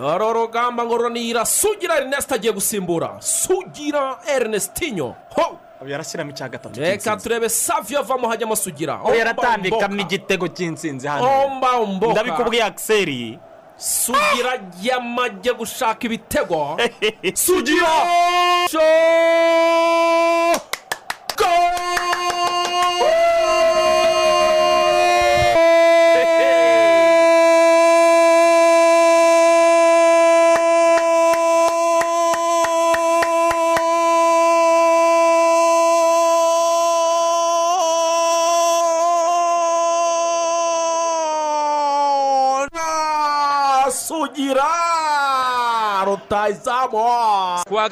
dore urugamba ngo runira sugira erineste agiye gusimbura. Sugira erinestinyo ho! Yarashyiramo icya gatatu reka turebe saviyo avamo hajyamo sugira. We yaratambikamo igitego cy'insinzi hano. Ndabikubwiye akiseri sugira yamajye gushaka ibitego. Sugira!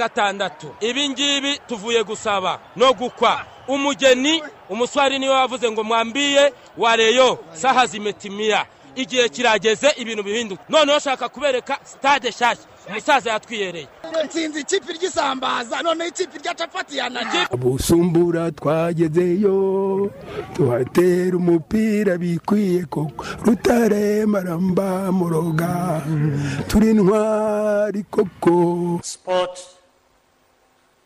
Gatandatu. Ibi ngibi tuvuye gusaba no gukwa. Umugeni umuswari ni we wavuze ngo mwambiye wareyo saha zimetimiya igihe kirageze ibintu bihinduka. Noneho shaka kubereka sitade nshyashya umusaza yatwiyereye. Nsinzi ikipe ry'isambaza noneho ikipe rya capati yanajye busumbura twagezeyo tuhatera umupira bikwiye koko. Rutare maramba muroga turi ntwari koko. Sport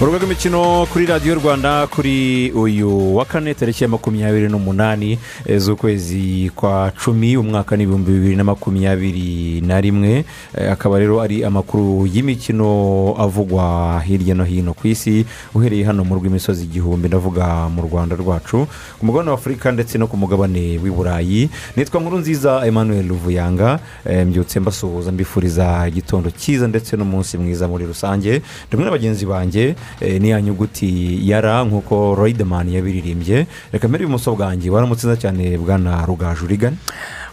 Urubuga rw'imikino kuri radiyo rwanda kuri uyu wa kane tariki ya makumyabiri n'umunani eh, z'ukwezi kwa cumi umwaka n'ibihumbi bibiri na makumyabiri na rimwe. Eh, akaba rero ari amakuru y'imikino avugwa hirya no hino ku isi uhereye hano mu rw'imisozi igihumbi ndavuga mu rwanda rwacu. Ku mugabane wa afurika ndetse no ku mugabane w'i burayi nitwa nkuru nziza emmanuel ruvuyanga. Eh, mbyutse mbasuhuza mbifuriza igitondo cyiza ndetse n'umunsi mwiza muri rusange. Ndumwe na bagenzi banjye eh, ni ya nyuguti ya ra nk'uko Riderman yabiririmbye. Reka mbere ibumoso bwanjye waramutse neza cyane bwana rugaju urigana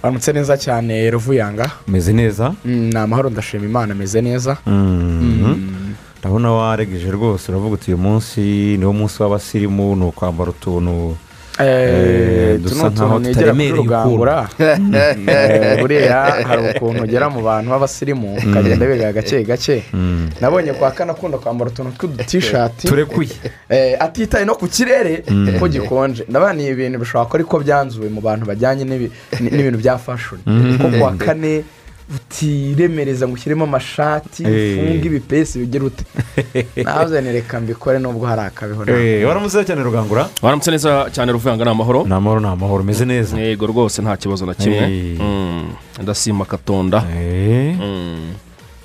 waramutse neza cyane ruvuyanga. Umeze neza? Mm, ni amahoro ndashima imana ameze neza. Mhm. ndabona waregeje rwose uravuga uti uyu munsi niwo munsi w'abasirimu ni ukwambara utuntu Eh, tuno tuntu negera kuri rugangura buriya hari ukuntu ugera mu bantu b'abasirimu ukagenda wiga gake gake nabonye kwa kane akunda kwambara utuntu tw'udutishati turekuye atitaye no ku kirere ko gikonje ndabona ni ibintu bishobora kuba ariko byanzuwe mu bantu bajyanye n'ibi- n'ibintu bya fashoni ko kuwa kane utiremereza ngo ushyiremo amashati ufunge ibipesi bigire ute? Nawe reka mbikore nubwo hari akabeho Eh, waramutse neza cyane rugangura? Waramutse neza cyane ruvuyanga ni amahoro? Ni amahoro ni amahoro umeze neza. Yego rwose nta kibazo na kimwe. Mm, ndasima katonda. Eh, Mm.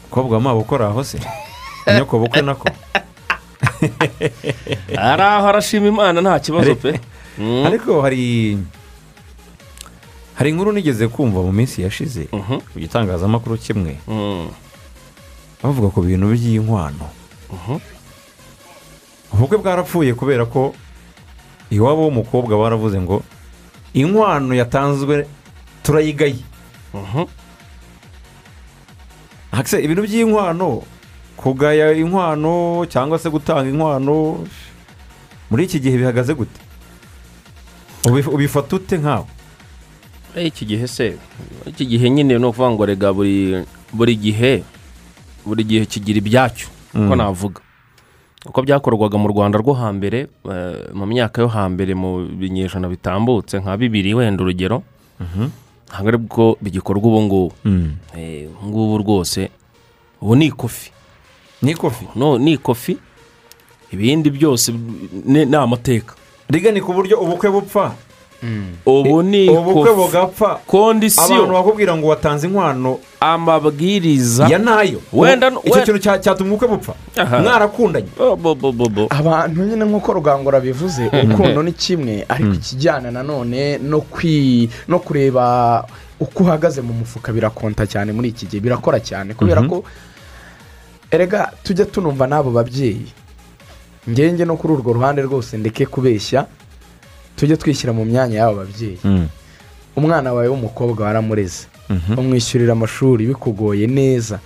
umukobwa wamaba ukora aho se? Nyoko bukwe nako ari aho arashima imana nta kibazo pe. Mm. ariko hari hari inkuru nigeze kumva mu minsi yashize Mhm. ku gitangazamakuru kimwe Mm. bavuga ku bintu by'inkwano Mhm. ubukwe bwarapfuye kubera ko iwabo w'umukobwa baravuze ngo inkwano yatanzwe turayigaye Mhm. Ibintu by'inkwano kugaya inkwano cyangwa se gutanga inkwano muri iki gihe bihagaze gute Ubi- ubifata ute nkawe iki gihe se? Iki gihe nyine ni ukuvuga ngo rega buri buri gihe buri gihe kigira ibyacyo uko Mm. navuga. Uko byakorwaga mu rwanda rwo hambere eh, mu myaka yo hambere mu binyejana bitambutse nka bibiri wenda urugero ntabwo ari bwo bigikorwa ubu ngubu. Eh, ubu ngubu rwose ubu ni ikofi. Ni kofi no ni ikofi ibindi byose ni ni amateka. Riga ni ku buryo ubukwe bupfa. Ubu ni ubukwe bugapfa. abantu kondisiyo bakubwira ngo watanze inkwano. Amabwiriza. Ya na yo. Wenda- icyo kintu cya- cyatuma ubukwe bupfa. Mwarakundanye. Abantu nyine nk'uko rugangura bivuze urukundo ni kimwe ariko ikijyana nanone no kwi no kureba uko uhagaze mu mufuka birakonta cyane muri iki gihe birakora cyane. Kubera ko erega tujya tunumva n'abo babyeyi. Ngenge no kuri urwo ruhande rwose ndeke kubeshya. Tujye twishyira mu myanya y'abo babyeyi. Umwana wawe w'umukobwa waramureze. Umwishyurira amashuri bikugoye neza.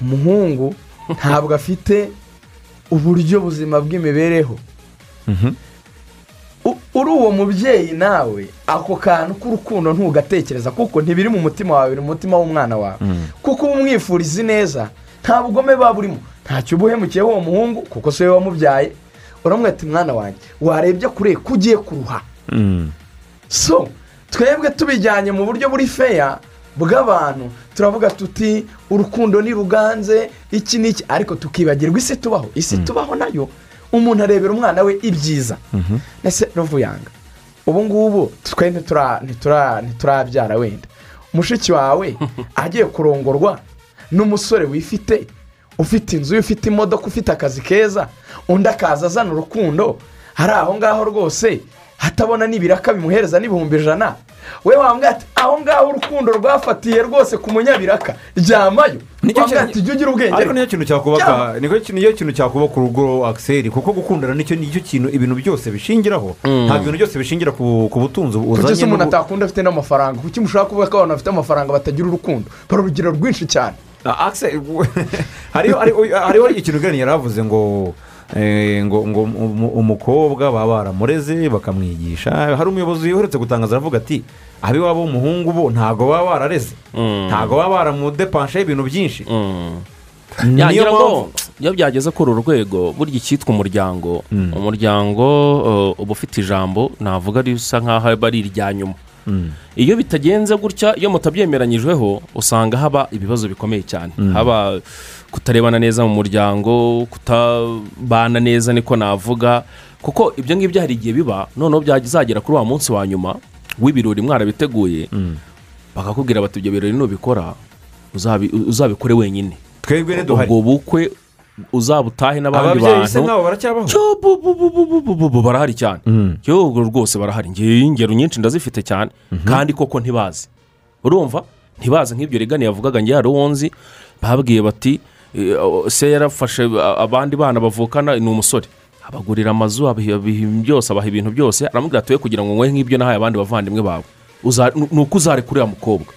Umuhungu ntabwo afite uburyo buzima bw'imibereho. U- uri uwo mubyeyi nawe ako kantu k'urukundo ntugatekereza kuko ntibiri mu mutima wawe biri mu mutima w'umwana wawe. Kuko uba umwifuriza neza nta bugome buba burimo. Ntacyo uba uhemukiyeho uwo muhungu kuko si we wamubyaye. Uramwita mwana wanjye warebye kure ko ugiye kuruha. Mm. so twebwe tubijyanye mu buryo buri feya bw'abantu turavuga tuti urukundo ruganze iki n'iki? Ariko tukibagirwa isi tubaho isi tubaho na yo. Umuntu arebera umwana we ibyiza. Ese ruvuyanga ubu ngubu twe ntitura- ntitura- ntiturabyara wenda. Mushiki wawe agiye kurongorwa n'umusore wifite ufite inzu ufite imodoka ufite akazi keza undi akaza azana urukundo hari aho ngaho rwose hatabona n'ibiraka bimuhereza n'ibihumbi ijana. We wambwira ati aho ngaho urukundo rwafatiye rwose ku munyabiraka. Ryamayo. Nicyo wambwira ati jya ugira ubwenge. Ariko niyo kintu cyakubaka ni cyo kintu cyakubaka urugo akiseri kuko gukundana ni cyo ni cyo kintu ibintu byose bishingiraho. Ntabwo ibintu byose bishingira ku butunzi uzanye umuntu n'ubu- atakunda afite n'amafaranga? Kuki mushobora kuvuga ko abantu bafite amafaranga batagira urukundo? Hari urugero rwinshi cyane. Ah, hariho ikintu yari avuze ngo ngo ngo umu- umukobwa baba baramureze bakamwigisha. Hari umuyobozi uherutse gutangaza aravuga ati ab'iwabo w'umuhungu bo ntabwo baba barareze. Ntabwo baba baramudepanshaho ibintu byinshi. Niyo yagira ngo mpamvu- iyo byageze kuri uru rwego burya icyitwa umuryango? Umuryango uh, uba ufite ijambo navuga risa nk'aho aba ari irya nyuma. Iyo bitagenze gutya iyo mutabyemeranyijweho usanga haba ibibazo bikomeye cyane. Haba kutarebana neza mu muryango kutabana neza niko navuga. Kuko ibyo ngibyo hari igihe biba noneho byazagera kuri wa munsi wa nyuma w'ibirori mwarabiteguye bakakubwira bati ibyo birori nubikora uzabi- uzabikore wenyine. Twebwe ntiduhari. Ubwo bukwe uzabutahe n'abandi bantu barahari cyane ubwo rwose barahari ingero nyinshi ndazifite cyane kandi koko ntibazi urumva ntibazi nk'ibyo regani yavugaga ngira hari uwo nzi babwiye bati se yarafashe abandi bana bavukana ni umusore abagurira amazu byose abaha ibintu byose aramubwira ati we kugira ngo nyweye nk'ibyo nahaye abandi bavandimwe bawe ni uko uzarekura uriya mukobwa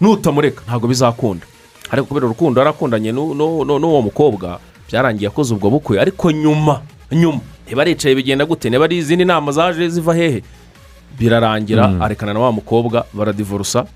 nutamureka ntabwo bizakunda ariko kubera urukundo yarakundanye n'uwo mukobwa byarangiye akoze ubwo bukwe. Ariko nyuma nyuma ntibaricaye bigenda gute? Niba ari izindi nama zaje ziva hehe? Birarangira arekana na wa mukobwa baradivorusa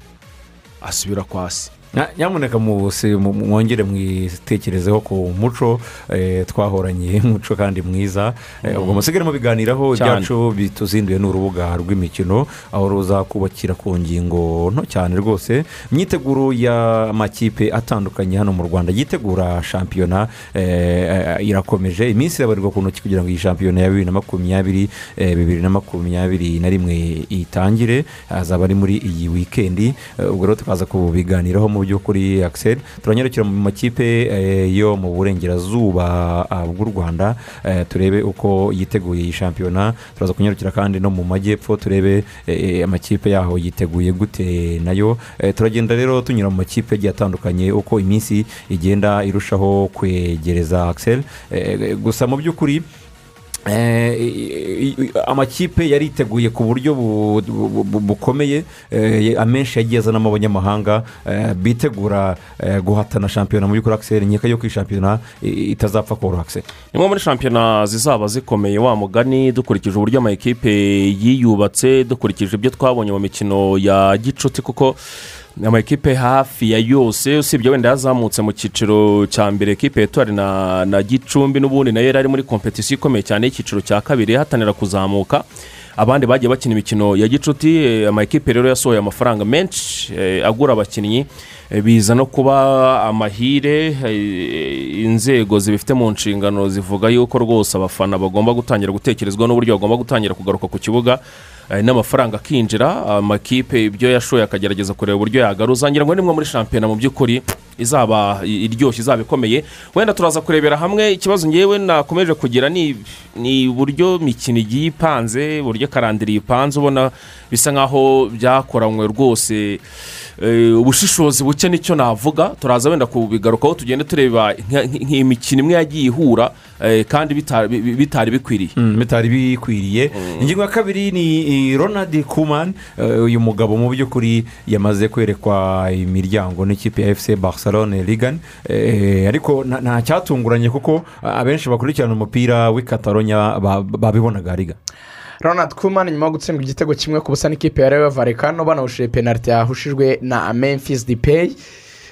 asubira kwa se. Nyamuneka mwongere mwitekerezeho ku muco eh, twahoranye umuco kandi mwiza. Eh, ubwo musigare mubiganiraho ibyacu bituzinduye ni urubuga rw'imikino aho ruza kubakira ku ngingo nto cyane rwose. Imyiteguro y'amakipe atandukanye hano mu rwanda yitegura shampiyona eh, irakomeje. Iminsi irabarirwa ku ntoki kugira ngo iyi shampiyona ya bibiri na makumyabiri bibiri na makumyabiri na rimwe itangire. Hazaba ari muri iyi wikendi ubwo rero tukaza kubiganiraho mu by'ukuri akiseri turanyarukira mu makipe eh, yo mu burengerazuba ah, bw'u rwanda. Eh, turebe uko yiteguye iyi shampiyona. Turaza kunyarukira kandi no mu majyepfo turebe eh, amakipe yaho yiteguye gute na yo. Turagenda rero tunyura mu makipe agiye atandukanye uko iminsi igenda irushaho kwegereza akiseri gusa mu by'ukuri Eh, amakipe yariteguye ku buryo bu- bu- bu- bukomeye. Eh, amenshi yagiye azanamo abanyamahanga eh, bitegura guhatana shampiyona mu by'ukuri akiseri nkeka yuko iyi shampiyona itazapfa koroha akiseri imwe muri shampiyona zizaba zikomeye wa mugani dukurikije uburyo amakipe yiyubatse dukurikije ibyo twabonye mu mikino ya gicuti kuko amakipe hafi ya yose usibye wenda yazamutse mu cyiciro cya mbere. Ekipe etuwari na, na gicumbi n'ubundi na yo yari ari muri kompetisiyo ikomeye cyane y'icyiciro cya kabiri ihatanira kuzamuka. Abandi bagiye bakina imikino ya gicuti eh, amakipe rero yasohoye amafaranga menshi eh, agura abakinnyi eh, biza no kuba amahire inzego zibifite mu nshingano zivuga yuko rwose abafana bagomba gutangira gutekerezwa n'uburyo bagomba gutangira kugaruka ku kibuga. N'amafaranga akinjira amakipe ibyo yashoye akagerageza kureba uburyo yagaruza. Ngira ngo ni imwe muri shampiyona mu by'ukuri izaba iryoshye izaba ikomeye. Wenda turaza kurebera hamwe ikibazo ngewe nakomeje kugira ni uburyo imikino igiye ipanze uburyo karandiri ipanze ubona bisa nkaho byakoranywe rwose. Eh, ubushishozi buke ni cyo navuga. Turaza wenda kubigarukaho tugenda tureba nk'imikino imwe yagiye ihura. eh, kandi bitari bi- bitari bikwiriye. Bitari bikwiriye. Ingingo ya kabiri ni ronald kuman eh, uyu mugabo mu by'ukuri yamaze kwerekwa imiryango n'ikipe ya efuse barcelone ligan. Eh, ariko nta- cyatunguranye kuko abenshi bakurikirana umupira w'i Catalonia ba- babibonaga liga ronald kuman nyuma yo gutsindwa igitego kimwe ku busa n'ikipe ya rewe varekano banawushije penaliti yahushijwe na memphis dipeyi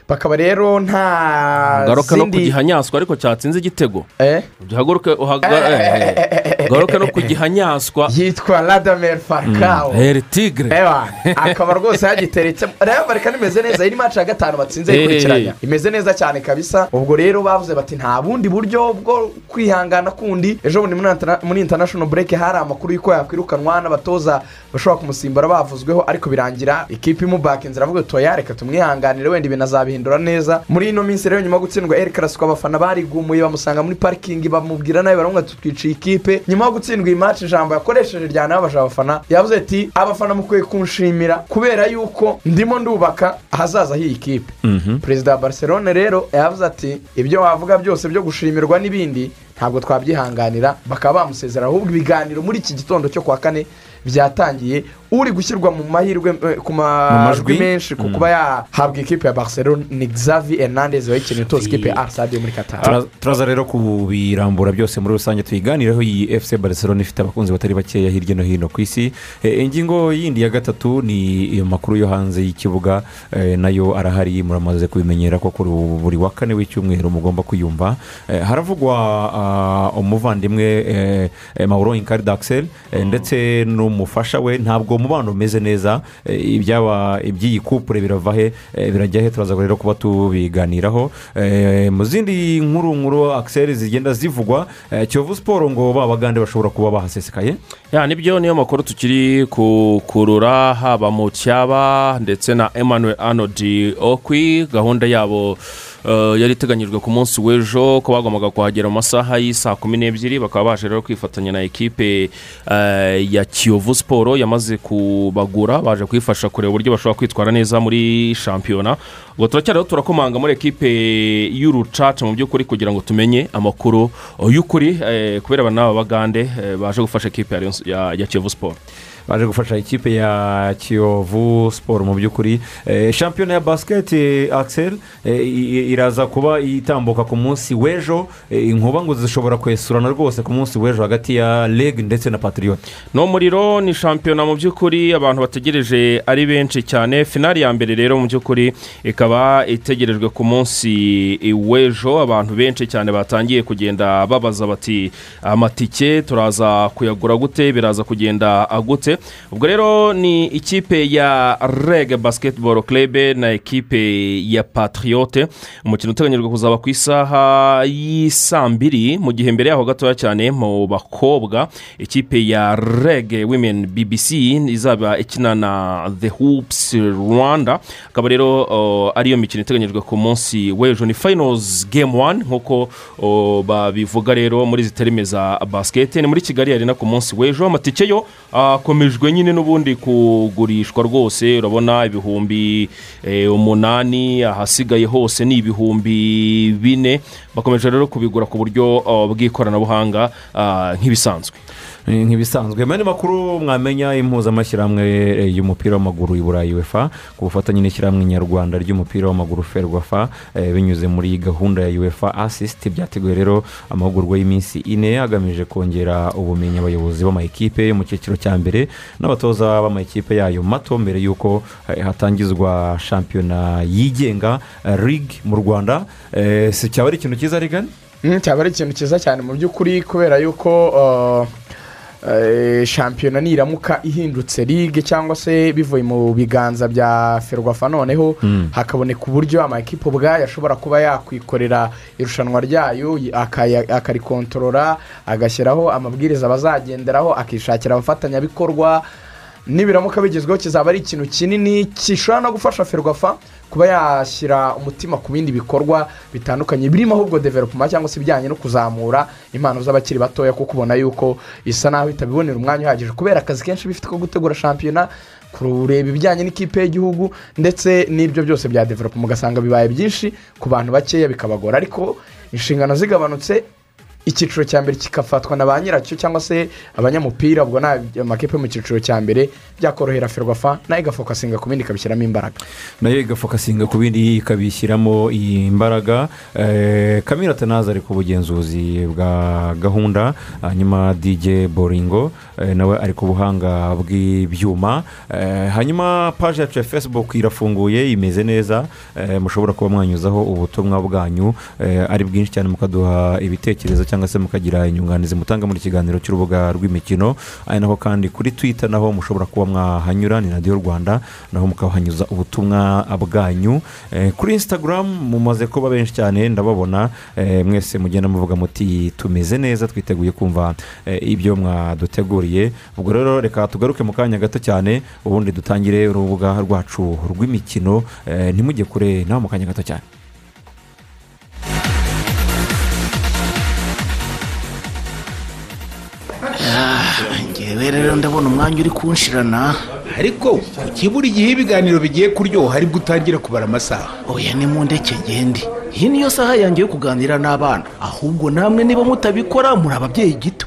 bakaba rero nta garuka no kugihanyaswa ariko cyatsinze igitego. Eh? uhaguruke uhaga- garuke no kugihanyaswa yitwa radamel farikawo heri tigre. Ewa, akaba rwose yagiteretsemo rero bareka imeze neza iri maci ya gatanu batsinze Eh, yikurikiranya eh. imeze neza cyane kabisa. Ubwo rero bavuze bati nta bundi buryo bwo kwihangana kundi. Ejo bundi muri international break hari amakuru y'uko yakwirukanwa n'abatoza bashobora kumusimbura bavuzweho ariko birangira ikipe imubakinze iravuga toya reka tumwihanganire wenda ibintu azabihindura neza. Muri ino minsi rero nyuma yo gutsindwa eri karasiko abafana barigumuye bamusanga muri parikingi bamubwira nawe baramubwira ati twiciye ikipe. Nyuma yo gutsindwa iyi maci ijambo yakoresheje ryanababaje abafana yavuze ati abafana mukwiye kunshimira kubera yuko ndimo ndubaka ahazaza h'iyi kipe. Perezida wa barcelone rero yavuze ati ibyo wavuga byose byo gushimirwa n'ibindi ntabwo twabyihanganira. Bakaba bamusezera ahubwo ibiganiro muri iki gitondo cyo kuwa kane byatangiye uri gushyirwa mu mahirwe eh, ku majwi? menshi ku kuba yahabwa ikipe ya barcelone ni xavi hernandez wayikeneye utoza ikipe ya arsade muri katari Tura- turaza rero kubirambura byose muri rusange tuyiganireho iyi fc barcelona ifite abakunzi batari bakeya hirya no hino ku isi. Eh, ingingo yindi ya gatatu ni iyo makuru yo hanze y'ikibuga. Eh, na yo arahari muramaze kubimenyera ko kuri ubu buri wa kane w'icyumweru mugomba kuyumva Eh, haravugwa ah, umuvandimwe eh, eh, mauro inkari daxel eh, ndetse n'umufasha we. Ntabwo umubano umeze neza eh, ibyaba iby'iyi kupure birava he eh, birajya he? Turaza rero kuba tubiganiraho. Eh, mu zindi nkuru nkuru akiseri zigenda zivugwa kiyovu siporo ngo ba bagande bashobora kuba bahasesekaye. Nibyo niyo makuru tukiri kukurura haba mu cyaba ndetse na emmanuel anodi okwi gahunda yabo yari iteganyijwe ku munsi w'ejo ko bagombaga kuhagera mu masaha y'isaa kumi n'ebyiri bakaba baje rero kwifatanya na ekipe eh, ya kiyovu siporo yamaze kubagura baje kuyifasha kureba uburyo bashobora kwitwara neza muri shampiyona. Ubwo turacyariho turakomanga muri ekipe y'urucaca mu by'ukuri kugira ngo tumenye amakuru y'ukuri eh, kubera bagande eh, baje gufasha ekipe ya kiyovu siporo baje gufasha ikipe ya kiyovu siporo mu by'ukuri Eh, shampiyona ya basiketi akiseri iraza kuba itambuka ku munsi w'ejo Eh, inkuba ngo zishobora kwesurana rwose ku munsi w'ejo hagati ya reg ndetse na patiriyoti no muriro ni shampiyona mu by'ukuri abantu bategereje ari benshi cyane. Finali ya mbere rero mu by'ukuri ikaba itegerejwe ku munsi w'ejo abantu benshi cyane batangiye kugenda babaza bati amatike turaza kuyagura gute? Biraza kugenda gute ubwo rero ni ikipe ya reg basketball club na ekipe ya patriote. Umukino uteganyijwe kuzaba ku isaha y'isaa mbiri. Mu gihe mbere yaho gatoya cyane mu bakobwa ikipe ya reg women bbc izaba ikina na the hoops rwanda. Akaba rero uh, ariyo mikino iteganyijwe ku munsi w'ejo. Ni finals game one nk'uko uh, babivuga rero muri izi terime za basket. Ni muri kigali arena ku munsi w'ejo. Amatike yo akomejwe nyine n'ubundi kugurishwa rwose urabona ibihumbi eh, umunani ahasigaye hose ni ibihumbi bine. Bakomeje rero kubigura ku buryo uh, bw'ikoranabuhanga uh, nk'ibisanzwe. Nk'ibisanzwe. Mu yandi makuru mwamenya impuzamashyirahamwe eh, y'umupira w'amaguru i burayi uefa ku bufatanye n'ishyirahamwe nyarwanda ry'umupira w'amaguru ferwafa eh, binyuze muri gahunda ya uefa asisiti byateguye rero amahugurwa y'iminsi ine agamije kongera ubumenyi abayobozi b'amakipe yo mu cyiciro cya mbere n'abatoza b'amakipe yayo mato mbere y'uko eh, hatangizwa shampiyona yigenga rig mu rwanda. Si cyaba ari ikintu cyiza rigani Mm, cyaba ari ikintu cyiza cyane mu by'ukuri kubera yuko uh, shampiyona niramuka ihindutse ligue cyangwa se bivuye mu biganza bya ferwafa noneho hakaboneka uburyo amakipe ubwayo ashobora kuba yakwikorera irushanwa ryayo akarikontorora agashyiraho amabwiriza bazagenderaho akishakira abafatanyabikorwa nibiramuka bigezweho kizaba ari ikintu kinini gishobora no gufasha ferwafa kuba yashyira umutima ku bindi bikorwa bitandukanye birimo ahubwo developuma cyangwa se ibijyanye no kuzamura impano z'abakiri batoya kuko ubona yuko isa naho itabibonera umwanya uhagije. Kubera akazi kenshi bifite ko gutegura shampiyona kureba ibijyanye n'ikipe y'igihugu ndetse n'ibyo byose bya developuma ugasanga bibaye byinshi ku bantu bakeya bikabagora. Ariko inshingano zigabanutse icyiciro cya mbere kigafatwa na ba nyiracyo cyangwa se abanyamupira ubwo ni amakipe yo mu cyiciro cya mbere byakorohera ferwafa na yo igafokasinga ku bindi ikabishyiramo imbaraga. Nayo igafokasinga ku bindi ikabishyiramo imbaraga. Eh, kamira tanaza ari ku bugenzuzi bwa gahunda hanyuma dj boringo eh, nawe ari ku buhanga bw'ibyuma. Eh, hanyuma paji yacu ya facebook irafunguye imeze neza. Mushobora kuba mwanyuzaho ubutumwa bwanyu. Ari bwinshi cyane mukaduha ibitekerezo cyangwa se mukagira inyunganizi mutanga muri kiganiro cy'urubuga rw'imikino ari naho kandi kuri twitter naho mushobora kuba mwahanyura ni radiyo rwanda naho mukahanyuza ubutumwa bwanyu. Eh, kuri instagram mumaze kuba benshi cyane ndababona eh, mwese mugenda muvuga muti tumeze neza twiteguye kumva eh, ibyo mwaduteguriye. Ubwo rero reka tugaruke mu kanya gato cyane ubundi dutangire urubuga rwacu rw'imikino ntimujye kure nawe mu kanya gato cyane. Rero ndabona umwanya uri kunshirana. Ariko kuki buri gihe ibiganiro bigiye kuryoha ari bwo utangira kubara amasaha? Oya ni mu ndeke ngende iyi niyo saha yanjye yo kuganira n'abana. Ahubwo namwe niba mutabikora muri ababyeyi gito.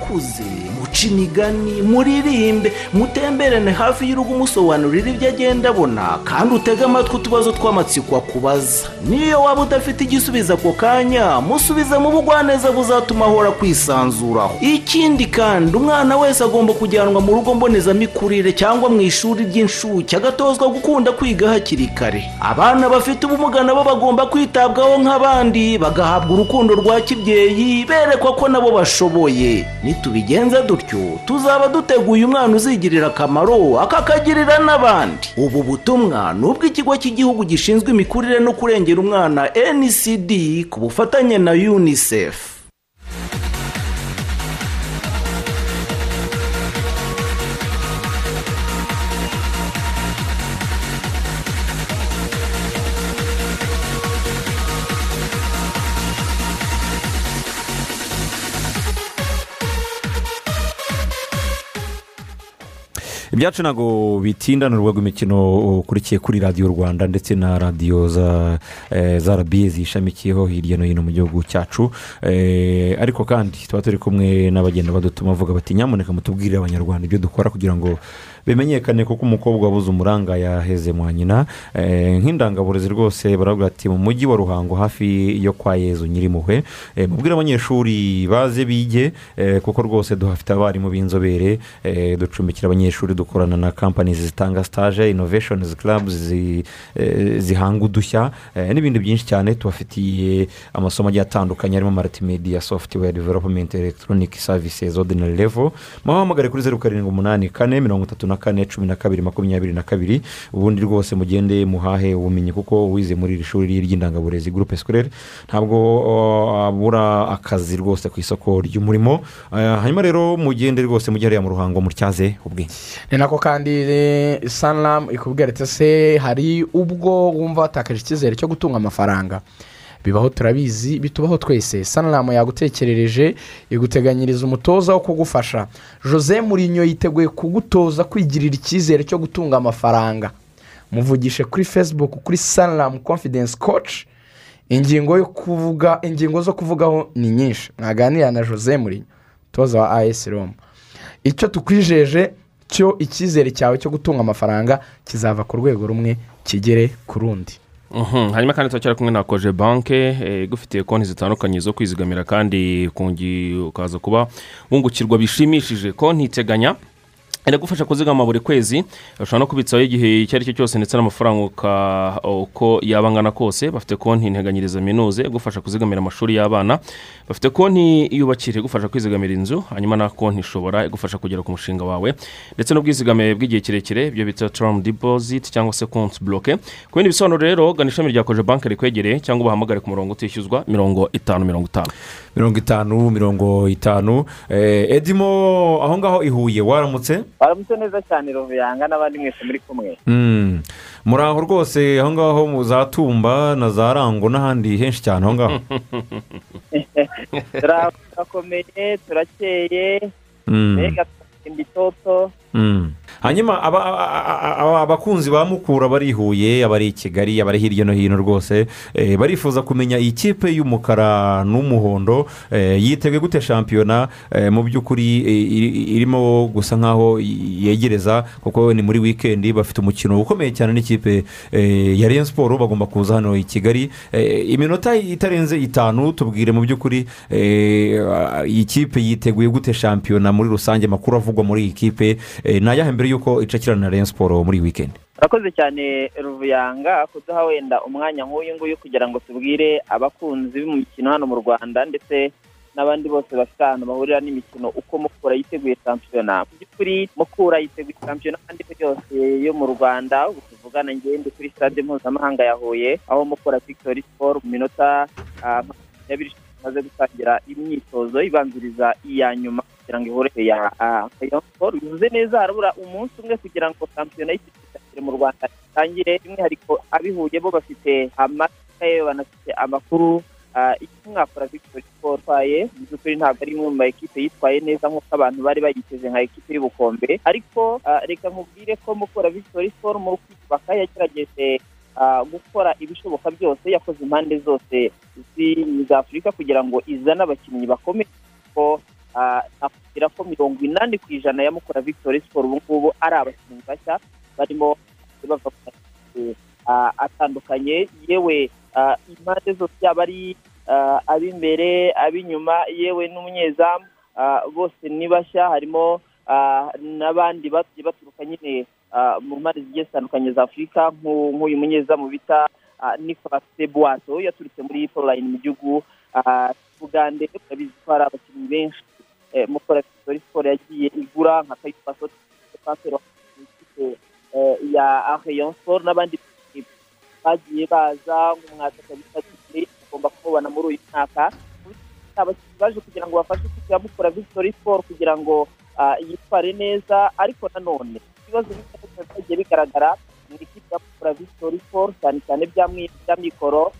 musakuze muce imigani muririmbe mutemberane hafi y'urugo umusobanurira ibyo agenda abona kandi utege amatwi utubazo tw'amatsiko akubaza. Niyo waba udafite igisubizo ako kanya musubize mu bugwaneza buzatuma ahora kwisanzuraho. Ikindi kandi umwana wese agomba kujyanwa mu rugo mbonezamikurire cyangwa mu ishuri ry'inshuke agatozwa gukunda kwiga hakiri kare. Abana bafite ubumuga nabo bagomba kwitabwaho nk'abandi bagahabwa urukundo rwa kibyeyi berekwa ko nabo bashoboye. Nitubigenza dutyo tuzaba duteguye umwana uzigirira akamaro akakagirira n'abandi. Ubu butumwa ni ubw'ikigo cy'igihugu gishinzwe imikurire no kurengera umwana ncd ku bufatanye na unicef. Ibyacu ntabwo bitinda ni urubuga rw'imikino ukurikiye kuri radiyo rwanda ndetse na radiyo za eh, za rabiye zishamikiyeho hirya no hino mu gihugu cyacu. Eh, ariko kandi tuba turi kumwe n'abagenda badutuma bavuga bati nyamuneka mutubwirire abanyarwanda ibyo dukora kugira ngo bimenyekane kuko umukobwa wabuze umuranga yaheze mwa nyina. Eh, nk'indangaburezi rwose baravuga ati mu mujyi wa ruhango hafi yo kwa yezu nyirimpuhwe Eh, mubwire abanyeshuri baze bige eh, kuko rwose duhafite abarimu b'inzobere ducumbikira abanyeshuri dukorana na kampani zitanga sitaje inoveshonizi karabu zihanga udushya n'ibindi byinshi cyane tubafitiye amasomo agiye atandukanye harimo maritimediya software development electronic services ordinary level. Muhamagare kuri zeru karindwi umunani kane mirongo itatu na kane cumi na kabiri makumyabiri na kabiri ubundi rwose mugende muhahe ubumenyi kuko wize muri iri shuri ry'indangaburezi gurupe sikorere ntabwo abura akazi rwose ku isoko ry'umurimo. Uh, hanyuma rero mugende rwose mujye hariya mu ruhango mutyaze ubwenge. Ni nako kandi eh, saniramu ikubwira ati se hari ubwo wumva watakaje icyizere cyo gutunga amafaranga? Bibaho turabizi bitubaho twese. Saniramu yagutekerereje iguteganyiriza umutoza wo kugufasha. Jose murinyo yiteguye kugutoza kwigirira icyizere cyo gutunga amafaranga. Muvugishe kuri facebook kuri saniramu confidence coach. Ingingo yo kuvuga ingingo zo kuvugaho ni nyinshi. Mwaganira na jose murinyo toza wa as roma. Icyo tukwijeje cyo icyizere cyawe cyo gutunga amafaranga kizava ku rwego rumwe kigere ku rundi. Hanyuma kandi turacyari kumwe na koje banke eh, igufitiye konti zitandukanye zo kwizigamira kandi ukaza kuba wungukirwa bishimishije. Konti iteganya iragufasha kuzigama buri kwezi ushobora no kubitsaho igihe icyo ari cyo cyose ndetse n'amafaranga uko yaba angana kose. Bafite konti nteganyiriza minuze igufasha kuzigamira amashuri y'abana. Bafite konti yubakira igufasha kwizigamira inzu hanyuma na konti ishobora igufasha kugera ku mushinga wawe. Ndetse n'ubwizigame bw'igihe kirekire ibyo bita turamu dipoziti cyangwa se konti buroke ku bindi bisobanuro rero gana ishami rya koje banki rikwegereye cyangwa ubahamagare ku murongo utishyuzwa mirongo itanu mirongo itanu. Mirongo itanu mirongo itanu. Eh, edimo aho ngaho i huye waramutse? Baramutse neza cyane ruvuyanga n'abandi mwese muri kumwe Mm. muri aho rwose aho ngaho mu za tumba na za rango n'ahandi henshi cyane aho ngaho turakomeye turakeye Mm. mbega itoto Mm. Hanyuma aba- aba- aba- abakunzi ba mukura bari i huye abari i kigali abari hirya no hino rwose eh, barifuza kumenya iyi kipe y'umukara n'umuhondo eh, yiteguye gute shampiyona eh, mu by'ukuri iri- irimo gusa nk'aho yegereza kuko ni muri wikendi bafite umukino ukomeye cyane n'ikipe ya Rayon siporo bagomba kuza hano i kigali. Iminota itarenze itanu tubwire mu by'ukuri iyi kipe yiteguye gute shampiyona muri rusange amakuru avugwa muri iyi kipe ni ayahe mbere y'uko icakirana na Rayon siporo muri wikendi urakoze cyane ruvuyanga kuduha wenda umwanya nk'uyu nguyu kugira ngo tubwire abakunzi b'imikino hano mu rwanda ndetse n'abandi bose bafite ahantu bahurira n'imikino uko mukura yiteguye shampiyona mu by'ukuri mukura yiteguye shampiyona kandi yose yo mu rwanda ubu tuvugana ngende kuri stade mpuzamahanga ya huye aho mukura victory sport mu minota ah, makumyabiri imaze gutangira imyitozo ibanziriza iya nyuma. Kugira ngo ihure ya Rayon bivuze neza harabura umunsi umwe kugira ngo shampiyona y'ikipe mu rwanda itangire. By'umwihariko abihuye bo bafite amakaye banafite amakuru icyo mwakora victory sport itwaye. Mu by'ukuri ntabwo ari imwe mu ma ekipe yitwaye neza nk'uko abantu bari bayiteze nka ekipe iri bukombe ariko reka nkubwire ko mukora victory sport mu kwiyubaka yagerageje gukora ibishoboka byose yakoze impande zose za afurika kugira ngo izane abakinnyi bakomeye. ko nakubwira ko mirongo inani ku ijana ya mukora victory sport ubu ngubu ari abakinnyi bashya barimo bava ah, atandukanye yewe impande zose yaba ari ab'imbere ab'inyuma yewe n'umunyezamu bose ni bashya harimo n'abandi bagiye baturuka nyine mu mpande zigiye zitandukanye za afurika nk'u- nk'uyu munyezamu bita nicolas sebuwato yaturutse muri poline mu gihugu ah, bugande urabizi ko hari abakinnyi benshi. Mukora victory sport yagiye igura nka kayitwa sote pasero ya rayon sport n'abandi bagiye baza nk'umwataka bita Didier, tugomba kumubona muri uyu mwaka abakinnyi baje kugira ngo bafashe ikipe ya mukura victory sport kugira ngo yitware neza ariko nanone ibibazo bimwe byagiye bigaragara mu ikipe ya mukura victory sport cyane cyane bya mikoro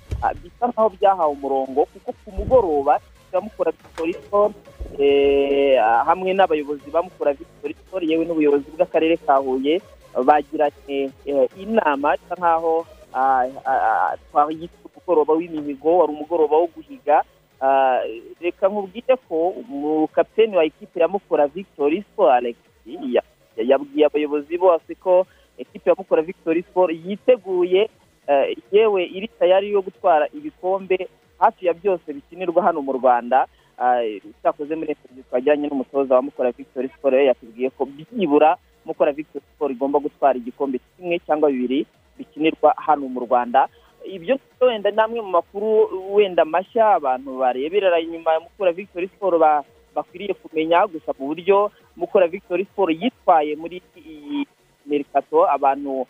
bisa nkaho byahawe umurongo kuko ku mugoroba ya mukura victory sport eh, hamwe n'abayobozi ba mukura victory sport yewe n'ubuyobozi bw'akarere ka huye bagiranye eh, inama isa nkaho ah, ah, ah, twayita umugoroba w'imihigo wari umugoroba wo guhiga. Ah, reka nkubwire ko umukapiteni wa ekipe ya mukura victory sport alex ya- ya- yabwiye abayobozi bose ko ekipe ya mukura victory sport yiteguye eh, yewe iri tayari yo gutwara ibikombe hafi ya byose bikinirwa hano mu rwanda Ah, cyakoze muri interview twajyanye n'umutoza wa mukura victory sport we yatubwiye ko byibura mukura victory sport igomba gutwara igikombe kimwe cyangwa bibiri bikinirwa hano mu rwanda. Ibyo wenda ni amwe mu makuru wenda mashya abantu bareberera inyuma ya mukura victory sport ba- bakwiriye kumenya gusa mu buryo mukura victory sport yitwaye muri iyi merikato abantu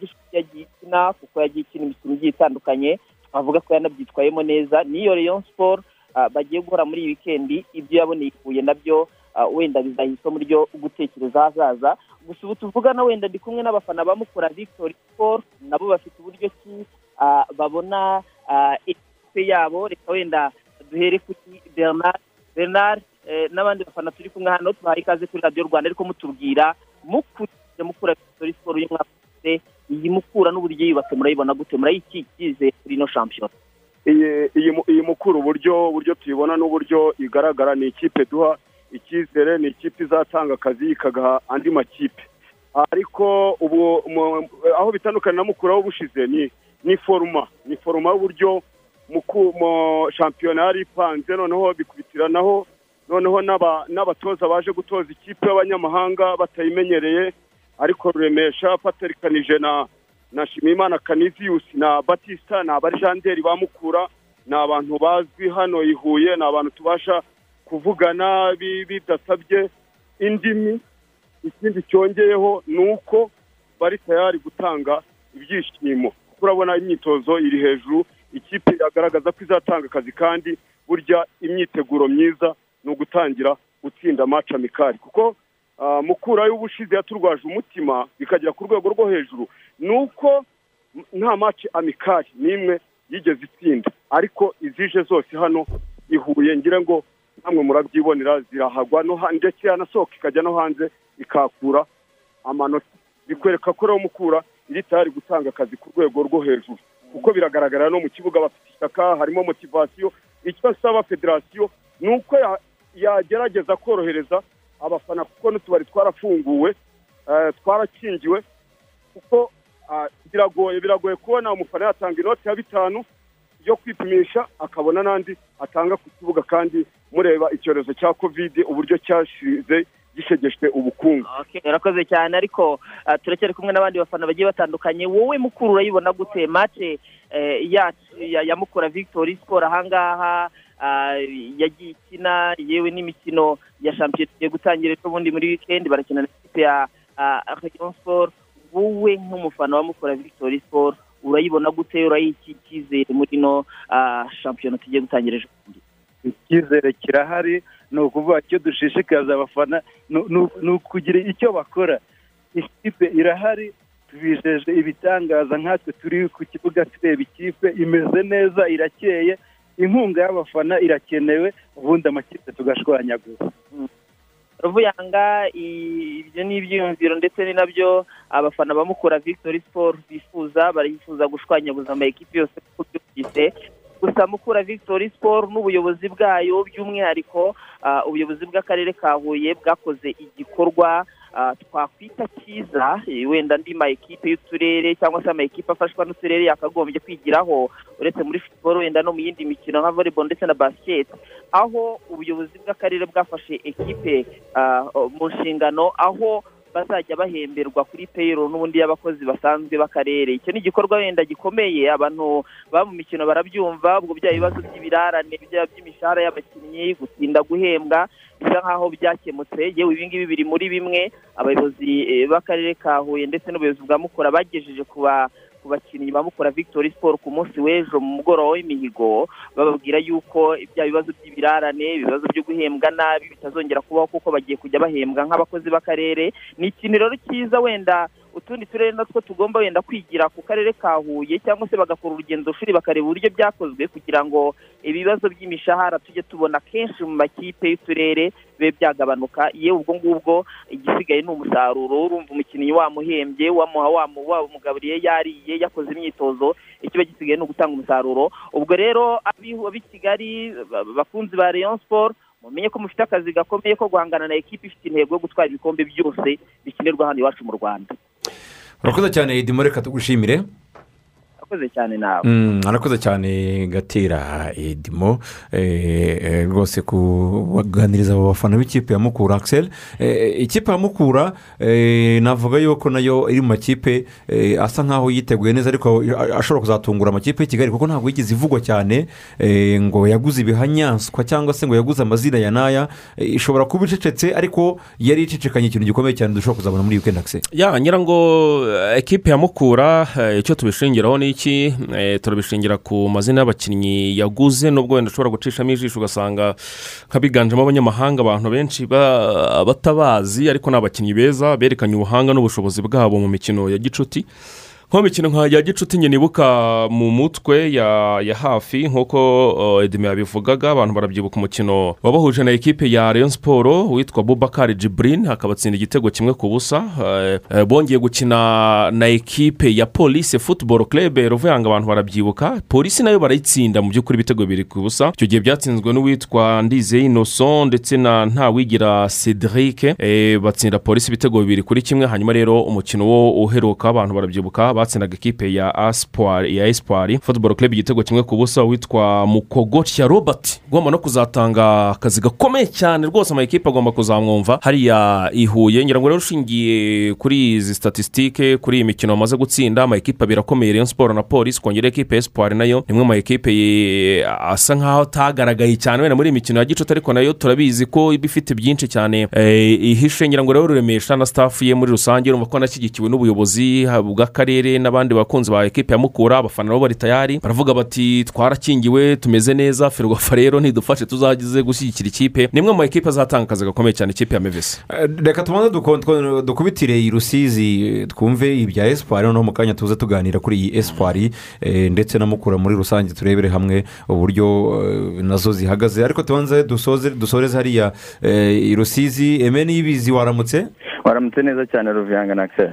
gishuti yagiye ikina kuko yagiye ikina imikino igiye itandukanye. Twavuga ko yanabyitwayemo neza. N'iyo rayon sport ah, bagiye guhora muri iyi wikendi ibyo yaboneye ihuye na byo ah, wenda bizaha isomo ryo gutekereza ahazaza gusa ubu tuvugana wenda ndi kumwe n'abafana ba mukura victory sport nabo bafite uburyo ki ah, babona ekipe yabo. Reka wenda duhere kuri bernard bernard eh, n'abandi bafana turi kumwe hano tubahaye ikaze kuri radiyo rwanda ariko mutubwira mukurikije mukura victory sport uyu mwaka. ufite iyi mukura n'uburyo yubatse murayibona gute? Murayikikize kuri ino shampiyona. Iyi iyi mu- iyi mukuru uburyo uburyo tuyibona n'uburyo igaragara ni ikipe duha icyizere ni ikipe izatanga akazi ikagaha andi makipe. Ariko ubu aho bitandukanye na mukuru aho bushize ni ni foruma ni foruma y'uburyo shampiyona yari ipanze noneho bikubitiranaho noneho n'aba- n'abatoza baje gutoza ikipe y'abanyamahanga batayimenyereye ariko ruremesha faterikanije na na shimimana kaniziyusi na batista ni abarijanderi ba mukura ni abantu bazwi hano i huye ni abantu tubasha kuvugana bi- bidasabye indimi. Ikindi cyongeyeho ni uko bari tayari gutanga ibyishimo. Kuko urabona imyitozo iri hejuru ikipe iragaragaza ko izatanga akazi kandi burya imyiteguro myiza ni ugutangira gutsinda amaci amikari kuko mukura y'ubushize yaturwaje umutima bikagera ku rwego rwo hejuru. Ni uko nta maci amikari n'imwe yigeze itsinda. Ariko izije zose hano ihuye ngira ngo namwe murabyibonera zirahagwa no ndetse yanasohoka ikajya no hanze ikakura amanota. Bikwereka ko rero mukura iri tayari gutanga akazi ku rwego rwo hejuru. Kuko biragaragara no mu kibuga bafite ishyaka harimo motivasiyo icyo asaba federasiyo ni uko ya- yagerageza korohereza abafana kuko n'utubari twarafunguwe eh, twarakingiwe kuko ah, biragoye biragoye kubona umufana yatanga inoti ya bitanu yo kwipimisha akabona n'andi atanga ku kibuga kandi mureba icyorezo cya kovide uburyo cyashize gishegeshwe ubukungu. Urakoze cyane ariko ah, turacyari kumwe n'abandi bafana bagiye batandukanye wowe mukuru urayibona gute? Mace eh, ya, mukura victory sport ahangaha ah, yagiye ikina yewe n'imikino ya shampiyona igiye gutangira ejo bundi muri weekend barakina na ikipe ya ah, Rayon sport. Wowe nk'umufana wa mukura victory sport urayibona gute? Urayiha iki cyizere muri no ah, shampiyona tugiye gutangira ejo bundi? Icyizere kirahari ni ukuvuga icyo dushishikariza abafana ni ukugira icyo bakora. Ikipe irahari tubijeje ibitangaza nkatwe turi ku kibuga tureba ikipe imeze neza irakeye inkunga y'abafana irakenewe ubundi amakipe tugashwanyagura ruvuyanga ibyo ni ibyiyumviro ndetse ni na byo abafana ba mukura victory sport bifuza barifuza gushwanyaguza ama ekipi yose kuko byumvise gusa mukura victory sport n'ubuyobozi bwayo by'umwihariko ah, ubuyobozi bw'akarere ka huye bwakoze igikorwa twakwita cyiza eh, wenda andi ma ekipe y'uturere cyangwa se ama ekipe afashwa n'uturere yakagombye kwigiraho uretse muri football wenda no mu yindi mikino nka volleyball ndetse na basket aho ubuyobozi bw'akarere bwafashe ekipe ah, mu nshingano aho bazajya bahemberwa kuri payroll n'ubundi y'abakozi basanzwe b'akarere. Icyo ni igikorwa wenda gikomeye abantu baba mu mikino barabyumva ubwo bya bibazo by'ibirarane by'imishahara y'abakinnyi gutinda guhembwa bisa nk'aho byakemutse. Yewe ibi ngibi biri muri bimwe abayobozi eh, b'akarere ka huye ndetse n'ubuyobozi bwa mukura bagejeje ku ba ku bakinnyi ba mukura victory sport ku munsi w'ejo mu mugoroba w'imihigo bababwira yuko bya bibazo by'ibirarane ibibazo byo guhembwa nabi bitazongera kubaho kuko bagiye kujya bahembwa nk'abakozi b'akarere. Ni ikintu rero cyiza wenda utundi turere natwo tugomba wenda kwigira ku karere ka huye cyangwa se bagakora urugendo shuri bakareba uburyo byakozwe kugira ngo ibibazo by'imishahara tujye tubona kenshi mu makipe y'uturere bibe byagabanuka. Yewe ubwo ngubwo igisigaye ni umusaruro urumva umukinnyi wamuhembye wamuha wamu- wamugaburiye yariye yakoze imyitozo ikiba gisigaye ni ugutanga umusaruro. Ubwo rero ab'i kigali ba- bakunzi ba rayon sport mumenye ko mufite akazi gakomeye ko guhangana na ekipi ifite intego yo gutwara ibikombe byose bikinirwa hano iwacu mu rwanda. Urakoze cyane edimo reka tugushimire. Urakoze cyane nawe Mm, arakoze cyane gatera edimo eh, eh, rwose kubaganiriza abo bafana b'ikipe ya mukura akiseri ikipe ya mukura eh, navuga yuko na yo iri mu makipe eh, asa nkaho yiteguye neza ariko ashobora kuzatungura amakipe y'i kigali kuko ntabwo yigeze ivugwa cyane eh, ngo yaguze ibihanyanswa cyangwa se ngo yaguze amazina ya n'aya. Eh, ishobora kuba icecetse ariko yari icecekanye ikintu gikomeye cyane dushobora kuzabona muri wikendi akiseri ya ngira ngo eh, ekipe ya mukura eh, icyo tubishingiraho ni iki? Eh, turabishingira ku mazina y'abakinnyi yaguze nubwo wenda ushobora gucishamo ijisho ugasanga nk'abiganjemo abanyamahanga abantu benshi ba- batabazi ariko ni abakinnyi beza berekanye ubuhanga n'ubushobozi bwabo mu mikino ya gicuti. Nko mu mikino nka ya gicuti njye nibuka mu mutwe ya hafi nk'uko edime yabivugaga abantu barabyibuka umukino wabahuje na ekipe ya rayon siporo witwa bubakari jiburin akabatsinda igitego kimwe ku busa Eh, eh, bongeye gukina na ekipe ya polisi futuboro kerebe ruvuyanga abantu barabyibuka polisi na yo barayitsinda mu by'ukuri ibitego bibiri ku busa icyo gihe byatsinzwe n'uwitwa ndizeye inoson ndetse na ntawigira cedric eh, batsinda polisi ibitego bibiri kuri kimwe hanyuma rero umukino wo uheruka abantu barabyibuka batsindaga ikipe ya asipari ya esipari futuboro club igitego kimwe ku busa witwa mukogotya robert. Ugomba no kuzatanga akazi gakomeye cyane rwose amakipe agomba kuzamwumva. Hariya i huye ngira ngo rero ushingiye kuri izi statisitike kuri iyi mikino bamaze gutsinda amakipe abiri akomeye rayon siporo na polisi kongera ekipe ya esipari na yo imwe mu makipe ye- asa nkaho atagaragaye cyane wenda muri iyi mikino ya gicuti ariko na yo turabizi ko iba ifite byinshi cyane eh, ihishe ngira ngo rero ruremesha na staff ye muri rusange urumva ko anashyigikiwe n'ubuyobozi haba bw'akarere n'abandi bakunzi ba ekipe ya mukura abafana nabo bari tayari. Baravuga bati twarakingiwe tumeze neza ferwafa rero ntidufashe tuzagize gushyigikira ikipe. Ni imwe mu makipe azatanga akazi gakomeye cyane ikipe ya mevesi Eh, reka tubanze dukubitire i rusizi twumve ibya esipari noneho mu kanya tuze tuganira kuri iyi esipari eh, ndetse na mukura muri rusange turebere hamwe uburyo eh, na zo zihagaze. Ariko tubanze dusoreze hariya rusizi. Eme n'ibizi waramutse? Waramutse neza cyane ruvuyanga na akiseri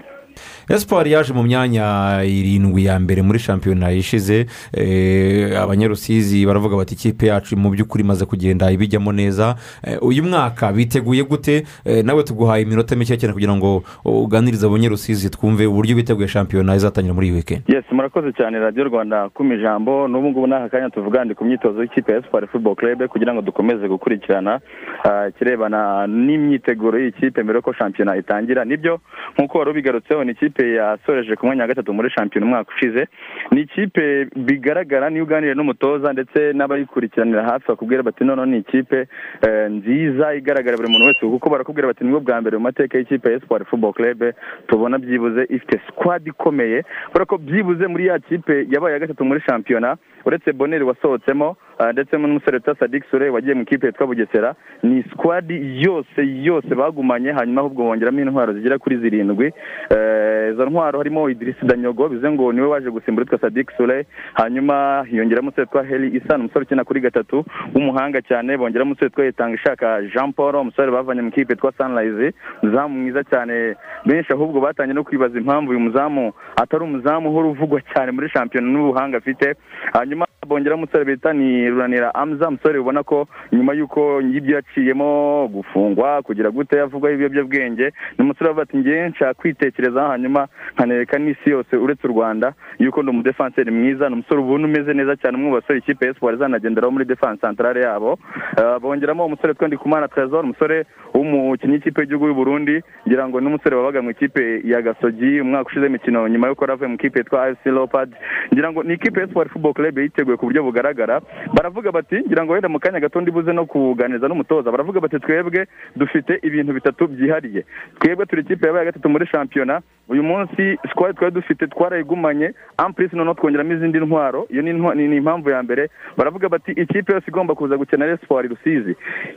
esipari yaje mu myanya irindwi ya mbere muri shampiyona ishize eh, abanyarusizi baravuga bati ikipe yacu mu by'ukuri imaze kugenda ibijyamo neza. Eh, uyu mwaka biteguye gute? Eh, nawe tuguhaye iminota mike cyane kugira ngo uganirize abanyarusizi twumve uburyo biteguye shampiyona izatangira muri iyi wikendi yesi murakoze cyane radiyo rwanda kuma ijambo n'ubu ngubu n'aka kanya tuvuga ndi ku myitozo y'ikipe ya siporo futuboro club kugira ngo dukomeze gukurikirana ah, ikirebana n'imyiteguro y'iyi kipe mbere y'uko shampiyona itangira. Nibyo nk'uko wari ubigarutseho ni ikipe yasoreje ku mwanya wa gatatu muri shampiyona umwaka ushize. Ni ikipe bigaragara niyo uganiriye n'umutoza ndetse n'abayikurikiranira hafi bakubwira bati noneho ni ikipe eh, nziza igaragara buri muntu wese kuko barakubwira bati ni bwo bwa mbere mu mateka y'ikipe ya siporo futuboro club tubona byibuze ifite squad ikomeye. Kubera ko byibuze muri ya kipe yabaye ya gatatu muri shampiyona. Uretse boneri wasohotsemo ah, ndetse n'umusore witwa sadik sure wagiye mu ikipe yitwa bugesera ni squad yose yose bagumanye hanyuma ahubwo bongeramo intwaro zigera kuri zirindwi. Eh, izo ntwaro harimo idirisi danyogo bivuze ngo ni we waje gusimbura witwa sadik sure hanyuma hiyongeramo umusore witwa heli isano umusore ukina kuri gatatu w'umuhanga cyane bongeramo umusore witwa yitanga ishaka jean paul umusore bavanye mu ikipe yitwa sunrise. Umuzamu mwiza cyane benshi ahubwo batangiye no kwibaza impamvu uyu muzamu atari umuzamu uhora uvugwa cyane muri shampiyona n'ubuhanga afite. Hanyuma Lima bongeramo umusore bita ni runanira amza umusore ubona ko nyuma y'uko y'ibyo yaciyemo gufungwa kugira gute yavugwaho ibiyobyabwenge ni umusore wavuga ati ngewe nshaka kwitekerezaho hanyuma nkanereka n'isi yose uretse u rwanda. Yuko ndi umudefanseri mwiza ni umusore ubona umeze neza cyane umwe mu basore ikipe ya siporo izanagenderaho muri defanse santarare yabo. Eh, bongeramo umusore witwa ndikumana trezor umusore w'umukinnyi w'ikipe y'igihugu y'u Burundi. Ngira ngo n'umusore wabaga mu ikipe ya gasogi umwaka ushize imikino nyuma y'uko yari avuye mu ikipe yitwa afc leopard ngira ngo ni ikipe ya siporo futuboro club yiteguye ku buryo bugaragara baravuga bati ngira ngo wenda mu kanya gato ndibuze no kuganiriza n'umutoza. Baravuga bati twebwe dufite ibintu bitatu byihariye. Twebwe turi ikipe yabaye gatatu muri shampiyona. Uyu munsi squad twari dufite twarayigumanye. Ampurisi noneho twongeramo izindi ntwaro. Iyo ni impamvu ya mbere baravuga bati ikipe yose igomba kuza gukina siporo rusizi.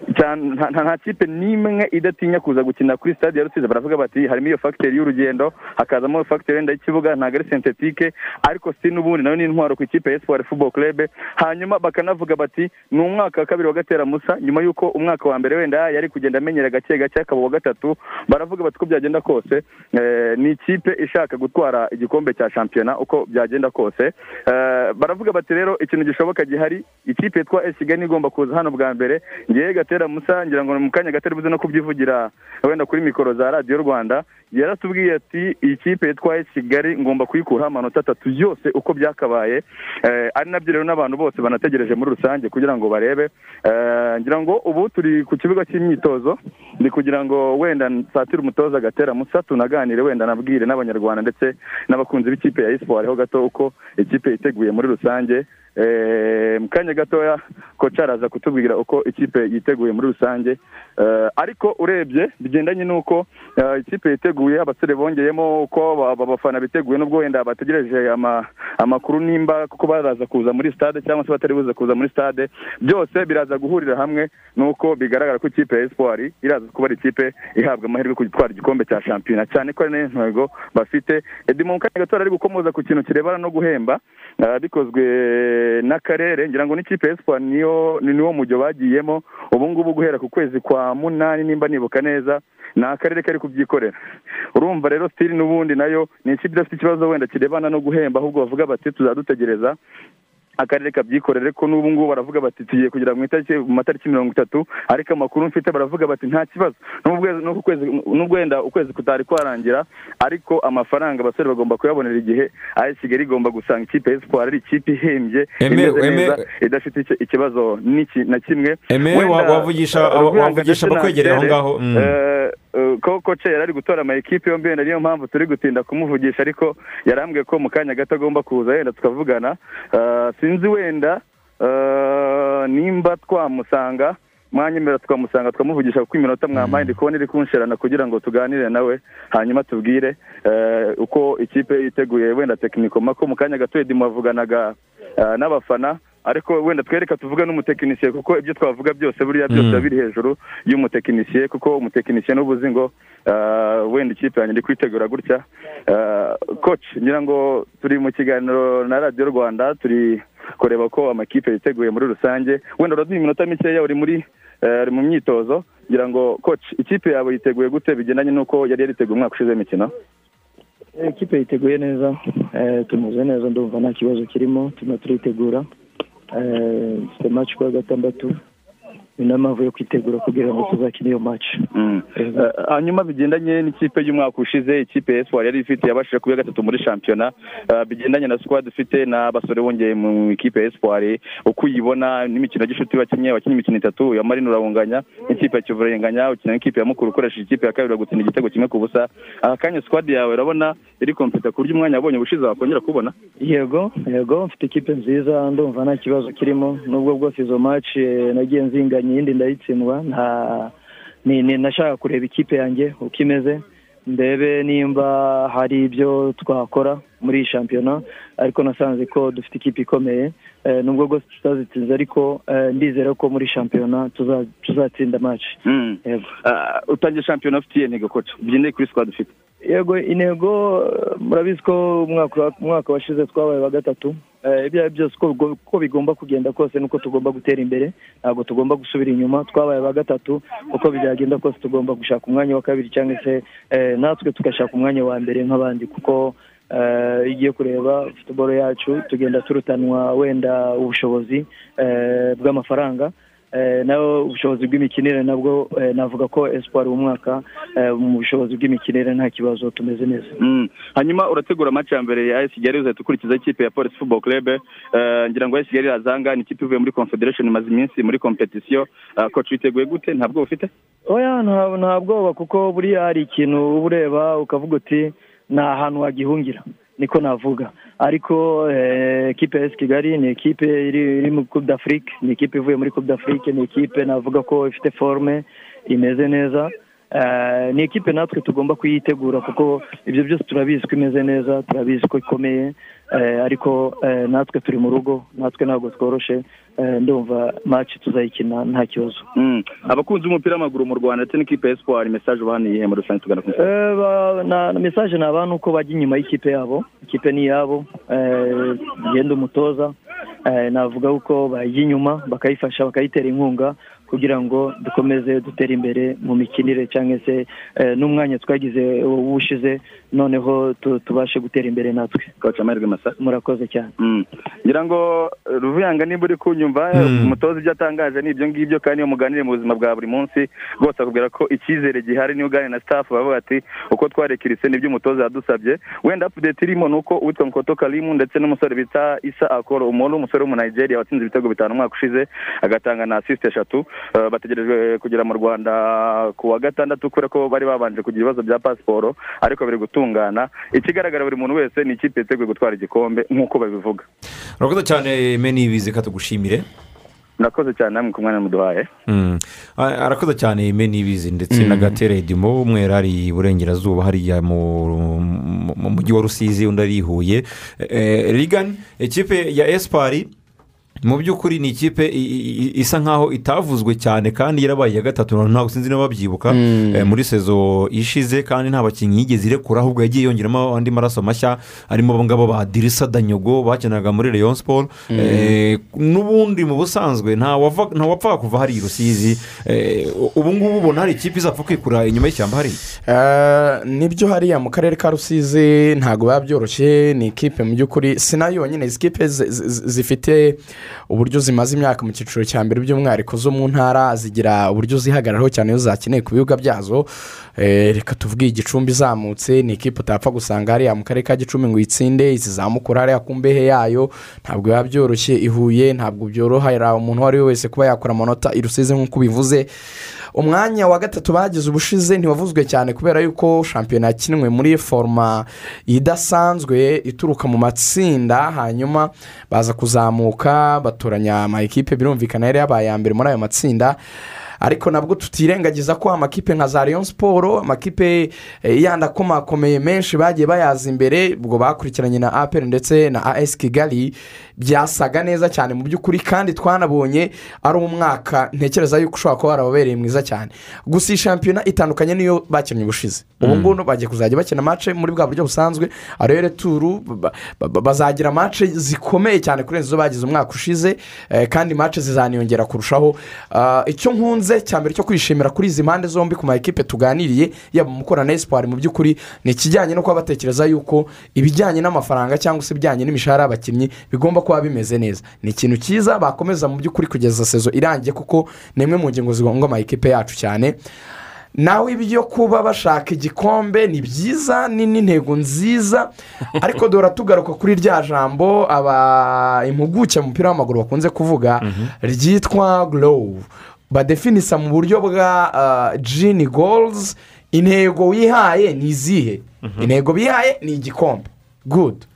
Nta kipe n'imwe idatinya kuza gukina kuri stade ya rusizi. Baravuga bati harimo iyo fagiteri y'urugendo hakazamo fagiteri wenda y'ikibuga ntabwo ari sentetike ariko si n'ubundi. Nayo ni intwaro ku ikipe ya futuboro club hanyuma bakanavuga bati ni umwaka wa kabiri wa gatera musa nyuma y'uko umwaka wa mbere wenda yari kugenda amenyera gake gake akaba uwa gatatu baravuga bati uko byagenda kose eh, ni ikipe ishaka gutwara igikombe cya shampiyona uko byagenda kose. Eh, baravuga bati rero ikintu gishoboka gihari ikipe yitwa esi kigali igomba kuza hano bwa mbere. Ngewe gatera musa ngira ngo mu kanya gatera buze no kubyivugira wenda kuri mikoro za radiyo rwanda. Yaratubwiye ati iyi kipe yitwa esi kigali ngomba kuyikuraho amanota atatu yose uko byakabaye Eh, ari na byo rero n'abantu bose banategereje muri rusange kugira ngo barebe. Eh, ngira ngo ubu turi ku kibuga cy'imyitozo ni kugira ngo wenda nsatire umutoza gatera musa tunaganire wenda nabwire n'abanyarwanda ndetse n'abakunzi b'ikipe ya esiporo ho gato uko ikipe yiteguye muri rusange. Mu kanya gatoya koca araza kutubwira uko ikipe yiteguye muri rusange. Eh, ariko urebye bigendanye n'uko eh, ikipe yiteguye abasore bongeyemo uko aba- aba bafana biteguye n'ubwo wenda bategereje ama- amakuru nimba kuko baraza kuza muri stade cyangwa se batari buze kuza muri stade byose biraza guhurira hamwe n'uko bigaragara ko ikipe ya espoir iraza kuba ari ikipe ihabwa amahirwe gutwara igikombe cya shampiyona. Cyane ko ari na yo ntego bafite. Edimo mu kanya gato ari gukomoza ku kintu kirebana no guhemba ah, bikozwe n'akarere ngira ngo n'ikipe ya espoir niyo ni niwo mujyo bagiyemo ubu ngubu guhera ku kwezi kwa munani nimba nibuka neza ni akarere kari kubyikorera. Urumva rero sitiri n'ubundi na yo ni ikipe idafite ikibazo wenda kirebana no guhemba ahubwo bavuga bati tuzadutegereza akarere kabyikorere ko n'ubu ngubu baravuga bati tugiye kugera mu matariki mirongo itatu ariko amakuru mfite baravuga bati nta kibazo. N'ubwo wenda ukwezi kutari kwarangira ariko amafaranga abasore bagomba kuyabonera igihe ayo kigali igomba gusanga ikipe ya espoir ari ikipe ihembye imeze neza idafite iki- ikibazo na kimwe. Wavugisha- eh, abakwegereye aho ngaho, eh, ko koce yari ari gutora amakipe yombi wenda niyo mpamvu turi gutinda kumuvugisha ariko yarambwiye ko mu kanya gato agomba kuza wenda tukavugana. Eh, sinzi wenda eh, nimba twamusanga mwanyemera tukamusanga tukamuvugisha kuko iminota mwampaye ndi kubona iri kunsherana kugira ngo tuganire nawe hanyuma tubwire uko ikipe yiteguye wenda tekinikoma ko mu kanya gato Eddie mwavuganaga n'abafana ariko wenda twereka tuvuge n'umutekinisiye kuko ibyo twavuga byose buriya byose biba biri hejuru y'umutekinisiye kuko umutekinisiye n'ubu uzi ngo eh, wenda ikipe yanjye ndi kwitegura gutya. Koci ngira ngo turi mu kiganiro na radiyo rwanda turi kureba ko amakipe yiteguye muri rusange. Wenda uraduha iminota mikeya uri muri uri mu myitozo ngira ngo koci ikipe yawe yiteguye gute bigendanye n'uko yari yariteguye umwaka ushize w'imikino ikipe yiteguye neza eh, tumeze neza ndumva nta kibazo kirimo turimo turitegura. Dufite match kuwa gatandatu ni n'impamvu yo kwitegura kugira ngo tuzakine iyo match. Mm. Eh, hanyuma bigendanye n'ikipe y'umwaka ushize ikipe ya espoir yari ifite yabashije kuba gatatu muri shampiyona Eh, bigendanye na squad ufite n'abasore bongeye mu ikipe ya espoir uko uyibona n'imikino y'ishuti wakinnye wakinnye imikino itatu ya marine urabunganya n'ikipe ya kivu urayinganya ukina n'ikipe ya mukuru ukoresheje ikipe ya kabiri gutsinda igitego kimwe ku busa. Aka kanya squad yawe urabona iri kompeta ku buryo umwanya wabonye ubushize wakongera kubona? Yego yego mfite ikipe nziza ndumva nta kibazo kirimo. Nubwo bwose izo match eh, nagiye nzinganya iyindi ndayitsindwa nta nashaka kureba ikipe yanjye uko imeze ndebe nimba hari ibyo twakora muri iyi shampiyona ariko nasanze ko dufite ikipe ikomeye. Eh, nubwo bwose tutazitsinze ariko eh, ndizera ko muri shampiyona tuza- tuzatsinda match. Mm. yego. Ah, utangiye shampiyona ufite iyihe ntego koca bigendeye kuri squad ufite. Yego intego murabizi ko umwaka washize twabaye wa gatatu. Eh, ibyo ari byo byose uko bigo- uko bigomba kugenda kose nuko tugomba gutera imbere. Ntabwo tugomba gusubira inyuma. Twabaye wa gatatu uko byagenda kose tugomba gushaka umwanya wa kabiri cyangwa se eh, natwe tugashaka umwanya wa mbere nk'abandi. Kuko eh, iyo ugiye kureba futuboro yacu tugenda turutanwa wenda ubushobozi bw'amafaranga. Eh, naho ubushobozi bw'imikinire nabwo eh, navuga ko espoir uyu mwaka eh, mu bushobozi bw'imikinire nta kibazo tumeze neza. Mm. hanyuma urategura match ya mbere ya Kigali uzahita ukurikiza ikipe ya Police Football Club. Ngira ngo Kigali irazanga ni ikipe ivuye muri Confederation imaze iminsi muri competition. Coach witeguye gute? Ntabwo ufite? Oya nta nta bwoba kuko buriya hari ikintu uba ureba ukavuga uti ni ahantu wagihungira. Niko navuga. Ariko eh, ekipe ya kigali ni ekipe iri iri mu coupe d'afrique ni ekipe ivuye muri coupe d'afrique ni ekipe navuga ko ifite forme imeze neza. Eh, ni ekipe natwe tugomba kuyitegura kuko ibyo byose turabizi ko imeze neza turabizi ko ikomeye. Ariko eh, natwe turi mu rugo natwe ntabwo tworoshe eh, ndumva match tuzayikina nta kibazo Mm. abakunzi b'umupira w'amaguru mu Rwanda ndetse n'ikipe ya message ubahaniye iyihe muri rusange tugana ku musozi Eh, message ni abantu uko bajya inyuma y'ikipe yabo ikipe ni iyabo eh, genda umutoza eh, navuga uko bajya inyuma bakayifasha bakayitera inkunga kugira ngo dukomeze dutere imbere mu mikinire cyangwa se eh, n'umwanya twagize ubushize noneho tu- tubashe gutera imbere natwe. Murakoze cyane. Mm. ngira ngo eh, ruvuyanga nimba uri kunyumva Mm. umutoza ibyo atangaje ni ibyo ngibyo kandi iyo muganire mu buzima bwa buri munsi rwose akubwira ko icyizere gihari niyo uganira na staff bavuga ati uko twarekirise ni byo umutoza yadusabye. Wenda update irimo ni uko uwitwa Nkoto Kalimu ndetse n'umusore bita Isa Akoro umuntu w'umusore wo mu Nigeria watsinze ibitego bitanu umwaka ushize agatanga na assist eshatu. Eh, bategerejwe kugera mu Rwanda ku wa gatandatu kubera ko bari babanje kugira ibibazo bya pasiporo ariko biri gutungana. Ikigaragara buri muntu wese ni ikipe yiteguye gutwara igikombe nk'uko babivuga. Urakoze cyane meni bize ka tugushimire murakoze cyane namwe ku mwanya muduhaye. Mm. A- arakoze cyane meni bizi ndetse na gatera edimo umwe yari ari iburengerazuba hariya mu mu- mu mujyi wa rusizi undi ari i huye. Eh, rigani ikipe ya esipari mu by'ukuri ni ikipe isa nkaho itavuzwe cyane kandi yarabaye iya gatatu ntabwo sinzi niba babyibuka. Mm. eh, muri sezo ishize kandi nta bakinnyi yigeze irekura ahubwo yagiye yongeramo andi maraso mashya harimo abo ngabo ba dirisa danyogo bakinaga muri leon siporo Mm. n'ubundi mu busanzwe nta wava- nta wapfaga kuva hari i rusizi. Eh, ubu ngubu ubona hari ikipe izapfa kwikura inyuma y'ishyamba hariya? Eh, ni byo hariya mu karere ka rusizi ntabwo biba byoroshye ni ikipe mu by'ukuri si na yo yonyine. Izi kipe zi- zi- zifite uburyo zimaze imyaka mu cyiciro cya mbere by'umwihariko zo mu ntara zigira uburyo zihagararaho cyane iyo zakeneye ku bibuga byazo. Eh, reka tuvuge igicumbi izamutse ni ikipe utapfa gusanga hariya mu karere ka gicumbi ngo uyitsinde izizamukura hariya ku mbehe yayo. Ntabwo biba byoroshye ihuye ntabwo byorohera umuntu uwo ari we wese kuba yakora amanota i rusizi nk'uko ubivuze. Umwanya wa gatatu bagize ubushize ntiwavuzwe cyane kubera yuko shampiyona yakinwe muri foroma idasanzwe ituruka mu matsinda hanyuma baza kuzamuka batoranya ama ekipe birumvikana yari yabaye aya mbere muri ayo matsinda. Ariko nabwo tutirengagiza ko amakipe nka za leon siporo amakipe eh, yandi akomakomeye menshi bagiye bayaza imbere ubwo bakurikiranye na aperi ndetse na as kigali byasaga neza cyane mu by'ukuri kandi twanabonye ari umwaka ntekereza yuko ushobora kuba warababereye mwiza cyane. Gusa iyi shampiyona itandukanye n'iyo bakinnye ubushize. Ubu ngubu bagiye kuzajya bakina mace muri bwa buryo busanzwe arere turu ba- ba- ba- bazagira mace zikomeye cyane kurenza izo bagize umwaka ushize eh, kandi mace zizaniyongera kurushaho. Ah, icyo nkunze cya mbere cyo kwishimira kuri izi mpande zombi ku ma ekipe tuganiriye yaba mukora na esipari mu by'ukuri ni ikijyanye no kuba batekereza yuko ibijyanye n'amafaranga cyangwa se ibijyanye n'imishahara y'abakinnyi bigomba kuba bimeze neza. Ni ikintu cyiza bakomeza mu by'ukuri kugeza sezo irangiye kuko ni imwe mu ngingo zigonga ama ekipe yacu cyane. Nawe ibyo kuba bashaka igikombe ni byiza ni n'intego nziza. Ariko dore tugaruka kuri rya jambo aba impuguke mu mupira w'amaguru bakunze kuvuga ryitwa gorowu badefinisa mu buryo bwa jini goluzi intego wihaye ni izihe? Intego bihaye ni igikombe. Gudu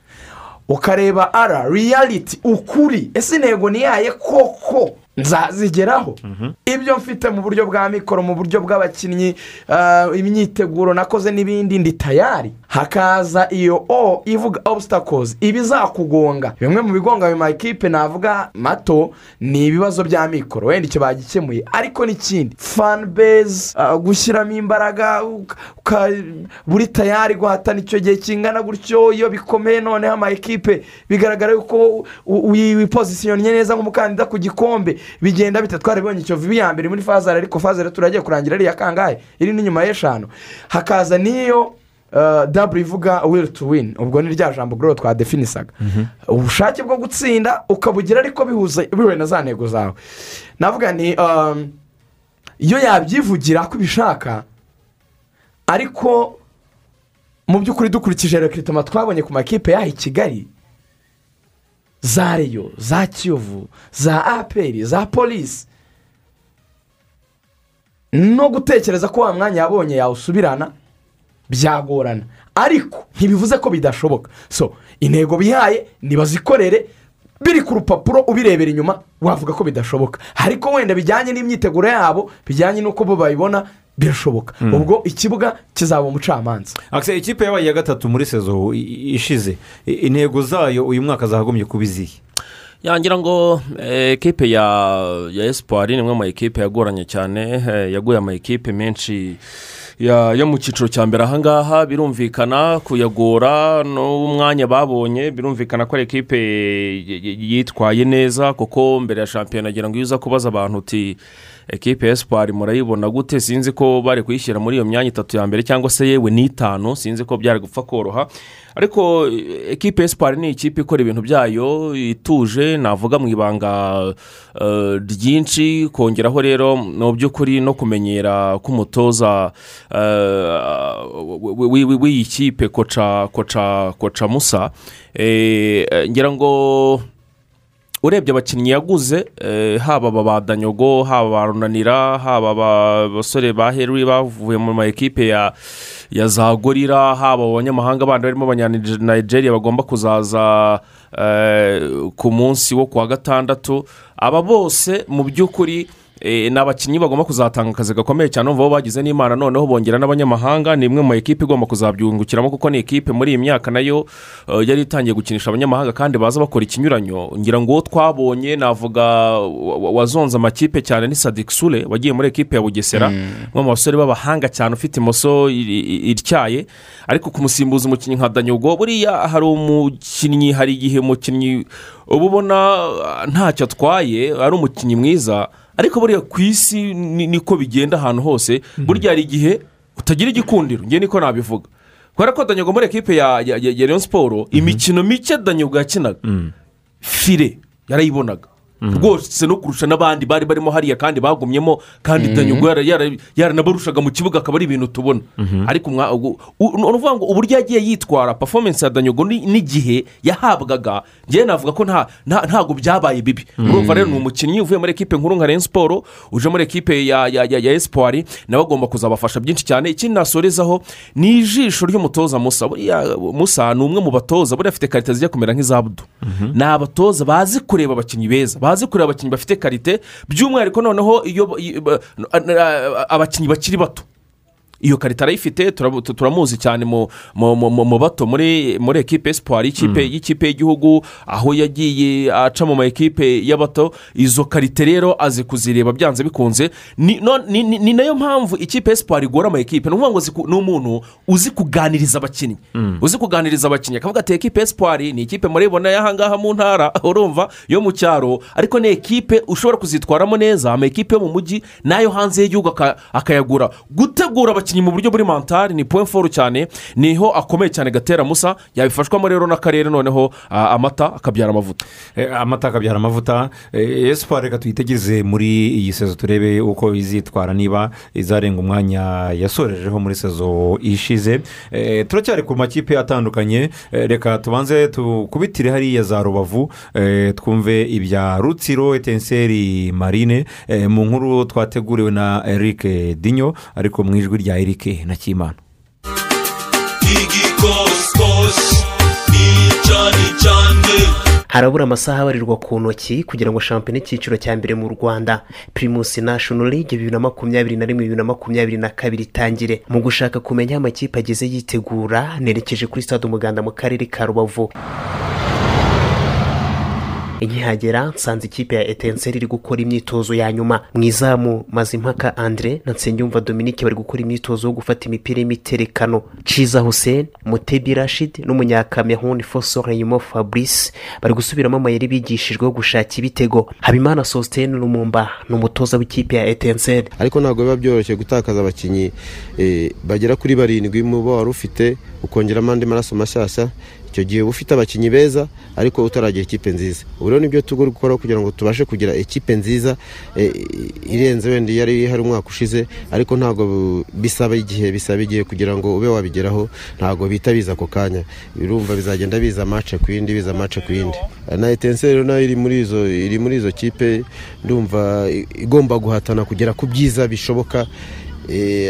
ukareba ara riyaliti ukuri. Ese intego niyaye koko? Nzazigeraho. Ibyo mfite mu buryo bwa mikoro mu buryo bw'abakinnyi ah, imyiteguro nakoze n'ibindi ndi tayari. Hakaza iyo o ivuga obusitakozi ibizakugonga bimwe mu bigonga ayo makipe navuga mato ni ibibazo bya mikoro wenda icyo bagikemuye. Ariko n'ikindi fani bezi gushyiramo imbaraga buri tayari guhatana icyo gihe kingana gutyo iyo bikomeye noneho ama ekipe bigaragara yuko wipozisiyonnye neza nk'umukandida ku gikombe. Bigenda bite? Twarabibonye icyo vibi ya mbere muri fazare ariko fazare turagiye kurangira ari iya kangahe? Iri n'inyuma y'eshanu. Hakaza n'iyo uh, dabure ivuga will to win. Ubwo ni rya jambo goro twadefinisaga. Ubushake bwo gutsinda ukabugira ariko bihuza bihuye na za ntego zawe. Navuga ni um, iyo yabyivugira ko ibishaka ariko mu by'ukuri dukurikije rekiritoma twabonye ku makipe yaha i kigali za reyo za kiyovu za aperi za polisi no gutekereza ko wa mwanya yabonye yawusubirana byagorana. Ariko ntibivuze ko bidashoboka. So intego bihaye nibazikorere biri ku rupapuro ubirebera inyuma wavuga ko bidashoboka. Ariko wenda bijyanye n'imyiteguro yabo bijyanye n'uko bo babibona birashoboka. Mm. ubwo ikibuga kizaba umucamanza. Ikipe yabaye iya gatatu muri sezo ishize intego zayo uyu mwaka zagombye kuba izihe? Yangira ngo eh, ekipe ya ya esipari ni imwe mu ekipe yagoranye cyane eh, yaguye ama ekipe menshi yo mu cyiciro cya mbere. Ahangaha birumvikana kuyagora n'umwanya babonye birumvikana ko ari ekipe yitwaye neza kuko mbere ya shampiyona agira ngo iyo uza kubaza abantu uti ekipe ya esipari murayibona gute? Sinzi ko bari kuyishyira muri iyo myanya itatu ya mbere cyangwa se yewe n'itanu. Sinzi ko byari gupfa koroha. Ariko ekipe ya esipari ni ikipe ikora ibintu byayo ituje navuga mu ibanga eh, ryinshi. Kongeraho rero mu by'ukuri no kumenyera k'umutoza w'iyi kipe koca koca koca musa. Eh, eh, ngira ngo urebye abakinnyi yaguze eh, haba aba ba danyogo haba ba runanira haba aba basore ba heri bavuye mu ma ekipe ya za gorira haba abanyamahanga bandi barimo abanyanigeria bagomba kuzaza ku munsi wo ku wa gatandatu. Aba bose mu by'ukuri ni abakinnyi bagomba kuzatanga akazi gakomeye cyane umva bo bagize n'imana noneho bongera n'abanyamahanga ni imwe mu ekipe igomba kuzabyungukiramo kuko ni ekipe muri iyi myaka na yo eh, yari itangiye gukinisha abanyamahanga kandi baza bakora ikinyuranyo. Ngira ngo uwo twabonye navuga wa- wa- wazonze amakipe cyane ni sadik sure wagiye muri ekipe ya bugesera. Umwe mu basore b'abahanga cyane ufite imoso ityaye ariko kumusimbuza umukinnyi nka danyogo buriya hari umukinnyi hari igihe umukinnyi uba ubona ah, ntacyo atwaye ari umukinnyi mwiza. Ariko buriya ku isi ni- niko bigenda ahantu hose burya hari igihe utagira igikundiro ngewe niko nabivuga kubera ko danyogo muri ekipe ya leon siporo imikino mike danyogo yakinaga fire yarayibonaga rwose no kurusha n'abandi bari barimo hariya kandi bagumyemo kandi Mhm. yara- yaranabarushaga mu kibuga akaba ari ibintu tubona ariko ni ukuvuga ngo uburyo yagiye yitwara performance ya danyogo ni- n'igihe yahabwaga ngewe navuga ko nta- nta- ntabwo byabaye bibi. Urumva rero ni umukinnyi uvuye muri ekipe nkuru nka rayon siporo uje muri ekipe ya esipuwari nawe agomba kuzabafasha byinshi cyane. Ikindi nasorezaho ni ijisho ry'umutoza musa. Musa ni umwe mu batoza buriya afite karite zijya kumera nk'izabudu. Ni abatoza bazi kureba abakinnyi beza bazi kureba abakinnyi bafite karite by'umwihariko noneho iyo iyo- ba- abakinnyi bakiri bato. Iyo karita arayifite turamuzi cyane mu bato muri ekipe esipuwari y'ikipe y'ikipe y'igihugu aho yagiye aca mu ma ekipe y'abato izo karite rero azi kuzireba byanze bikunze. Ni na yo mpamvu ikipe esipuwari igora ama ekipe. Ni ukuvuga ngo ni umuntu uzi kuganiriza abakinnyi. Uzi kuganiriza abakinnyi. Akavuga ati ekipe esipuwari ni ikipe muribona y'ahangaha mu ntara urumva yo mu cyaro. Ariko ni ekipe ushobora kuzitwaramo neza ama ekipe yo mu mujyi n'ayo hanze y'igihugu aka- akayagura. Gutegura abakinnyi mu buryo buri mantari ni point foru cyane ni ho akomeye cyane gatera musa yabifashwamo rero n'akarere noneho amata akabyara amavuta. Eh, amata akabyara amavuta. Eh, esipari reka tuyitegereze muri iyi sezo turebe uko izitwara niba izarenga umwanya yasorejeho muri sezo ishize. Eh, turacyari ku makipe atandukanye. Reka tubanze tukubitire hariya za rubavu. Twumve ibya rutsiro etenseri marine. Mu nkuru twateguriwe na eric dinyo ariko mu ijwi rya eric na kimana harabura amasaha abarirwa ku ntoki kugira ngo shampiyona y'icyiciro cya mbere mu rwanda pirimusi nashono ligue bibiri na makumyabiri na rimwe bibiri na makumyabiri na kabiri itangire. Mu gushaka kumenya aho amakipe ageze yitegura nerekeje kuri stade umuganda mu karere ka rubavu. Nkihagera nsanze ikipe ya etenseri iri gukora imyitozo ya nyuma. Mu izamu mazimpaka andre na nsengiyumva dominique bari gukora imyitozo yo gufata imipira y'imiterekano. Ciza hussein mutebi rashid n'umunyakameruni fosoreyimo fabrice bari gusubiramo amayeri bigishijwe yo gushaka ibitego. Habimana sositene lumumba ni umutoza w'ikipe ya etenseri ariko ntabwo biba byoroshye gutakaza abakinnyi eh, bagera kuri barindwi mu bo wari ufite ukongeramo andi maraso mashyashya icyo gihe uba ufite abakinnyi beza ariko utaragira ikipe nziza. Ubu rero ni byo tugomba gukora kugira ngo tubashe kugira ikipe nziza eh, irenze wenda iyo yari hari umwaka ushize ariko ntabwo bisaba igihe bisaba igihe kugira ngo ube wabigeraho ntabwo bihita biza ako kanya. Birumva bizagenda biza mace ku yindi biza mace ku yindi. Na etenseri rero na yo iri muri izo kipe ndumva igomba guhatana kugera ku byiza bishoboka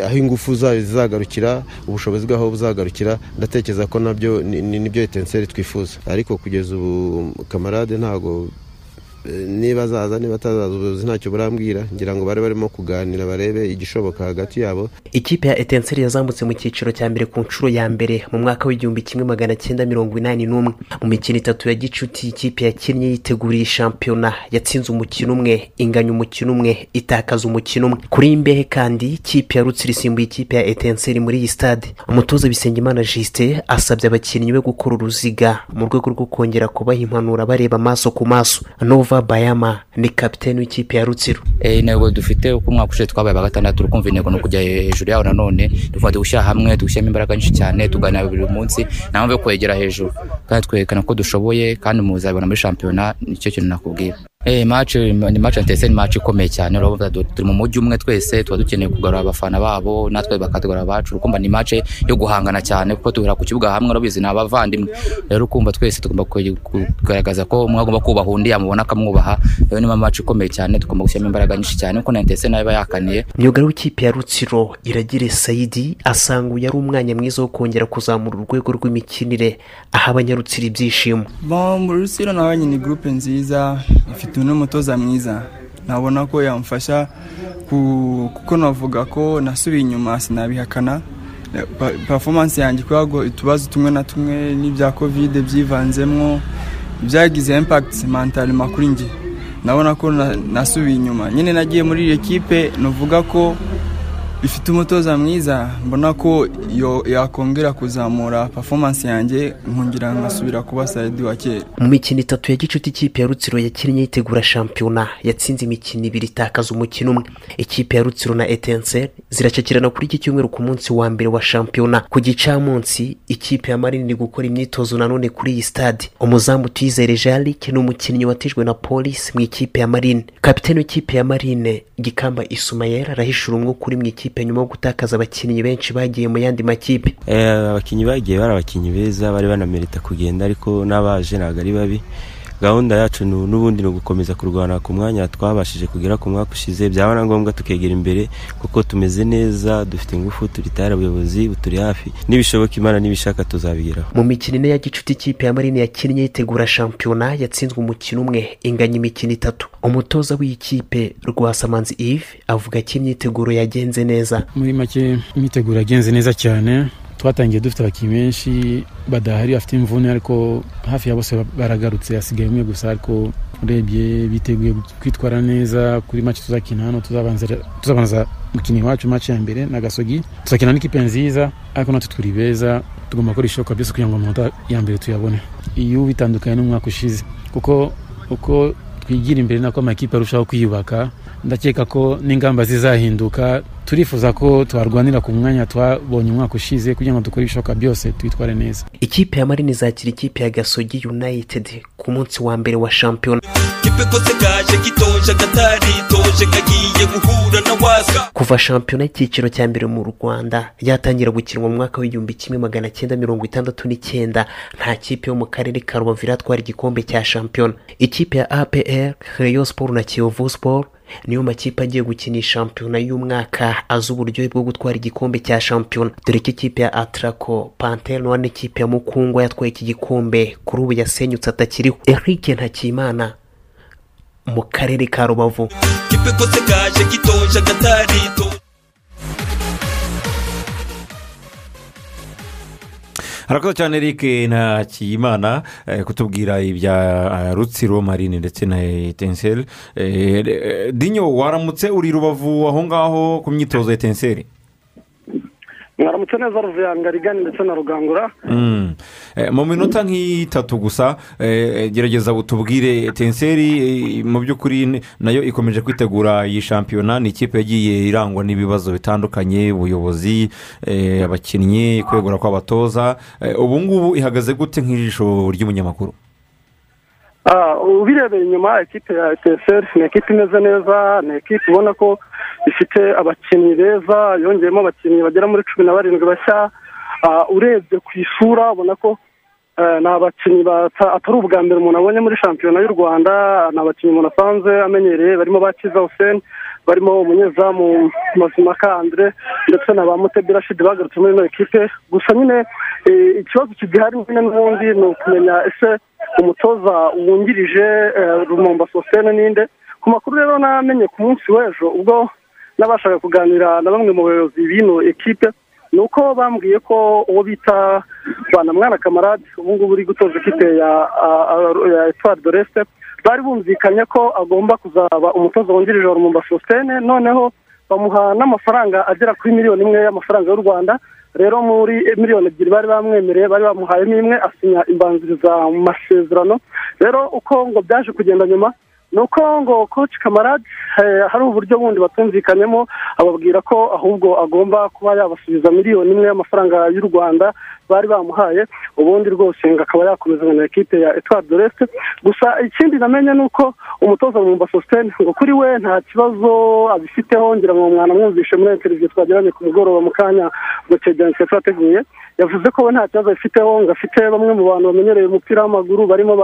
aho ingufu zayo zizagarukira ubushobozi bwaho buzagarukira ndatekereza ko na byo ni- ni- ni byo etenseri twifuza. Ariko kugeza ubu kamarade ntabwo eh, niba azaza niba atazaza ubuyobozi ntacyo burambwira. Ngira ngo bari barimo kuganira barebe igishoboka hagati yabo. Ikipe ya etenseri yazamutse mu cyiciro cya mbere ku nshuro ya mbere mu mwaka w'igihumbi kimwe magana cyenda mirongo inani n'umwe. Mu mikino itatu ya gicuti ikipe yakinnye yiteguriye shampiyona. Yatsinze umukino umwe inganya umukino umwe itakaza umukino umwe. Kuri iyi mbehe kandi ikipe ya rutsiro isimbuye ikipe ya etenseri muri iyi stade. Umutoza bisengimana jisite asabye abakinnyi be gukora uruziga mu rwego rwo kongera kubaha impanuro bareba amaso ku maso. Nova bayama ni kapitene w'ikipe ya rutsiro. Eh, intego dufite uko umwaka ushize twabaye aba gatandatu turi kumva intego ni ukujya hejuru yaho nanone. Tuvuga gushyira hamwe dushyiramo imbaraga nyinshi cyane tuganira buri munsi. Nta mpamvu yo kwegera hejuru. Kandi twerekana ko dushoboye kandi muzabibona muri shampiyona ni cyo kintu nakubwira Eh, match ni match ndetse ni match ikomeye cyane urabona turi mu mujyi umwe twese tuba dukeneye kugarura abafana babo natwe bakatugarura abacu. Urukumva ni match yo guhangana cyane kuko duhura ku kibuga hamwe urabizi ni abavandimwe. Rero ukumva twese tugomba kugaragaza ko umwe agomba kubaha undi yamubona akamwubaha. Rero niyo match ikomeye cyane tugomba gushyiramo imbaraga nyinshi cyane kuko na ndetse na yo iba yakaniye myugariro w'ikipe ya rutsiro iragire sayidi asanga uyu ari umwanya mwiza wo kongera kuzamura urwego rw'imikinire aha abanyarutsiro ibyishimo. Muri rusiro nawe ni gurupe nziza ifite n'umutoza mwiza. Nabona ko yamfasha ku- kuko navuga ko nasubiye inyuma sinabihakana. Performance yanjye kubera utubazo tumwe na tumwe n'ibya kovide byivanzemo byagize impact mentalima kuri njye ndabona ko na- nasubiye inyuma. Nyine nagiye muri iyi ekipe nuvuga ko ifite umutoza mwiza mbona ko yakongera kuzamura performance yanjye nkongera ngasubira kuba sayidi wa kera mu mikino itatu ya gicuti ikipe ya rutsiro yakinnye yitegura shampiyona yatsinze imikino ibiri itakaza umukino umwe. Ikipe ya rutsiro na etenseri ziracakirana kuri iki cyumweru ku munsi wa mbere wa shampiyona. Ku gicamunsi ikipe ya marini gukora imyitozo nanone kuri iyi stade. Umuzamu tuyizere jarike ni umukinnyi watijwe na polisi mu ikipe ya marine. Kapiteni w'ikipe ya marine gikamba isumayeli arahishura umwuka uri mu ikipe nyuma yo gutakaza abakinnyi benshi bagiye mu yandi makipe. Eh, abakinnyi bagiye bari abakinnyi beza bari banamerita kugenda ariko n'abaje ntabwo ari babi. Gahunda yacu nu- n'ubundi ni ugukomeza kurwana ku mwanya twabashije kugera ku mwaka ushize. Byaba na ngombwa tukegera imbere kuko tumeze neza dufite ingufu turi tayari abayobozi turi hafi. Nibishoboka imana nibishaka tuzabigeraho. Mu mikino ine ya gicuti ikipe ya marine yakinnye yitegura shampiyona yatsinzwe umukino umwe inganya imikino itatu. Umutoza w'iyi kipe rwasamanzi yves avuga ko imyiteguro yagenze neza. Muri make imyiteguro yagenze neza cyane. Twatangiye dufite abakinnyi benshi badahari bafite imvune ariko hafi ya bose baragarutse hasigaye umwe gusa ariko urebye biteguye kwitwara neza kuri make tuzakina hano tuzabanza gukina iwacu match ya mbere na gasogi tuzakina n'ikipe nziza ariko natwe turi beza tugomba gukora ishoboka byose kugira ngo amanota ya mbere tuyabone. Iyo bitandukanye n'umwaka ushize kuko uko twigira imbere nako amakipe arushaho kwiyubaka ndakeka ko n'ingamba zizahinduka. Turifuza ko twarwanira ku mwanya twabonye umwaka ushize kugira ngo dukore ibishoboka byose twitware neza. Ikipe ya marine izakira ikipe ya gasogi united ku munsi wa mbere wa shampiyona. Kuva shampiyona y'icyiciro cya mbere mu rwanda yatangira gukinwa mu mwaka w'igihumbi kimwe magana cyenda mirongo itandatu n'icyenda. Nta kipe yo mu karere ka rubavu iratwara igikombe cya shampiyona. Ikipe ya apr rayon sport na kiyovu sport niyo makipe agiye gukina shampiyona y'umwaka azi uburyohe bwo gutwara igikombe cya shampiyona. Dore ko ikipe ya atraco pantel noa n'ikipe ya mukungwa yatwaye iki gikombe kuri ubu yasenyutse atakiriho. Eric ntakimana mu karere ka rubavu. Harakoze cyane eric na kiyimana eh, kutubwira ibya eh, rutsiro marine ndetse na etenseri. Dinyo waramutse uri rubavu aho ngaho ku myitozo etenseri? Mwaramutse neza ruvuyanga rigani ndetse na rugangura? Mm. Eh, mu minota nk'itatu gusa eh, gerageza butubwire etenseri eh, mu by'ukuri na yo ikomeje kwitegura iyi shampiyona ni ikipe yagiye irangwa n'ibibazo bitandukanye ubuyobozi eh, abakinnyi kwegura kw'abatoza. Eh, ubu ngubu ihagaze gute nk'ijisho ry'umunyamakuru? Ah, ubirebeye inyuma ekipe ya eteseri ni ekipe imeze neza ni ekipe ubona ko ifite abakinnyi beza yongeyemo abakinnyi bagera muri cumi na barindwi bashya. Ah, urebye ku isura ubona ko eh, ni abakinnyi atari ubwa mbere umuntu abonye muri shampiyona y'u rwanda. Ni abakinnyi umuntu asanzwe amenyereye. Barimo ba kiza hussein barimo umunyezamu mazimaka andre ndetse na ba mutebi rashidi bagarutse muri ino ekipe gusa nyine eh, ikibazo kigihari nyine n'ubundi ni ukumenya ese umutoza wungirije eh, rumomba sositene ninde ku makuru rero namenye ku munsi w'ejo ubwo nabashaga kuganira na bamwe mu bayobozi b'ino ekipe ni uko bambwiye ko uwo bita banamwana kamarade ubu ngubu uri gutoza ikipe ya etwari de resite bari bumvikanye ko agomba kuzaba umutoza wungirije wa rumumba noneho bamuha n'amafaranga agera kuri miliyoni imwe y'amafaranga y'u rwanda. Rero muri miliyoni ebyiri bari bamwemereye bari bamuhayemo imwe asinya imbanziriza mu masezerano. Rero uko ngo byaje kugenda nyuma ni uko ngo koci kamarade eh, hari uburyo bundi batumvikanyemo ababwira ko ahubwo agomba kuba yabasubiza miliyoni imwe y'amafaranga y'u rwanda bari bamuhaye ubundi rwose ngo akaba yakomezanya na ekipe ya etwari de resite gusa ikindi namenye ni uko umutoza mu sositene ngo kuri we nta kibazo abifiteho ngira ngo mwanamwumvishe muri televiziyo twagiranye ku mugoroba mu kanya ngo cyegeranyo twateguye yavuze ko we nta kibazo abifiteho ngo afite bamwe mu bantu bamenyereye umupira w'amaguru barimo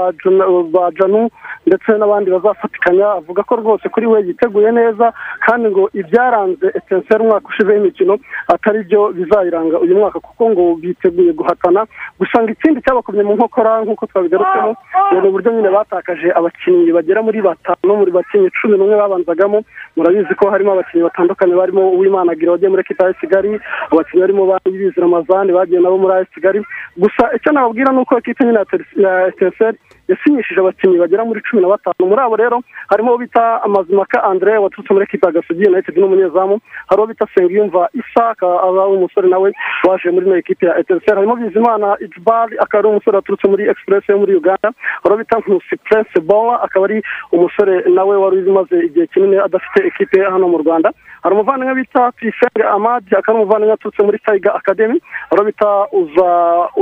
ba janu ndetse n'abandi bazafatikanya avuga ko rwose kuri we yiteguye neza kandi ngo ibyaranze etenseri umwaka ushize w'imikino atari byo bizayiranga uyu mwaka kuko ngo biteguye guhatana. Gusa ngo ikindi cyabakomye mu nkokora nk'uko twabigarutsemo ni uburyo nyine batakaje abakinnyi bagera muri batanu muri bakinnyi cumi n'umwe babanzagamo. Murabizi ko harimo abakinnyi batandukanye barimo uwimana gira wagiye muri ekipa ya kigali abakinnyi barimo bayibizi ramazani bagiye nabo muri ayesi kigali. Gusa icyo nababwira ni uko ekipa nyine ya etenseri yasinyishije abakinnyi bagera muri cumi na batanu. Muri abo rero harimo uwo bita amazimaka andre waturutse muri ekipa ya gasogi united n'umunyezamu. Hari uwo bita sengiyumva isaka aba ari umusore nawe waje muri ino ekipa ya etenseri harimo bizimana ijbal akaba ari umusore waturutse muri express yo muri uganda. Hari uwo bita nkusi prince bola akaba ari umusore nawe wari umaze igihe kinini adafite ekipe hano mu rwanda. Hari umuvandimwe bita tuyisenge amadi akaba ari umuvandimwe waturutse muri tayiga akademi uwo bita uza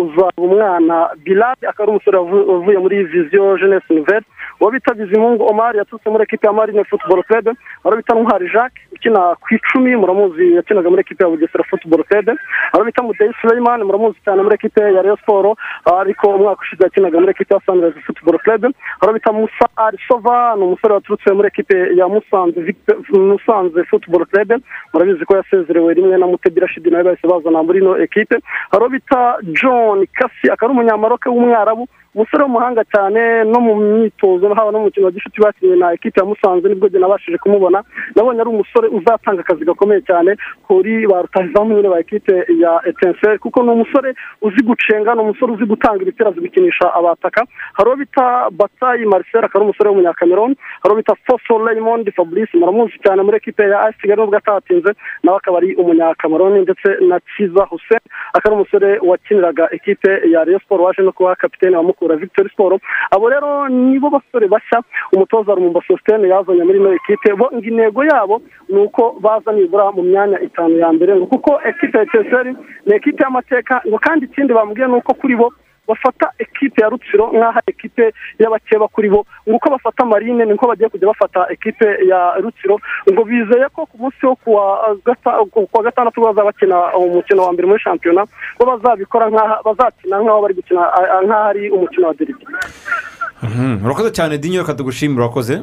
uza umwana biladi akaba ari umusore wavu- wavuye muri viziyo jeunesse nouvelle. Uwo bita bizimungu omar yaturutse muri ekipe ya marine club. Hari uwo bita ntwari jacques ukina ku icumi muramuzi yakinaga muri ekipe ya bugesera club. Hari uwo bita mudeyi suleiman muramuzi cyane muri ekipe ya rayon sport ariko umwaka ushize yakinaga muri ekipe ya football club. Hari uwo bita musa arisova ni umusore waturutse muri ekipe ya musanze musanze football club. Murabizi ko yasezerewe rimwe na mutebi rashidi nawe bahise bazana muri ino ekipe. Uwo bita john kasi akaba ari umunyamaroke w'umwarabu umusore w'umuhanga cyane no mu myitozo haba no mu mukino wa gishuti bakinnye na ekipe ya musanze ni bwo njye nabashije kumubona. Nabonye ari umusore uzatanga akazi gakomeye cyane kuri ba rutahizamu nyine ba ekipe ya etenseri kuko ni umusore uzi gucenga ni umusore uzi gutanga ibitero azi gukinisha abataka. Hari uwo bita batayi marcel akaba ari umusore w'umunyakameroni hari uwo bita foso raymond fabrice muramuzi cyane muri ekipe ya asi kigali nubwo atatinze nawe akaba ari umunyakameroni ndetse na kiza hussein akaba ari umusore wakiniraga ekipe ya sport waje no kuba kapitene wa mukura victory sport. Abo rero nibo basore bashya umutoza rumumba sositene yazanye muri ino ekipe bo ngo intego yabo ni uko baza nibura mu myanya itanu ya mbere ngo kuko ekipe ya teseri ni ekipe y'amateka ngo kandi ikindi bambwiye ni uko kuri bo bafata ekipe ya rutsiro nk'aho ekipe y'abakeba kuri bo. Ngo uko bafata marine niko bagiye kujya bafata ekipe ya rutsiro. Ngo bizeye ko ku munsi wo kuwa gata- ku wa gatandatu bazaba bakina umukino wa mbere muri shampiyona ko bazabikora bazakina nk'aho bari gukina nk'aho ari umukino wa derby. Mhm. urakoze cyane dinyo reka tugushimire urakoze.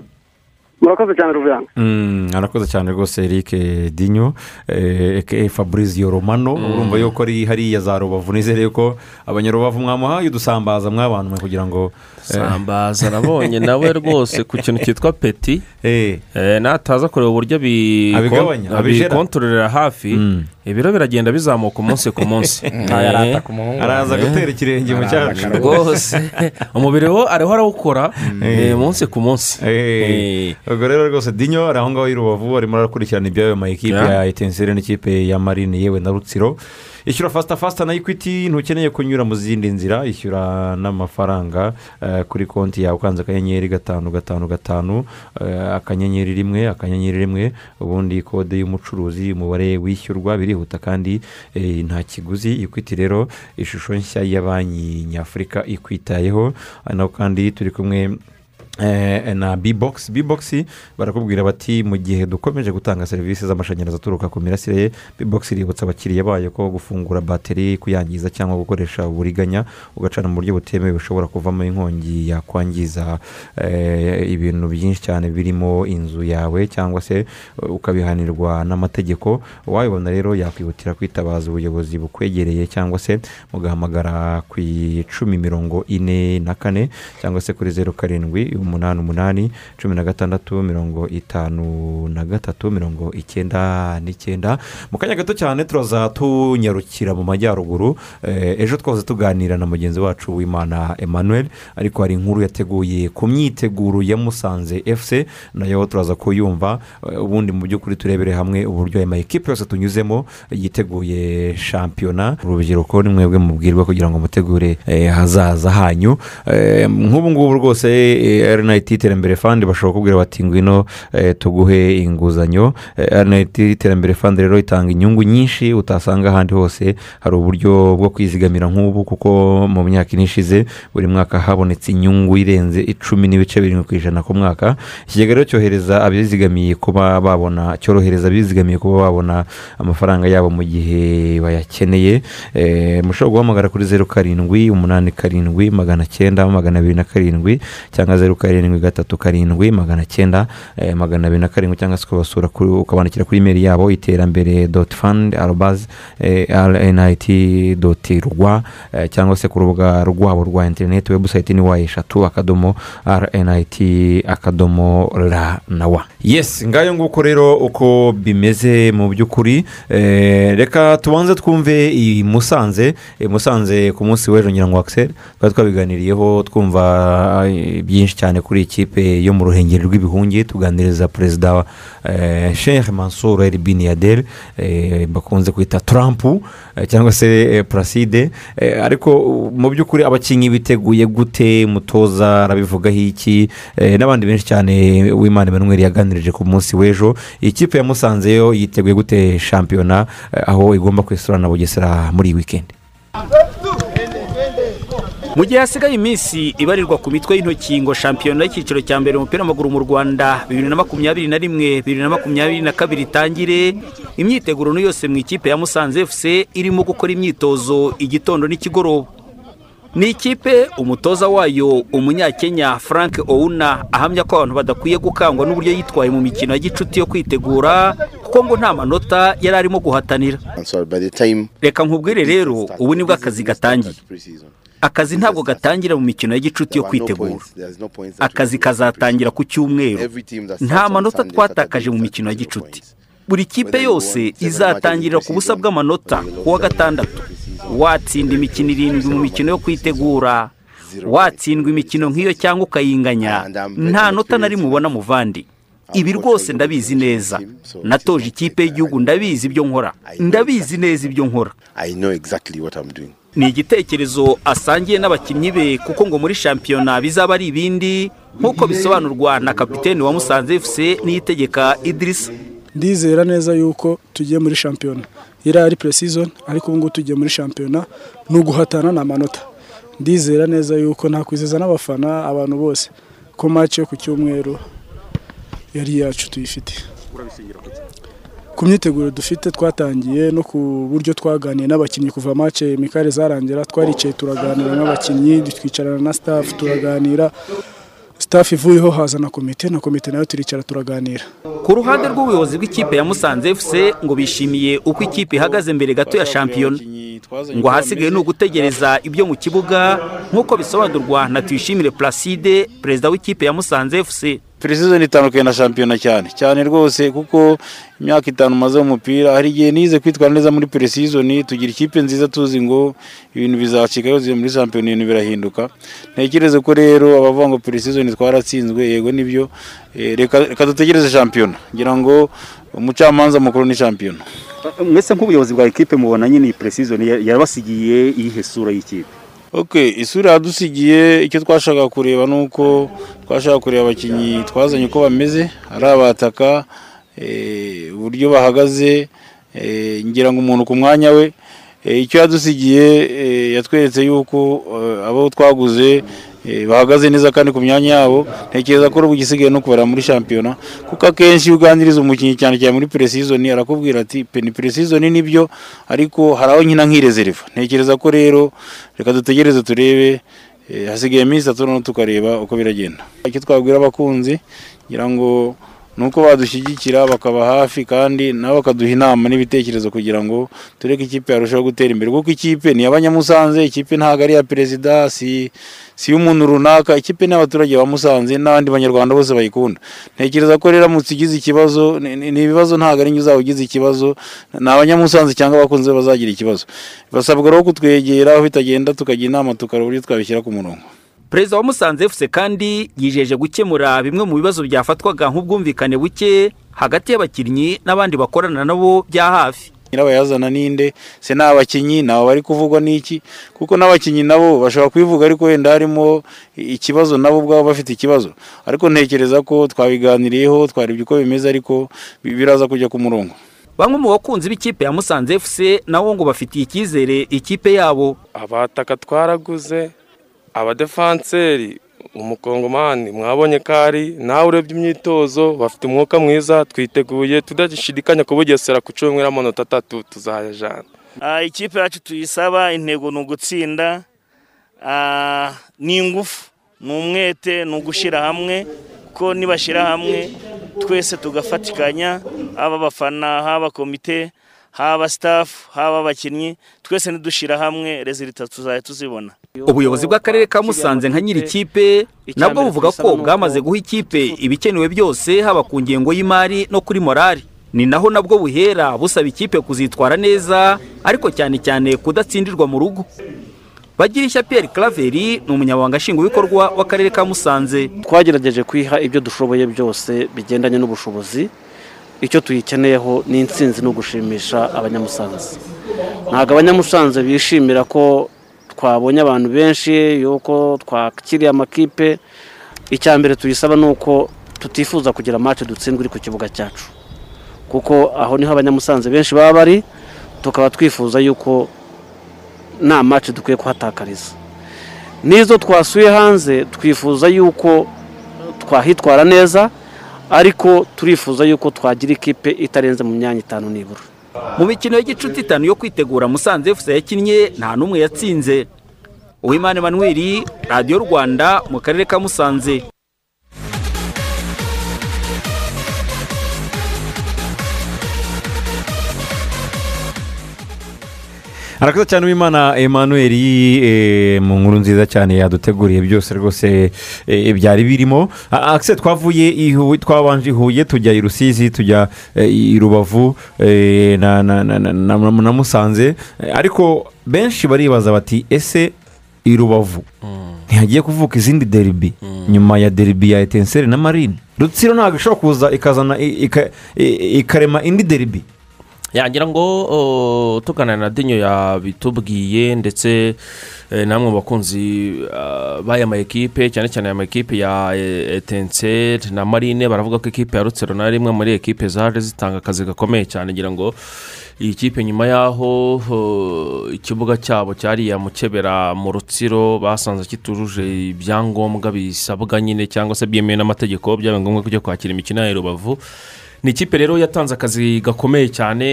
Murakoze cyane ruvuyanga Mm, arakoze cyane rwose eric dinyo eh, aka fabrizio romano. Urumva yuko ari hariya za rubavu. Nizere ko abanyarubavu mwamuhaye udusambaza mwabantu mwe kugira ngo sambaza nabonye nawe rwose ku kintu cyitwa peti Eh, nataza kureba uburyo abikontororera hafi. Ibiro biragenda bizamuka umunsi ku munsi. Muhungu. araza gutera ikirenge mu cyacu. rwose. Umubiri wo ariho arawukora eh, umunsi ku munsi. Eh, ubwo rero rwose dinyo ari aho ngaho i rubavu arimo arakurikirana iby'ayo ma ekipe Yeah. ya etenseri n'ikipe ya marine yewe na rutsiro. Ishyura fasita fasita na ekwiti ntukeneye kunyura mu zindi nzira. Ishyura n'amafaranga eh, kuri konti yawe. Ukanze akanyenyeri gatanu gatanu gatanu eh, akanyenyeri rimwe akanyenyeri rimwe. Ubundi kode y'umucuruzi umubare wishyurwa birihuta kandi eh, nta kiguzi. Ekwiti rero ishusho nshya ya banki nyafurika ikwitayeho. Naho kandi turi kumwe na bbox. Bbox barakubwira bati mu gihe dukomeje gutanga serivisi z'amashanyarazi aturuka ku mirasire bbox iributsa abakiriya bayo ko gufungura bateri kuyangiza cyangwa gukoresha uburiganya ugacana mu buryo butemewe bishobora kuvamo inkongi yakwangiza eh, ibintu byinshi cyane birimo inzu yawe cyangwa se eh, ukabihanirwa n'amategeko. Uwayibona rero yakwihutira kwitabaza ubuyobozi bukwegereye cyangwa se mugahamagara ku icumi mirongo ine na kane cyangwa se kuri zeru karindwi umunani umunani cumi na gatandatu mirongo itanu na gatatu mirongo icyenda n'icyenda. Mu kanya gato cyane turaza tunyarukira mu majyaruguru Eh, ejo twahoze tuganira na mugenzi wacu w'imana emmanuel ariko hari inkuru yateguye ku myiteguro ya musanze fc na yo turaza kuyumva. Eh, ubundi mu by'ukuri turebere hamwe uburyo aya makipe yose tunyuzemo yiteguye shampiyona. Urubyiruko ni mwebwe mubwirwa kugira ngo mutegure eh, hazaza hanyu. Nk'ubu ngubu rwose rnit iterambere fandi bashobora kubwira bati ngwino eh, tuguhe inguzanyo. Rnit iterambere fandi rero itanga inyungu nyinshi utasanga ahandi hose. Hari uburyo bwo kwizigamira nk'ubu kuko mu myaka ine ishize buri mwaka habonetse inyungu irenze icumi n'ibice birindwi ku ijana ku mwaka. Ikigega rero cyohereza abizigamiye kuba babona cyorohereza abizigamiye kuba babona amafaranga yabo mu gihe bayakeneye. Eh, mushobora guhamagara kuri zeru karindwi umunani karindwi magana cyenda magana abiri na karindwi cyangwa zeru karindwi karindwi gatatu karindwi magana cyenda eh, magana abiri na karindwi cyangwa se ukabasura ukabandikira kuri imeri yabo iterambere doti fandi arobazi rnit doti rwa eh, cyangwa se ku rubuga rwabo rwa interineti webusayiti ni wa eshatu akadomo rnit akadomo ra na wa yes ngayo nguko rero uko bimeze mu by'ukuri eh, reka tubanze twumve i musanze musanze ku munsi w'ejo ngira ngo akiseri twari twabiganiriyeho twumva eh, byinshi cyane kuri ikipe yo mu ruhengeri rw'ibihungi tuganiriza perezida wa eh, sheikh mansour el bin yadel eh, bakunze kwita trump eh, cyangwa se eh, ariko mu by'ukuri abakinnyi biteguye gute? Mutoza arabivugaho iki? N'abandi benshi cyane w'imana emmanuel yaganirije ku munsi w'ejo. Iyi kipe ya musanze yo yiteguye gute shampiyona? Aho igomba kwisura na bugesera muri iyi wikendi mu gihe hasigaye iminsi ibarirwa ku mitwe y'intoki ngo shampiyona y'icyiciro cya mbere umupira w'amaguru mu rwanda bibiri na makumyabiri na rimwe bibiri na makumyabiri na kabiri itangire. Imyiteguro ni yose mu ikipe ya musanze fc irimo gukora imyitozo igitondo n'ikigoroba. Ni ikipe umutoza wayo umunyakenya frank ouna ahamya ko abantu badakwiye gukangwa n'uburyo yitwaye mu mikino ya gicuti yo kwitegura kuko ngo nta manota yari arimo guhatanira. Reka nkubwire rero ubu ni bwo akazi gatangiye. Akazi ntabwo gatangira mu mikino ya gicuti yo kwitegura. akazi kazatangira ku cyumweru. Nta manota twatakaje mu mikino ya gicuti. buri kipe yose izatangirira ku busa bw'amanota ku wa gatandatu. watsinda imikino irindwi mu mikino yo kwitegura. watsindwa imikino nk'iyo cyangwa ukayinganya. Nta nota na rimwe ubona muvandi ibi rwose ndabizi neza. natoje ikipe y'igihugu ndabizi ibyo nkora. Ndabizi neza ibyo nkora. Ni igitekerezo asangiye n'abakinnyi be kuko ngo muri shampiyona bizaba ari ibindi nk'uko bisobanurwa na kapitene wa musanze fc n'iyitegeka idirisa ndizera neza yuko tugiye muri shampiyona. Iriya ari puresizoni ariko ubu ngubu tugiye muri shampiyona ni uguhatana ni amanota ndizera neza yuko nakwizeza n'abafana abantu bose. Ko maci yo ku cyumweru yari iyacu tuyifite. Ku myiteguro dufite twatangiye no ku buryo twaganiye n'abakinnyi kuva mace mikare zarangira twaricaye turaganira n'abakinnyi twicarana na sitafu turaganira. Sitafu ivuyeho haza na komite na komite na yo turicara turaganira. Ku ruhande rw'ubuyobozi bw'ikipe ya musanze fc ngo bishimiye uko ikipe ihagaze mbere gato ya shampiyona ngo ahasigaye ni ugutegereza ibyo mu kibuga. Nk'uko bisobanurwa na tuyishimire placide perezida w'ikipe ya musanze fc peresizoni itandukanye na shampiyona cyane. Cyane rwose kuko imyaka itanu umaze mu mupira hari igihe nize kwitwara neza muri peresizoni tugira ikipe nziza tuzi ngo ibintu bizacika yose muri shampiyona ibintu birahinduka. Ntekereze ko rero abavuga ngo peresizoni twaratsinzwe yego ni byo. Reka dutegereze shampiyona. Ngira ngo umucamanza mukuru ni shampiyona. Mwese nk'ubuyobozi bwa ekipe mubona nyine iyi peresizoni yabasigiye iyihe sura y'ikipe? Isura yadusigiye icyo twashaka kureba ni uko twashaka kureba abakinnyi twazanye uko bameze ari abataka uburyo bahagaze ngira ngo umuntu ku mwanya we. Icyo yadusigiye yatweretse yuko abo twaguze bahagaze neza kandi ku myanya yabo. Ntekereza ko ubu igisigaye no kubara muri shampiyona kuko akenshi iyo uganiriza umukinnyi cyane cyane muri peresizoni arakubwira ati peni peresizoni ni byo ariko hari aho nyina nk'irezeriva ntekereza ko rero reka dutegereze turebe hasigaye iminsi itatu noneho tukareba uko biragenda. Icyo twabwira abakunzi ngira ngo ni uko badushyigikira bakaba hafi kandi nabo bakaduha inama n'ibitekerezo kugira ngo tureke ikipe yarushaho gutera imbere. Kuko ikipe ni iy'abanyamusanze ikipe ntabwo ari iya perezida si iy'umuntu runaka. Ikipe ni abaturage ba musanze n'abandi banyarwanda bose bayikunda. Ntekereza ko rero aramutse ugize ikibazo ni ibibazo ntabwo ari uzaba ugize ikibazo ni abanyamusanze cyangwa abakunzi bazagira ikibazo. Basabwa rero kutwegera aho bitagenda tukajya inama tukareba uburyo twabishyira ku murongo. Perezida wa musanze fc kandi yijeje gukemura bimwe mu bibazo byafatwaga nk'ubwumvikane buke hagati y'abakinnyi n'abandi bakorana nabo bya hafi. Nyirabayazana ninde se ni abakinnyi nabo bari kuvugwa n'iki? Kuko n'abakinnyi nabo bashobora kubivuga ariko wenda harimo ikibazo nabo ubwabo bafite ikibazo. Ariko ntekereza ko twabiganiriyeho twarebye uko bimeze ariko biraza kujya ku murongo. Bamwe mu bakunzi b'ikipe ya musanze fc nabo ngo bafitiye icyizere ikipe yabo. Abataka twaraguze abadefanseri umukongomani mwabonye ko ari nawe urebye imyitozo bafite umwuka mwiza twiteguye tudashidikanya ku bugesera ku cyumweru amanota atatu tuzayajana. Ikipe yacu tuyisaba intego ni ugutsinda. Ni ingufu ni umwete ni ugushyira hamwe kuko nibashyira hamwe twese tugafatikanya haba abafana haba komite haba sitafu haba abakinnyi twese nidushyira hamwe rezilita tuzajya tuzibona. Ubuyobozi bw'akarere ka musanze nka nyiri ikipe nabwo buvuga ko bwamaze guha ikipe ibikenewe byose haba ku ngengo y'imari no kuri morali ni naho nabwo buhera busaba ikipe kuzitwara neza ariko cyane cyane kudatsindirwa mu rugo. Bagirishya Pierre Claveri ni umunyamabanga nshingwabikorwa w'akarere ka musanze. Twagerageje kwiha ibyo dushoboye byose bigendanye n'ubushobozi. Icyo tuyikeneyeho ni insinzi no gushimisha abanyamusanze. Ntabwo abanyamusanze bishimira ko twabonye abantu benshi yuko twakiriye amakipe. Icya mbere tuyisaba ni uko tutifuza kugira match dutsindwa iri ku kibuga cyacu. Kuko aho ni ho abanyamusanze benshi baba bari tukaba twifuza yuko nta match dukwiye kuhatakariza. N'izo twasuye hanze twifuza yuko twahitwara neza ariko turifuza yuko twagira ikipe itarenze mu myanya itanu nibura. Mu mikino y'igicuti itanu yo kwitegura musanze efuse yakinnye nta n'umwe yatsinze. Uwimana emanuweli radiyo rwanda mu karere ka musanze. Arakoze cyane uwimana emmanuel eh, mu nkuru nziza cyane yaduteguriye byose rwose eh, byari birimo. Akise twavuye twabanje i huye tujya i rusizi tujya eh, i rubavu eh, na, na, na, na, na, na musanze. Eh, ariko benshi baribaza bati ese i rubavu? Ntihagiye kuvuka izindi deribi nyuma ya deribi ya etenseri na marine. Rutsiro ntabwo ishobora kuza ikazana ikarema indi deribi yagira ngo o, tuganira na dinyo yabitubwiye ndetse eh, namwe bakunzi ah, b'aya ma ekipe cyane cyane aya ma ekipe ya eh, etenseri na marine baravuga ko ekipe ya rutsiro na rimwe muri ekipe zaje zitanga akazi gakomeye cyane. Ngira ngo iyi kipe nyuma y'aho ikibuga cyabo cyariya mukebera mu rutsiro basanze kitujuje ibyangombwa bisabwa nyine cyangwa se byemewe n'amategeko byaba ngombwa kujya kwakira imikino ya rubavu. Ni ikipe rero yatanze akazi gakomeye cyane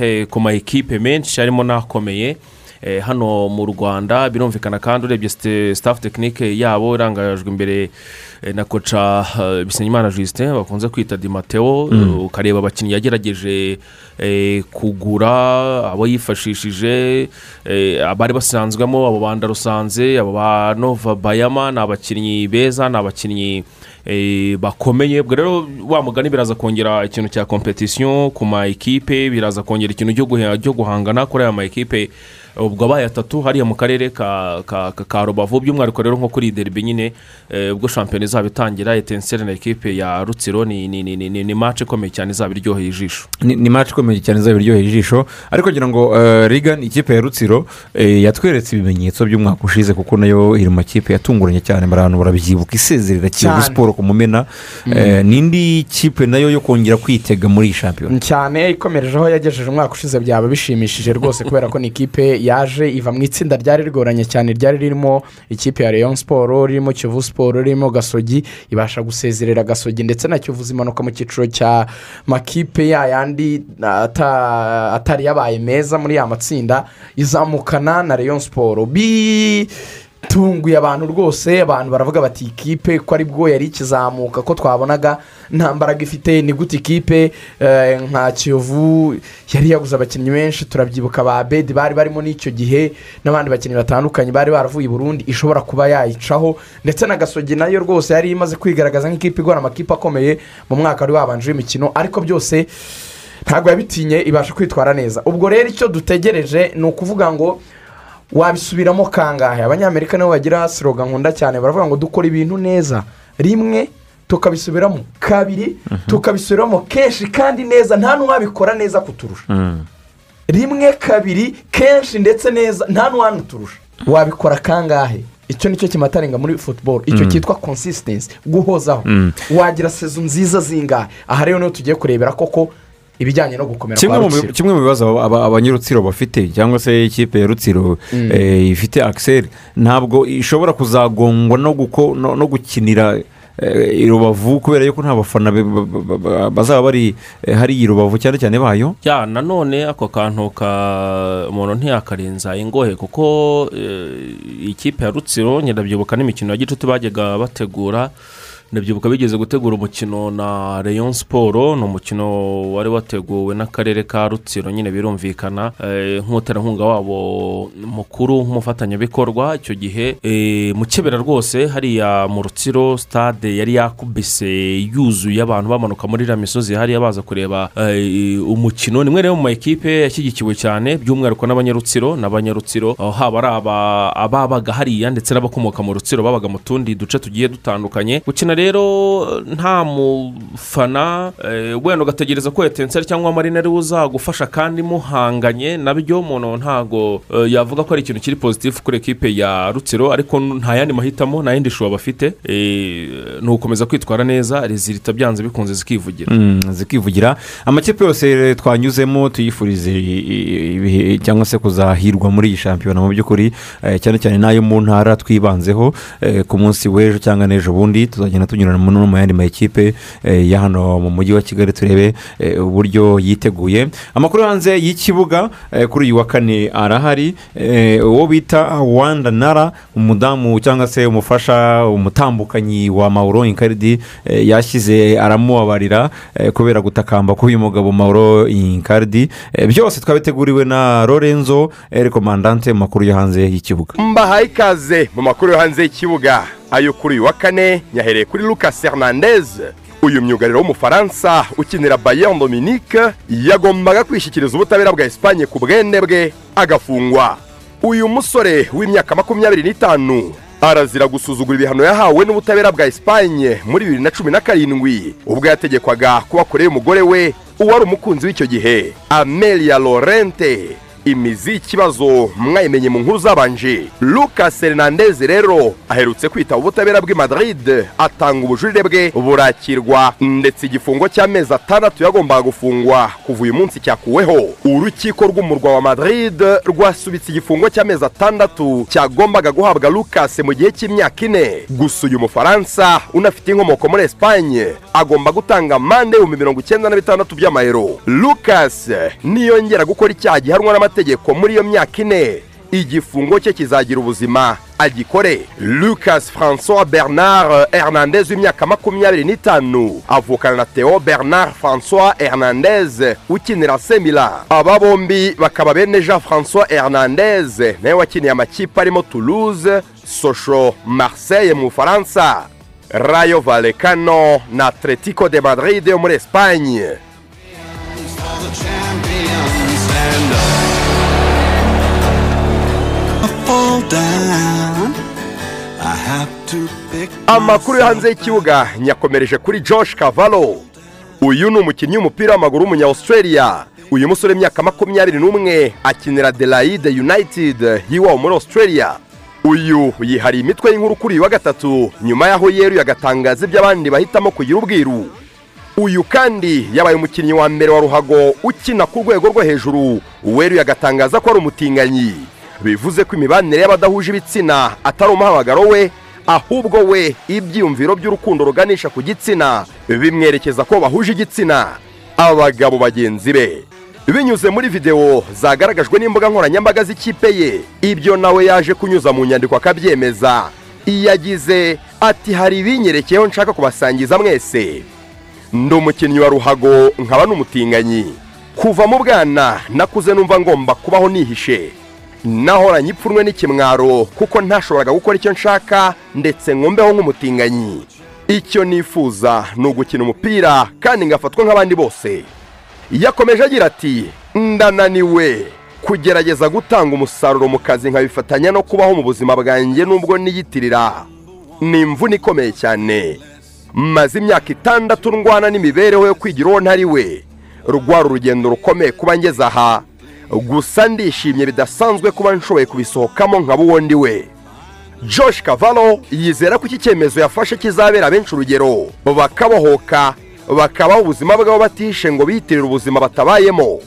eh, ku ma ekipe menshi harimo n'akomeye eh, hano mu rwanda birumvikana kandi urebye staff tekinike yabo irangajwe imbere eh, na koca bisenyimana justin bakunze kwita di mateo Mm. ukareba abakinnyi yagerageje kugura abo yifashishije abari basanzwemo abo banda rusanze abo ba nova bayama ni abakinnyi beza ni abakinnyi bakomeye ubwo rero wa mugani biraza kongera ikintu cya kompetisiyo ku ma ekipe biraza kongera ikintu cyo guhangana kuri aya ma ekipe ubwo abaye atatu hariya mu karere ka ka- ka- ka rubavu by'umwihariko rero nko kuri deribi nyine eh, ubwo shampiyona izaba itangira etenseri na ekipe ya rutsiro ni ni ni ni ni mace ikomeye cyane izaba iryoheye ijisho. Ni match ikomeye cyane izaba iryoheye ijisho. Ariko ngira ngo eh, rigani ikipe ya rutsiro eh, yatweretse ibimenyetso by'umwaka ushize kuko na yo iri mu makipe yatunguranye cyane. Abantu barabyibuka isezerera kiyovu siporo ku mumena. Mm. N'indi kipe na yo yo kongera kwitega muri iyi shampiyona? Cyane ikomereje aho yagejeje umwaka ushize byaba bishimishije rwose kubera ko ni ikipe yaje iva mu itsinda ryari rigoranye cyane ryari ririmo ikipe ya leon siporo ririmo kiyovu siporo ririmo gasogi ibasha gusezerera gasogi ndetse na kiyovu zimanuka mu cyiciro cya makipe ya yandi ata- atari yabaye meza muri ya matsinda izamukana na leon siporo bi tunguye abantu rwose abantu baravuga bati ikipe ko ari bwo yari ikizamuka ko twabonaga nta mbaraga ifite. Ni gute ikipe eh, nka kiyovu yari yaguze abakinnyi benshi? Turabyibuka ba bedi bari barimo n'icyo gihe n'abandi bakinnyi batandukanye bari baravuye i burundi ishobora kuba yayicaho. Ndetse na gasogi na yo rwose yari imaze kwigaragaza nk'ikipe igora amakipe akomeye mu mwaka wari wabanje w'imikino ariko byose ntabwo yabitinye ibasha kwitwara neza. Ubwo rero icyo dutegereje ni ukuvuga ngo wabisubiramo kangahe? Abanyamerika nabo bagira siroga nkunda cyane baravuga ngo dukora ibintu neza. Rimwe tukabisubiramo. Kabiri tukabisubiramo kenshi kandi neza nta n'uwabikora neza kuturusha. Rimwe kabiri kenshi ndetse neza nta n'uwanuturusha wabikora kangahe? Icyo ni cyo kimatarenga muri futuboro icyo Mm. cyitwa konsisitensi guhozaho. Mm. wagira sezo nziza zingahe? Aha rero ni ho tugiye kurebera koko ibijyanye no gukomera kwa rutsiro kimwe mu bibazo aba- aba- abanyarutsiro bafite cyangwa se ikipe ya rutsiro Mm. eh, ifite akiseri ntabwo ishobora kuzagongwa no guko- no- no gukinira eh, i rubavu kubera yuko nta bafana bazaba bari eh, hariya i rubavu cyane cyane bayo ya nanone ako kantu ka umuntu ntiyakarenza ingohe kuko ikipe ya rutsiro nyirabyibuka n'imikino ya gicuti bajyaga bategura ndabyibuka bigeze gutegura umukino na Rayon siporo ni umukino wari wateguwe n'akarere ka rutsiro nyine birumvikana eh, nk'umuterankunga wabo mukuru nk'umufatanyabikorwa. Icyo gihe eh, mu kibera rwose hariya mu rutsiro stade yari yakubise yuzuye abantu bamanuka muri iriya misozi hariya baza kureba eh, umukino. Nimwe rero mu ma ekipe yashyigikiwe cyane by'umwihariko n'abanyarutsiro. N'abanyarutsiro haba ari aba- ababaga hariya ndetse n'abakomoka mu rutsiro babaga mu tundi duce tugiye dutandukanye. Gukina rero nta mufana eh, wenda ugategereza ko etenseri cyangwa marina ari uzagufasha kandi muhanganye na byo umuntu ntago eh, yavuga ko ari ikintu kiri pozitifu kuri ekipe ya rutsiro ariko nta yandi mahitamo nta yindi shuwa bafite eh, ni ugukomeza kwitwara neza rezilita byanze bikunze zikivugira. Mm, zikivugira. Amakipe yose twanyuzemo tuyifurize ibihe cyangwa se kuzahirwa muri iyi shampiyona. Mu by'ukuri cyane cyane n'ayo mu ntara twibanzeho eh, ku munsi w'ejo cyangwa n'ejo bundi tuzagenda tunyurana no mu yandi makipe eh, ya hano mu mujyi wa kigali turebe eh, uburyo yiteguye. Amakuru hanze y'ikibuga eh, kuri uyu wa kane arahari uwo bita wanda nara umudamu cyangwa se umufasha umutambukanyi wa mauro inkaridi yashyize aramubabarira kubera gutakamba k'uyu mugabo mauro inkaridi byose twabiteguriwe na lorenzo eh, komandante mu makuru yo hanze y'ikibuga. Mbahaye ikaze mu makuru yo hanze y'ikibuga. Ayo kuri uyu wa kane nyahereye kuri lucas hernandez. Uyu myugariro w'umufaransa ukinira bayern dominique yagombaga kwishyikiriza ubutabera bwa esipanye ku bwende bwe agafungwa. Uyu musore w'imyaka makumyabiri n'itanu arazira gusuzugura ibihano yahawe n'ubutabera bwa esipanye muri bibiri na cumi na karindwi. Ubwo yategekwaga kuba kure y'umugore we uwari umukunzi w'icyo gihe amelia lorente. Imizi y'ikibazo mwayimenye mu nkuru zabanje. Lucas hernandez rero aherutse kwitaba ubutabera bw'i madrid atanga ubujurire bwe burakirwa ndetse igifungo cy'amezi atandatu yagombaga gufungwa kuva uyu munsi cyakuweho. Urukiko rw'umurwa wa madrid rwasubitse igifungo cy'amezi atandatu cyagombaga guhabwa lucas mu gihe cy'imyaka ine. Gusa uyu mufaransa unafite inkomoko muri esipanye agomba gutanga amande y'ibihumbi mirongo icyenda na bitandatu by'amayero. Lucas niyongera gukora icyaha gihanwa n'amategeko muri iyo myaka ine. Igifungo cye kizagira ubuzima. Agikore. Lucas francois bernard hernandez w'imyaka makumyabiri n'itanu. Avukana na theo bernard francois hernandez ukinira semila. Aba bombi bakaba bene jean francois hernandez. Nawe wakiniye amakipe arimo toulouse socho marseille mu bufaransa. Rayo vallecano na atletico de madrid yo muri espagne. Amakuru yo hanze y'ikibuga. Nyakomereje kuri josh kavalo uyu ni umukinnyi w'umupira w'amaguru w'umunya australia. Uyu musore w'imyaka makumyabiri n'umwe akinira adelaide united. Y'iwabo muri australia. Uyu yihariye imitwe y'inkuru kuri uyu wa gatatu. Nyuma y'aho yeruye agatangaza ibyo abandi bahitamo kugira ubwiru. Uyu kandi yabaye umukinnyi wa mbere wa ruhago ukina ku rwego rwo hejuru. Weruye agatangaza ko ari umutinganyi. Bivuze ko imibanire y'abadahuje ibitsina atari umuhamagaro we ahubwo we ibyiyumviro by'urukundo ruganisha ku gitsina bimwerekeza ko bahuje igitsina. Abagabo bagenzi be binyuze muri videwo zagaragajwe n'imbuga nkoranyambaga z'ikipe ye. Ibyo nawe yaje kunyuza mu nyandiko akabyemeza. Yagize ati hari ibinyerekeyeho nshaka kubasangiza mwese. Ndi umukinnyi wa ruhago nkaba n'umutinganyi. Kuva mu bwana nakuze numva ngomba kubaho nihishe. Nahoranye ipfunwe n'ikimwaro kuko ntashoboraga gukora icyo nshaka ndetse nkumbeho nk'umutinganyi. Icyo nifuza ni ugukina umupira kandi ngafatwa nk'abandi bose. Yakomeje agira ati ndananiwe kugerageza gutanga umusaruro mu kazi nkabifatanya no kubaho mu buzima bwanjye nubwo niyitirira. Ni imvune ikomeye cyane. Maze imyaka itandatu ndwana n'imibereho yo kwigira uwo ntari we rwari urugendo rukomeye kuba ngeze aha. Gusa ndishimye bidasanzwe kuba nshoboye kubisohokamo nkaba uwo ndi we. Josh kavalo yizera ko iki cyemezo yafashe kizabera benshi urugero. Bakabohoka bakabaho ubuzima bwabo batishe ngo biyitirire ubuzima batabayemo.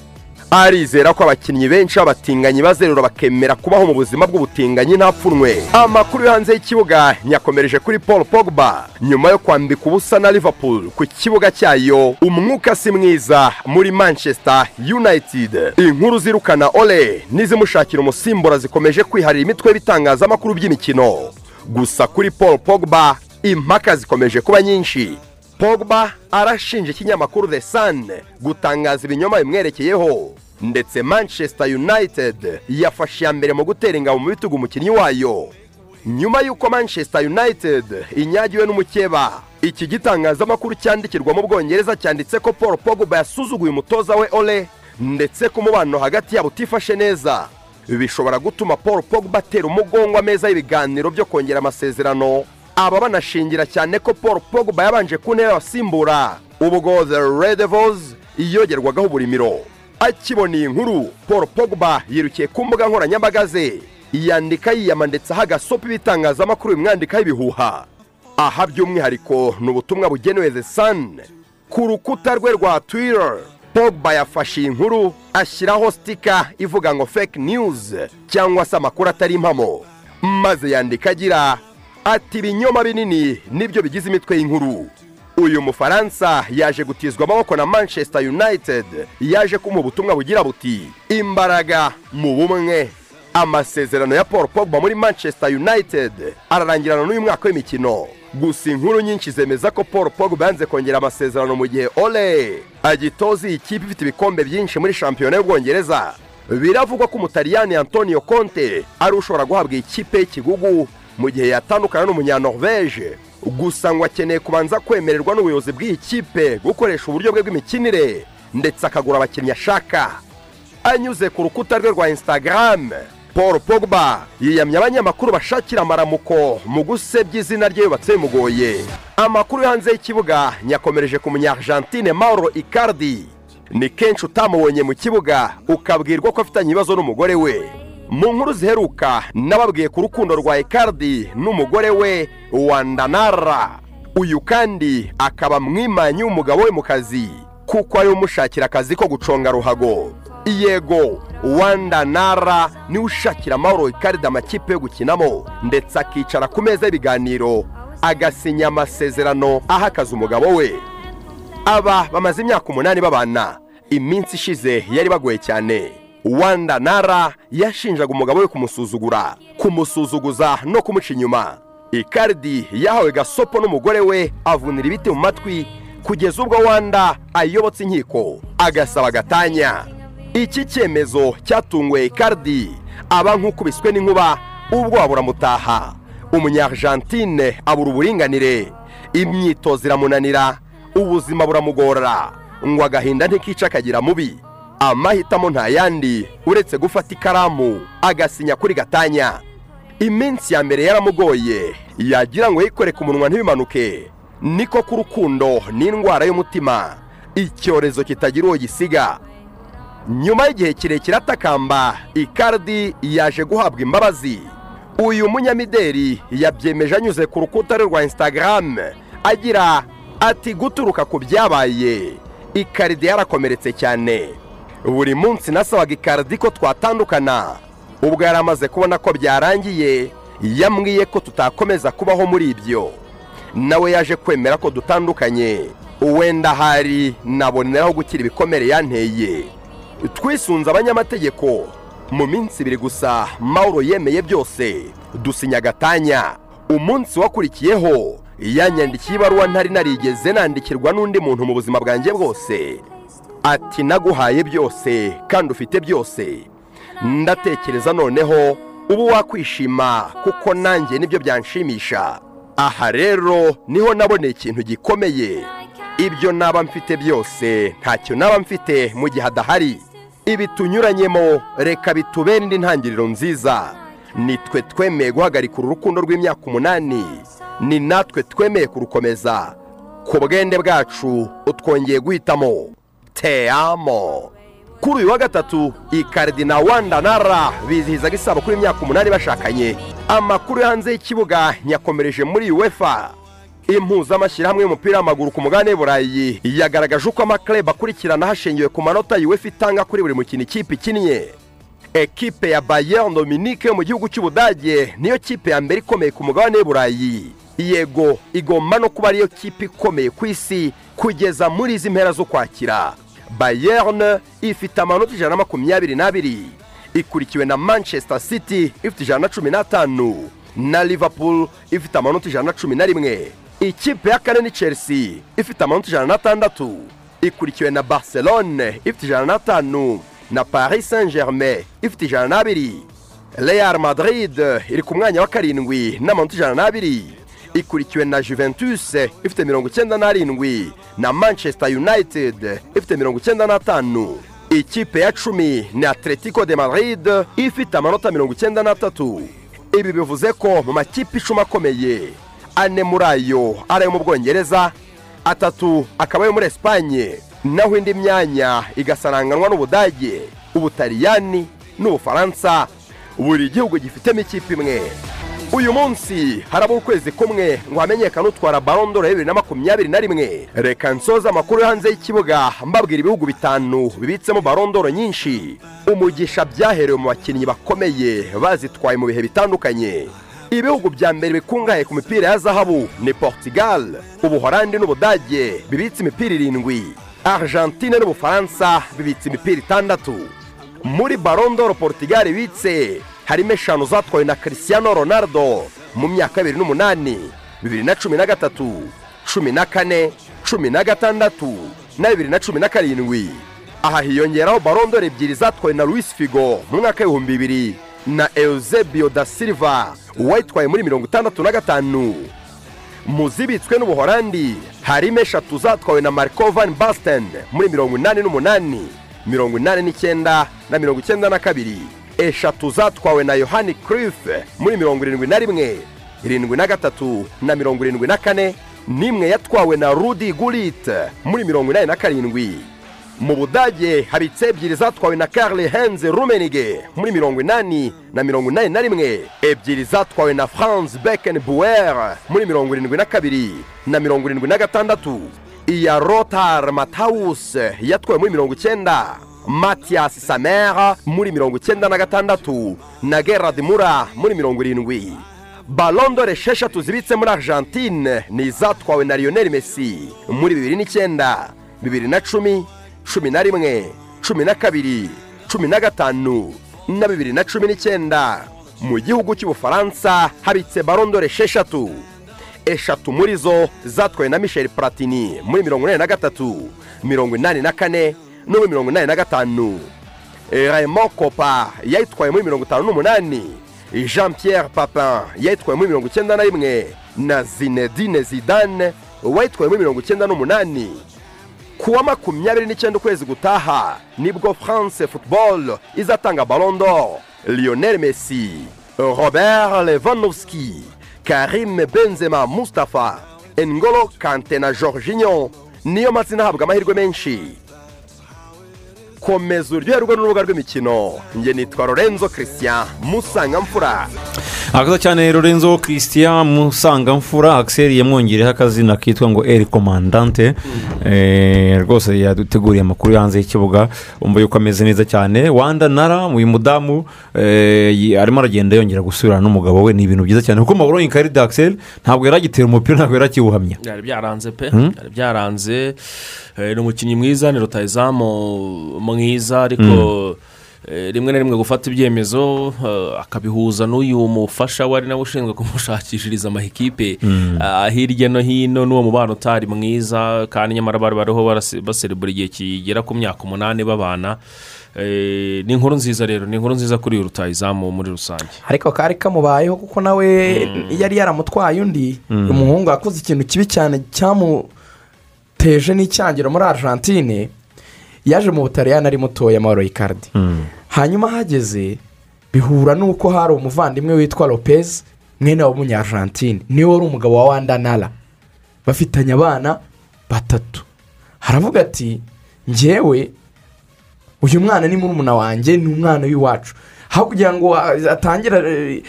Arizera ko abakinnyi benshi b'abatinganyi bazerura bakemera kubaho mu buzima bw'ubutinganyi nta pfunwe amakuru yo hanze y'ikibuga nyakomereje kuri paul pogba. Nyuma yo kwambika ubusa na liverpool ku kibuga cyayo umwuka si mwiza muri manchester united. Inkuru zirukana ole n'izimushakira umusimbura zikomeje kwiharira imitwe y'ibitangazamakuru by'imikino. Gusa kuri paul pogba impaka zikomeje kuba nyinshi. Pogba arashinja ikinyamakuru the sun gutangaza ibinyoma bimwerekeyeho. Ndetse manchester united yafashe iya mbere mu gutera ingabo mu bitugu umukinnyi wayo. Nyuma y'uko manchester united inyagiwe n'umukeba iki gitangazamakuru cyandikirwa mu bwongereza cyanditse ko paul pogba yasuzuguye umutoza we ole ndetse ko umubano hagati yabo utifashe neza. Bishobora gutuma paul pogba atera umugongo ameza y'ibiganiro byo kongera amasezerano. Aba banashingira cyane ko paul pogba yabanje ku ntera abasimbura. Ubwo the red devils yogerwagaho uburimiro. Akibona iyi nkuru paul pogba yirukiye ku mbuga nkoranyambaga ze. Yandika yiyama ndetse aha agasopo ibitangazamakuru bimwandikaho ibihuha. Aha by'umwihariko ni ubutumwa bugenewe the sun. Ku rukuta rwe rwa twitter pogba yafashe iyi nkuru ashyiraho sitika ivuga ngo fake news cyangwa se amakuru atari impamo maze yandika agira ati ibinyoma binini ni byo bigize imitwe y'inkuru. Uyu mufaransa yaje gutizwa amaboko na manchester united. Yaje kumuha ubutumwa bugira buti imbaraga mu bumwe. Amasezerano ya paul pogba muri manchester united ararangirana n'uyu mwaka w'imikino. Gusa inkuru nyinshi zemeza ko paul pogba yanze kongera amasezerano mu gihe ole agitoza iyi kipe ifite ibikombe byinshi muri shampiyona y'ubwongereza. Biravugwa ko umutaliyani antonio conte ari ushobora guhabwa ikipe y'ikigugu mu gihe yatandukana n'umunyanorvege gusa ngo akeneye kubanza kwemererwa n'ubuyobozi bw'iyi kipe gukoresha uburyo bwe bw'imikinire ndetse akagura abakinnyi ashaka. Anyuze ku rukuta rwe rwa instagram paul pogba yiyamye abanyamakuru bashakira amaramuko mu gusebya izina rye yubatse bimugoye. Amakuru yo hanze y'ikibuga nyakomereje ku munyargentine mauro icardi. Ni kenshi utamubonye mu kibuga ukabwirwa ko afitanye ibibazo n'umugore we. Mu nkuru ziheruka nababwiye ku rukundo rwa icardi n'umugore we wandanara uyu kandi akaba mwimanyi w'umugabo we mu kazi kuko ari we umushakira akazi ko guconga ruhago. Yego wandanara ni we ushakira amahoro ikarida amakipe yo gukinamo ndetse akicara ku meza y'ibiganiro agasinya amasezerano aha akazi umugabo we. Aba bamaze imyaka umunani babana iminsi ishize yari bagoye cyane. Wanda nara yashinjaga umugabo we kumusuzugura kumusuzuguza no kumuca inyuma. Ikaridi yahawe gasopo n'umugore we avunira ibiti mu matwi kugeza ubwo wanda ayobotse inkiko. Agasaba agatanya. Iki cyemezo cyatunguye ikaridi aba nk'ukubiswe n'inkuba ubwo buramutaha umunyargentine abura uburinganire. Imyitozo iramunanira ubuzima buramugora ngo agahinda ntikica akagira mubi. Amahitamo nta yandi uretse gufata ikaramu agasinya kuri gatanya. Iminsi ya mbere yaramugoye yagira ngo yikore ku munwa ntibimanuke. Niko ku rukundo n'indwara y'umutima. Icyorezo kitagira uwo gisiga. Nyuma y'igihe kirekire atakamba ikardi yaje guhabwa imbabazi. Uyu munyamideri yabyemeje anyuze ku rukuta rwe rwa instagram agira ati guturuka ku byabaye. Ikaridi yarakomeretse cyane. Buri munsi nasabaga ikaridi ko twatandukana. Ubwo yari amaze kubona ko byarangiye yambwiye ko tutakomeza kubaho muri ibyo. Nawe yaje kwemera ko dutandukanye. Wenda ahari naboneraho gukira ibikomere yanteye. Twisunze abanyamategeko. Mu minsi ibiri gusa mauro yemeye byose. Dusinya agatanya. Umunsi wakurikiyeho. Yanyandikiye ibaruwa ntari narigeze nandikirwa n'undi muntu mu buzima bwanjye bwose. Ati naguhaye byose kandi ufite byose. Ndatekereza noneho ubu wakwishima kuko nanjye ni byo byanshimisha. Aha rero ni ho naboneye ikintu gikomeye. Ibyo naba mfite byose ntacyo naba mfite mu gihe adahari. Ibi tunyuranyemo reka bitubere indi ntangiriro nziza. Nitwe twemeye guhagarika uru rukundo rw'imyaka umunani. Ni natwe twemeye kurukomeza. Ku bwende bwacu utwongeye guhitamo. Teamo. Kuri uyu wa gatatu ikaridi na wanda nara bizihizaga isabukuru y'imyaka umunani bashakanye. Amakuru hanze y'ikibuga nyakomereje muri uefa. Impuzamashyirahamwe y'umupira w'amaguru ku mugabane w'i burayi yagaragaje uko amaklub akurikirana hashingiwe ku manota uefa itanga kuri buri mukino ikipe ikinnye. Ekipe ya bayern dominique yo mu gihugu cy'ubudage niyo kipe ya mbere ikomeye ku mugabane w'i burayi. Yego igomba no kuba ariyo kipe ikomeye ku isi kugeza muri izi mpera z'ukwakira bayern ifite amanota ijana na makumyabiri n'abiri. Ikurikiwe na manchester city ifite ijana na cumi n'atanu. Na liverpool ifite amanota ijana na cumi na rimwe. Ikipe ya kane ni chelsea ifite amanota ijana n'atandatu ikurikiwe na barcelone ifite ijana n'atanu na paris saint germain ifite ijana n'abiri real madrid iri ku mwanya wa karindwi n'amanota ijana n'abiri ikurikiwe na juventus ifite mirongo icyenda n'arindwi na manchester united ifite mirongo icyenda n'atanu ikipe ya cumi ni atletico de madrid ifite amanota mirongo icyenda n'atatu ibi bivuze ko mu makipe icumi akomeye ane muri ayo ari ayo mu bwongereza atatu akaba ayo muri esipanye naho indi myanya igasaranganwa n'ubudage ubutaliyani n'ubufaransa. Buri gihugu gifitemo ikipe imwe. Uyu munsi haraba ukwezi kumwe ngo hamenyekane utwara barondoro bibiri na makumyabiri na rimwe. Reka nsoza amakuru yo hanze y'ikibuga mbabwira ibihugu bitanu bibitsemo barondoro nyinshi. Umugisha byaherewe mu bakinnyi bakomeye bazitwaye mu bihe bitandukanye. Ibihugu bya mbere bikungahaye ku mipira ya zahabu ni portugal ubuhorandi n'ubudage bibitse imipira irindwi. Argentine n'ubufaransa bibitse imipira itandatu. Muri barondoro portugal ibitse harimo eshanu zatwawe na christiano ronaldo mu myaka bibiri n'umunani bibiri na cumi na gatatu cumi na kane cumi na gatandatu na bibiri na cumi na karindwi. Aha hiyongeraho barondoro ebyiri zatwawe na luis figo mu mwaka w'ibihumbi bibiri na eusebio da silva uwayitwaye muri mirongo itandatu na gatanu. Mu zibitswe n'ubuhorandi harimo eshatu zatwawe na marco van basten muri mirongo inani n'umunani mirongo inani n'icyenda na mirongo icyenda na kabiri. Eshatu zatwawe na yohani Cruyff muri mirongo irindwi na rimwe irindwi na gatatu na mirongo irindwi na kane n'imwe yatwawe na rudi gulit muri mirongo inani na karindwi. Mu budage habitse ebyiri zatwawe na karle henze rumenige muri mirongo inani na mirongo inani na rimwe ebyiri zatwawe na franz beckenbuer muri mirongo irindwi na kabiri na mirongo irindwi na gatandatu. Iya rotar matawus yatwawe muri mirongo icyenda. Matiyasi samera muri mirongo icyenda na gatandatu na gerard mura muri mirongo irindwi. Balondore esheshatu zibitse muri argentine ni izatwawe na lionel messi muri bibiri n'icyenda bibiri na cumi cumi na rimwe cumi na kabiri cumi na gatanu na bibiri na cumi n'icyenda. Mu gihugu cy'ubufaransa habitse barondore esheshatu. Eshatu muri zo zatwawe na michel platini muri mirongo inani na gatatu mirongo inani na kane muri mirongo inani na gatanu. Raymond kopa yayitwaye muri mirongo itanu n'umunani. Jean pierre papin yayitwaye muri mirongo icyenda na rimwe. Na zinedine zidane wayitwaye muri mirongo icyenda n'umunani. Ku wa makumyabiri n'icyenda ukwezi gutaha ni bwo france football izatanga ballon d'or. Lionel messi robert lewandowski karim benzema mustapha engolo kante na jorginho. Niyo mazina ahabwa amahirwe menshi. Komeza uryoherwe n'urubuga rw'imikino. Njye nitwa lorenzo christian musangamfura. Akaza cyane lorenzo christian musangamfura akiseri yamwongereho akazina kitwa ngo eri komandante rwose yaduteguriye amakuru yo hanze y'ikibuga. Wumva yuko ameze neza cyane. Wanda nara uyu mudamu arimo aragenda yongera gusubirana n'umugabo we. Ni ibintu byiza cyane. Kuko maburo karide akiseri ntabwo yari agitera umupira ntabwo yari akiwuhamya. Byari byaranze pe. Byari byaranze. Ni umukinnyi mwiza ni rutayizamu mwiza ariko rimwe na rimwe gufata ibyemezo akabihuza n'uyu mufasha wari nawe ushinzwe kumushakishiriza amahikipe hirya no hino n'uwo mubano utari mwiza kandi nyamara bari bariho baserebura igihe kigera ku myaka umunani babana ni inkuru nziza rero ni inkuru nziza kuri uyu rutayizamu muri rusange. Ariko kari kamubayeho kuko nawe yari yaramutwaye undi umuhungu yakoze ikintu kibi cyane cyamuteje n'icyangiro muri argentine yaje mu butaliyani ari mutoya amahoro y'ikardi hanyuma ahageze bihura n'uko hari umuvandimwe witwa lopez mwene w'umunyargentine ni we wari umugabo wa wanda nara bafitanye abana batatu. Haravuga ati ngewe uyu mwana ni murumuna wanjye ni umwana w'iwacu. Aho kugira ngo atangire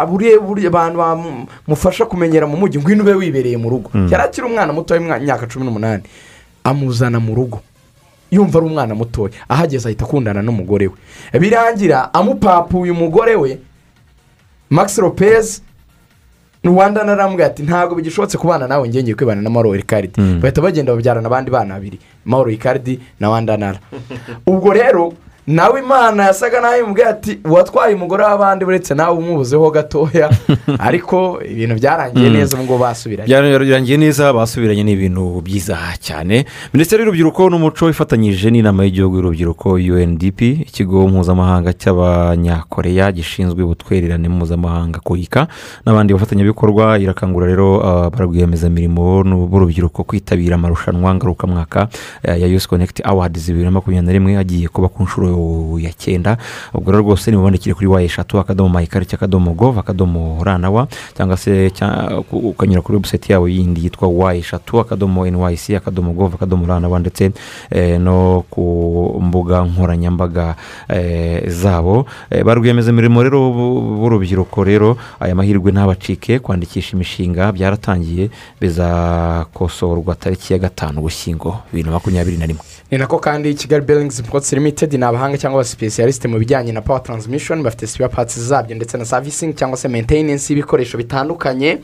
abure abantu bamufasha kumenyera mu mujyi ngwino ube wibereye mu rugo. Mm. yari akiri umwana muto w'imyaka cumi n'umunani. Amuzana mu rugo. Yumva ari umwana mutoya. Ahageze ahita akundana n'umugore we. Birangira amupapuye umugore we max lopez rwanda naramubwira ati ntabwo bigishobotse kubana nawe ngiye kwibana na mauro ricardi Mm. bahita bagenda babyarana abandi bana babiri mauro ricardi na wanda nara. Ubwo rero nawe imana yasaga nawe imubwira ati watwaye umugore w'abandi uretse nawe umubuzeho gatoya. Ariko ibintu byarangiye Mm. neza ngubu basubiranye. Byarangiye neza basubiranye ni ibintu byiza cyane. Minisiteri y'urubyiruko n'umuco ifatanyije n'inama y'igihugu y'urubyiruko undp ikigo mpuzamahanga cy'abanyakoreya gishinzwe ubutwererane mpuzamahanga koyika n'abandi bafatanyabikorwa. Irakangurira rero uh, ba rwiyemezamirimo b'urubyiruko kwitabira amarushanwa ngarukamwaka uh, ya yusi konekiti awadizi bibiri na makumyabiri na rimwe agiye kuba ku nshuro ya cyenda ubwo rero rwose nimubandikire kuri wa eshatu akadomo mayikarita akadomo gov akadomo ranawa cyangwa se ukanyura kuri webusayiti yabo yindi yitwa wa eshatu akadomo nyc akadomo gov akadomo ranawa ndetse eh, no ku mbuga nkoranyambaga eh, zabo. Eh, ba rwiyemezamirimo rero bu- b'urubyiruko rero aya mahirwe ntabacike kwandikisha imishinga byaratangiye bizakosorwa tariki ya gatanu ugushyingo bibiri na makumyabiri na rimwe. Ni nako kandi kigali belingizi potsi limitedi ni abahanga cyangwa abasipesiyalisite mu bijyanye na pawa taransimishoni bafite sipiya patsi zabyo ndetse na savisingi cyangwa se menteyinensi y'ibikoresho bitandukanye.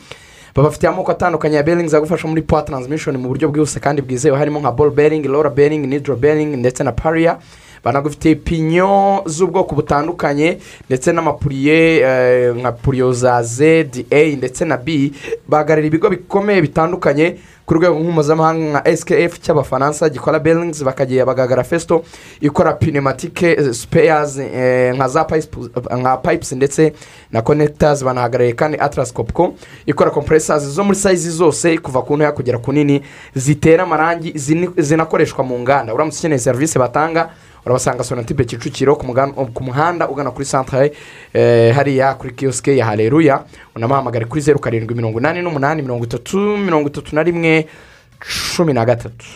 Babafitiye amoko atandukanye ya belingizi agufasha muri pawa taransimishoni mu buryo bwihuse kandi bwizewe. Harimo nka bolo beringi lora beringi nidro beringi ndetse na pariya banagufitiye pinyo z'ubwoko butandukanye ndetse n'amapuriye eh, nka puriyo za zedi eyi ndetse na bi bahagarariye ibigo bikomeye bitandukanye ku rwego mpuzamahanga nka skf cy'abafaransa gikora belingizi bakagiye bagagara fesito ikora pinematike sipeyazi nka za payipusi ndetse na konekitazi banahagarariye kandi atarasi kopko ikora kompuresazi zo muri sayizi zose kuva ku ntoya kugera ku nini zitera amarangi zinakoreshwa mu nganda. Uramutse ukeneye serivisi batanga urabasanga sonatibe kicukiro ku muhanda ugana kuri santare eh, hariya kuri kiyosike ya hareruya unamuhamagare kuri zeru karindwi mirongo inani n'umunani mirongo itatu mirongo itatu na rimwe cumi na gatatu.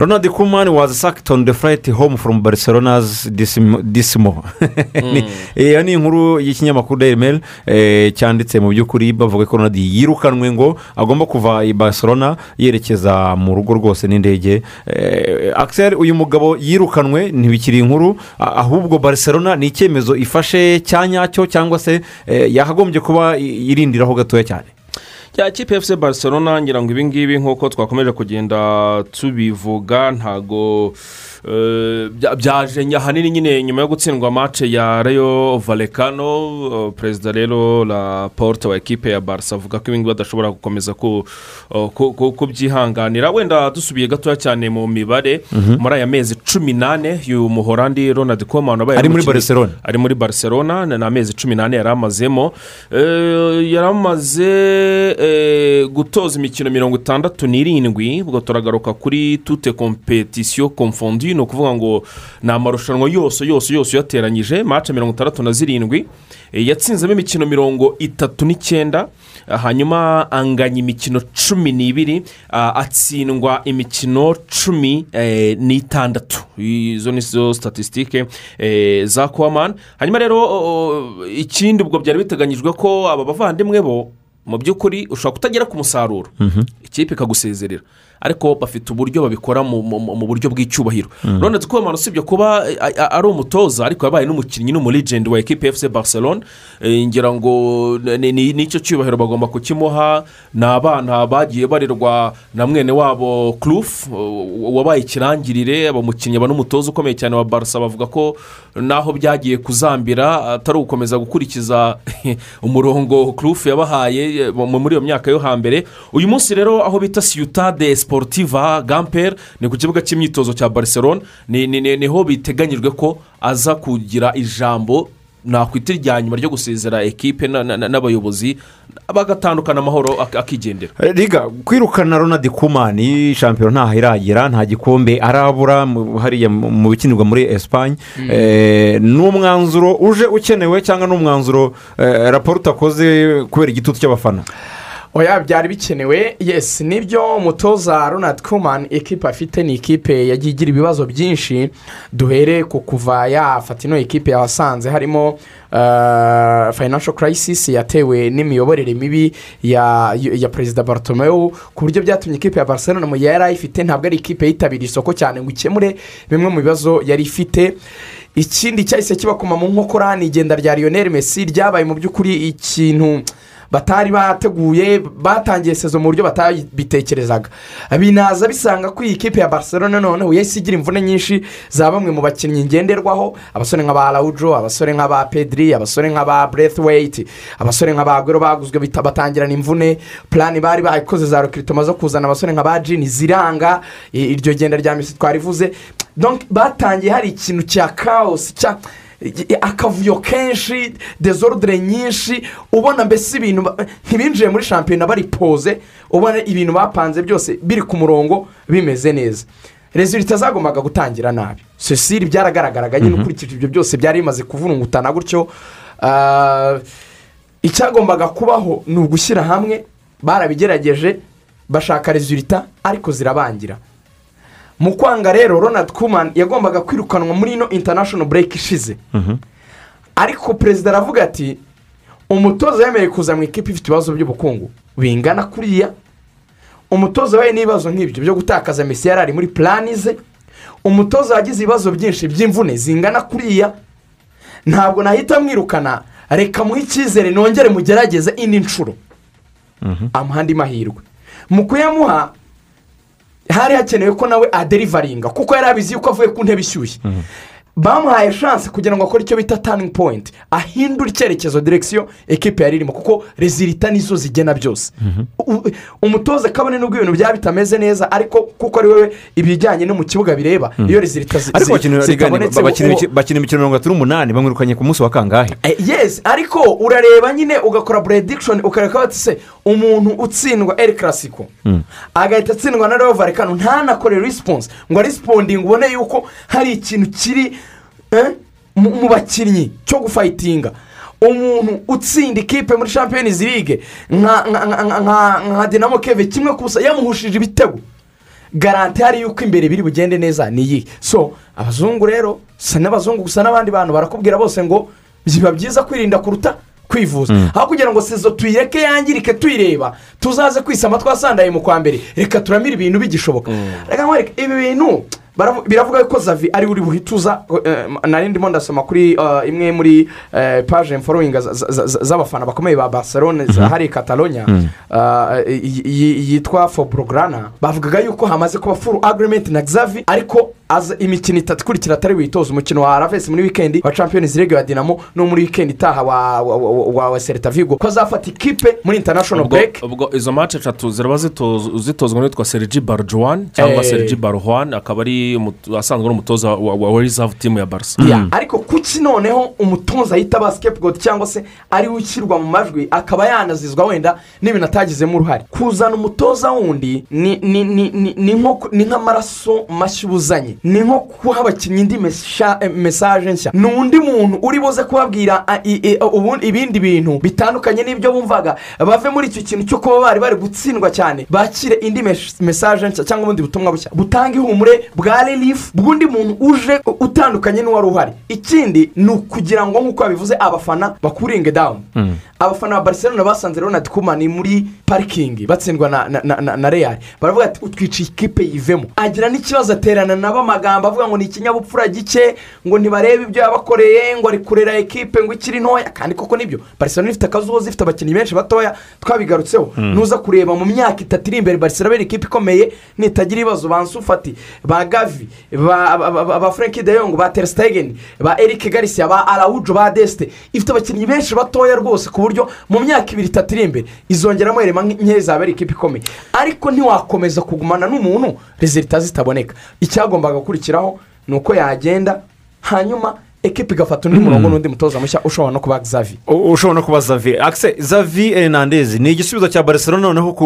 Ronald kuman was sacked on the flight home from barcelona's disimo disimo Ni- iyo ni inkuru y'ikinyamakuru mail eh, cyanditse mu by'ukuri bavuga ko ronald yirukanwe ngo agomba kuva i barcelona yerekeza mu rugo rwose n'indege. Eh, axel uyu mugabo yirukanwe ntibikiri inkuru ahubwo barcelona ni icyemezo ifashe cya nyacyo cyangwa se eh, yakagombye kuba irindiraho gatoya cyane. Ya kipe efuse barcelona ngira ngo ibingibi nk'uko twakomeje kugenda tubivuga ntago byaje ahanini nyine nyuma yo gutsindwa mace ya reyo valekano eh, perezida rero la porte wa ekipe ya barisa avuga ko ibingibi badashobora gukomeza eh, ku- ku- kubyihanganira wenda dusubiye gatoya cyane mu mibare Mhm. muri aya mezi cumi n'ane uyu muhorandi ronald koman wabaye Ari muri Barcelona. ari muri barcelona ni amezi cumi n'ane yari amazemo Eh, yari amaze eh, gutoza imikino mirongo itandatu n'irindwi ubwo turagaruka kuri tute kompetisiyo komfondi ni ukuvuga ngo ni amarushanwa yose yose yose uyateranyije mace mirongo itandatu na zirindwi Eh, yatsinzemo imikino mirongo itatu n'icyenda ah, hanyuma anganya imikino cumi n'ibiri ah, atsindwa imikino cumi eh, n'itandatu. Izo ni zo statisitike eh, za kwamani hanyuma rero ikindi ubwo byari biteganyijwe ko aba bavandimwe bo mu by'ukuri ushobora kutagera ku musaruro. Ikipe ikagusezerera. Ariko bafite uburyo babikora mu, buryo bw'icyubahiro. Mhm. none twemana usibye kuba eh, ari umutoza ariko yabaye n'umukinnyi n'umuligenti wa ekipe efuse barcelona Eh, ngira ngo ni- ni- n'icyo cyubahiro bagomba kukimuha. Ni abana bagiye barerwa na mwene wabo kurufu wabaye ikirangirire aba umukinnyi aba n'umutoza ukomeye cyane wa barisa bavuga ko naho byagiye kuzambira atari ugukomeza gukurikiza umurongo kurufu yabahaye eh, mu- muri iyo myaka yo hambere. Uyu munsi rero aho bita siyutade siporutiva gamperi ni ku kibuga cy'imyitozo cya ni- ni ho biteganyijwe ko aza kugira ijambo nakwita irya nyuma ryo gusezera ekipe na- na- na- n'abayobozi bagatandukana amahoro ak- akigendera. Riga kwirukana ronald kumani shampiyona ntaho iragera nta gikombe arabura mu- hariya mu mu bikinirwa muri esipanye Mm. Eh, ni umwanzuro uje ukenewe cyangwa ni umwanzuro eh, raporo utakoze kubera igitutu cy'abafana? Oya byari bikenewe. Yesi ni byo umutoza ronald kuman ekipa afite ni ikipe yagiye igira ibibazo byinshi. Duhere ku kuva yafata ino ekipe yahasanze harimo uh, financial crisis yatewe n'imiyoborere mibi ya, ya perezida bartomeu ku buryo byatumye ikipe ya barcelona mu gihe yari ayifite ntabwo ari ikipe yitabiriye isoko cyane ngo ikemure bimwe mu bibazo yari ifite. Ikindi cyahise kibakoma mu nkokora ni igenda rya lionel messi ryabaye mu by'ukuri ikintu batari bateguye batangiye sezo mu buryo batabitekerezaga. Binaza bisanga ko iyi kipe ya barcelona noneho yahise igira imvune nyinshi za bamwe mu bakinnyi ngenderwaho abasore nk'aba rawujo abasore nk'aba pedri abasore nk'aba breathweight abasore nk'aba gwero baguzwe bita- batangirana imvune. Purani bari bayikoze za rokiritoma zo kuzana abasore nk'aba jini ziranga iryo genda rya misi twarivuze. Batangiye hari ikintu cya kaosi cya akavuyo kenshi dezordre nyinshi ubona mbese ibintu ntibinjiye muri shampiyona bari poze ubona ibintu bapanze byose biri ku murongo bimeze neza. Rezilita zagombaga gutangira nabi. Cecile byaragaragaraga nyine ukurikije ibyo byose byari bimaze kuvurungutana gutyo. Ah, icyagombaga kubaho ni ugushyira hamwe barabigerageje bashaka rezilita ariko zirabangira. Mu kwanga rero ronald kuman yagombaga kwirukanwa muri ino international break ishize. Ariko perezida aravuga ati umutoza yemeye kuza mu ikipe ifite ibibazo by'ubukungu. Bingana kuriya. Umutoza we n'ibibazo nk'ibyo byo gutakaza mesi yari ari muri plani ze. Umutoza wagize ibibazo byinshi by'imvune zingana kuriya. Ntabwo nahita mwirukana. Reka muhe icyizere nongere mugerageze indi nshuro. Amuha andi mahirwe. Mu kuyamuha hari hakenewe ko nawe aderivaringa kuko yari abizi yuko avuye ku ntebe ishyushye. Bamuhaye shansi kugira ngo akore icyo bita taningi poyinti ahindure icyerekezo direkisiyo ekipe yari irimo kuko rezilita nizo zigena byose. U- umutoza kabone n'ubwo ibintu byaba bitameze neza ariko kuko ari wowe ibijyanye no mu kibuga bireba iyo rezilita zitabonetse bakina imikino mirongo itatu n'umunani bamwirukanye ku munsi wa kangahe? Yesi ariko urareba nyine ugakora buredikishoni ukareka se umuntu utsindwa eri karasiko agahita atsindwa na rero varekano ntanakore risiponsi ngo arisipondinge ubone yuko hari ikintu kiri eh, mu mu bakinnyi cyo gufayitinga umuntu utsinda ikipe muri champiyonizi ligue nka dinamo keve kimwe ku busa yamuhushije ibitego. Garanti hari yuko imbere biri bugende neza ni iyi so abazungu rero si n'abazungu gusa n'abandi bantu barakubwira bose ngo biba byiza kwirinda kuruta kwivuza. Aho kugira ngo sezo tuyireke yangirike tuyireba tuzaze kwisama twasandaye mu kwa mbere. Reka turamire ibintu bigishoboka. Reka nkwereke ibi bintu biravuga ko zavi ari uri buhituza eh, nari ndimo ndasoma kuri eh, imwe muri eh, paje za- z'abafana bakomeye ba barcelone hari catalonia eh, y- y- yitwa foburograna bavugaga yuko hamaze kuba furu agirimenti na xavi ariko aza imikino itatu ikurikira atari witoza umukino wa ravesi muri wikendi wa champions league wa dinamo no muri wikendi itaha wa wa- wa- wa serita vigo. Ko azafata ikipe muri international break. ubwo izo mace eshatu ziraba zitoz- zitozwa n'uwitwa sergi barujuwani cyangwa Eh. sergi baruhwani akaba ari asanzwe ari umutoza wa- rizavu timu ya barisa ariko kuki noneho umutoza yita ba sikepugodi cyangwa se ari we ushyirwa mu majwi akaba yanazizwa wenda n'ibintu atagizemo uruhare? Kuzana umutoza wundi ni ni ni ni ni nko ku- ni nk'amaraso mashya ubuzanye. Ni nko guha abakinnyi indi mesha- eh, mesaje nshya. Ni undi muntu uri buze kubabwira ibindi bintu bitandukanye n'ibyo bumvaga bave muri icyo kintu cyo kuba bari bari gutsindwa cyane bakire indi mes- mesaje nshya cyangwa ubundi butumwa bushya. Butanga ihumure bwa relief bw'undi muntu uje utandukanye n'uwari uhari. Ikindi ni ukugira ngo nk'uko babivuze abafana bakuringe dawuni abafana ba barcelona basanze ronald kumani muri parikingi batsindwa na, na, na, na, na real. Baravuga ati utwica ikipe yivemo. Agira n'ikibazo aterana nabo amagambo avuga ngo ni ikinyabupfura gike ngo ntibarebe ibyo yabakoreye ngo ari kurera ekipe ngo ikiri ntoya. Kandi koko ni byo barcelona ifite akazuba zifite abakinnyi benshi batoya twabigarutseho. Mm. nuza kureba mu myaka itatu iri imbere barcelona ari ikipe ikomeye nitagira ibibazo. Ba nsufati ba gavi ba frank de yong ba teresitegen ba eric garcia ba arawujo ba desite ifite abakinnyi benshi batoya rwose ku buryo mu myaka ibiri itatu iri imbere izongeramo irema nke zaba ari ikipe ikomeye. Ariko ntiwakomeza kugumana n'umuntu rezilita zitaboneka. Icyagombaga gukurikiraho ni uko yagenda hanyuma ekipa igafata undi murongo n'undi mutoza mushya ushobora no kuba xavi. U- ushobora no kuba zavi akise zavi hernandez ni igisubizo cya barcelona noneho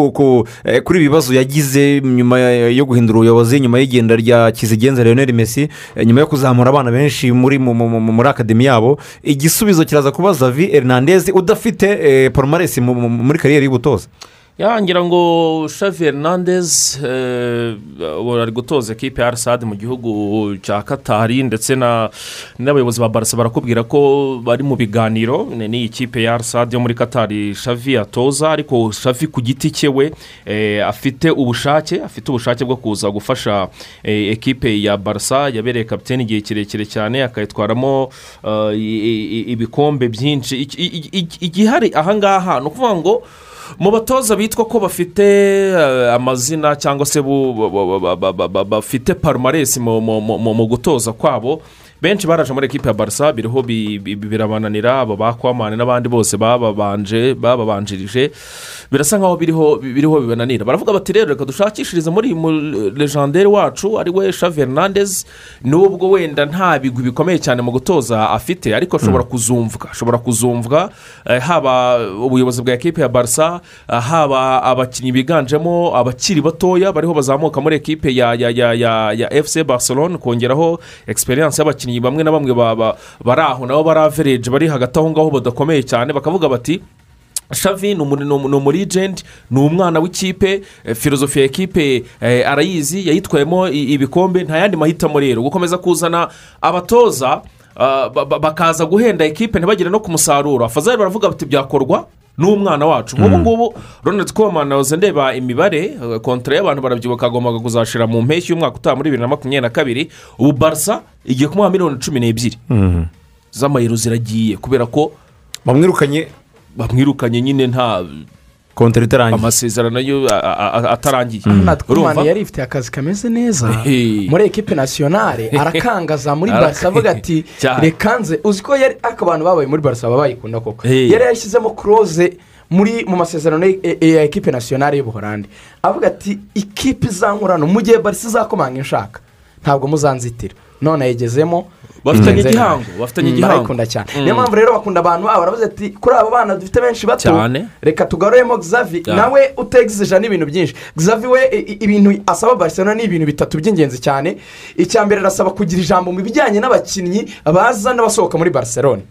eh, kuri ibi bibazo yagize nyuma yo guhindura ubuyobozi nyuma y'igenda rya kizigenza leonel messi eh, nyuma yo kuzamura abana benshi muri mu- mu- mu- muri akademi yabo. Igisubizo kiraza kuba zavi hernandez udafite eh, poromaresi mu- mu- muri kariyeri y'ubutoza. Yangira ngo shavi hernandez eh, ubu ari gutoza ekipe ya arisade mu gihugu cya katari ndetse na- n'abayobozi ba barasa barakubwira ko bari mu biganiro. Ni n'iyi kipe ya arisade yo muri katari shavi atoza ariko shavi ku giti cye we eh, afite ubushake afite ubushake bwo kuza gufasha eh, ekipe ya barasa yabereye kapitene igihe kirekire cyane akayitwaramo eh, ibikombe byinshi. Igihari ahangaha ni ukuvuga ngo mu batoza bitwa ko bafite eh, amazina cyangwa se bafite parumaresi mu gutoza kwabo benshi baraje muri ekipa ya barisa biriho bi- bi- birabananira abo bakwamane n'abandi bose bababanje bababanjirije. Birasa nkaho biriho biriho bibananira. Baravuga bati rero reka dushakishirize muri mu legendere wacu ari we hernandez nubwo wenda nta bigwi bikomeye cyane mu gutoza afite ariko ashobora kuzumvwa ashobora kuzumvwa. Eh, haba ubuyobozi bwa ekipe ya barisa eh, haba abakinnyi biganjemo abakiri batoya bariho bazamuka muri ekipe ya ya ya ya ya efuse barcelone kongeraho egisperiyanse y'abakinnyi bamwe na bamwe ba- ba- bari aho nabo bari avereje bari hagati aho ngaho badakomeye cyane bakavuga bati shavi ni umu- ni umu- ni umurijenti ni umwana w'ikipe eh, filozofi ya ekipe eh, arayizi yayitwayemo ibikombe nta yandi mahitamo rero. Gukomeza kuzana abatoza ah, ba- ba- bakaza guhenda ekipe ntibagire no ku musaruro afazari baravuga bati byakorwa? N'umwana wacu. Nk'ubu ngubu ronald koman nahoze ndeba imibare eh, kontara y'abantu barabyibuka agombaga kuzashira mu mpeshyi y'umwaka utaha muri bibiri na makumyabiri na kabiri. Ubu barisa igiye kumuha miliyoni cumi n'ebyiri. Z'amayero ziragiye kubera ko bamwirukanye. bamwirukanye nyine nta kontara itarangiye amasezerano atarangiye. Ronald Urumva? Yari ifite akazi kameze neza. Muri ekipe nasiyonari arakangaza muri barisa avuga ati reka nze. Uzi ko yari ariko abantu babaye muri barisa baba bayikunda koko. Yari yashyizemo kuroze muri mu masezerano e- e- ya ekipe nasiyonari y'ubuhorandi avuga ati ikipe izankurana mu gihe barisa izakomanga inshaka ntabwo muzanzitira. None ayigezemo Bafitanye igihango, bafitanye Mm, igihango. barayikunda cyane. Mm. niyo mpamvu rero bakunda abantu babo. Baravuze ati kuri aba bana dufite benshi bato Cyane. reka tugaruremo gizavi nawe utegizija n'ibintu byinshi. Gizavi we ibintu asaba barcelona ni ibintu bitatu by'ingenzi cyane. Icya mbere arasaba kugira ijambo mu bijyanye n'abakinnyi baza n'abasohoka muri barcelona.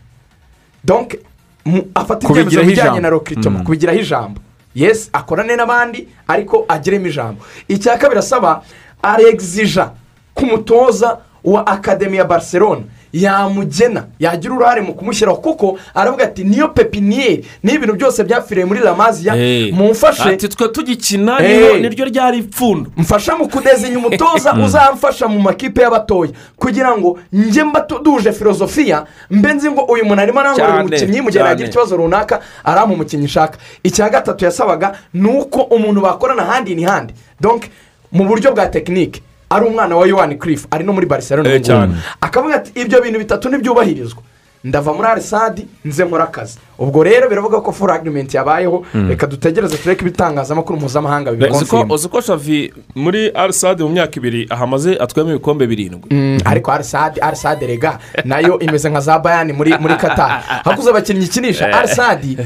Donc mu- afata ibyemezo bijyanye na rokiritomo Mm. kubigiraho ijambo. Yesi akorane n'abandi ariko agiremo ijambo. Icya kabiri asaba aregizija k'umutoza wa akademi ya barcelona. Yamugena yagira uruhare mu kumushyiraho kuko aravuga ati niyo pepiniyeri n'ibintu byose byafiriye muri lamaziya Eh. mumfashe. Ati twe tugikina Eh. niyo- niryo ryari ipfundo. Mfasha mu kudezinya umutoza uzamfasha mu makipe y'abatoya kugira ngo njye mba duje filozofiya mbe nzi ngo uyu muntu arimo arangurira Cyane, umukinnyi mu gihe yagira ikibazo runaka arampa umukinnyi nshaka. Icya gatatu yasabaga ni uko umuntu bakorana ahandi ni handi. Donke mu buryo bwa tekinike ari umwana wa yohani kirifu ari no muri barcelona Eh, akavuga ati ibyo bintu bitatu ntibyubahirizwa. Ndava muri arisadi nze nkora akazi. Ubwo rero biravuga ko furu agirimenti yabayeho. Mm. reka dutegereze tureke ibitangazamakuru mpuzamahanga ko bibikonfirima uzi ko shavi muri arisade mu myaka ibiri ahamaze atwayemo ibikombe birindwi. Mm, ariko arisade arisade rega na yo imeze nka za bayani muri muri katari hakuze abakinnyi ikinisha arisade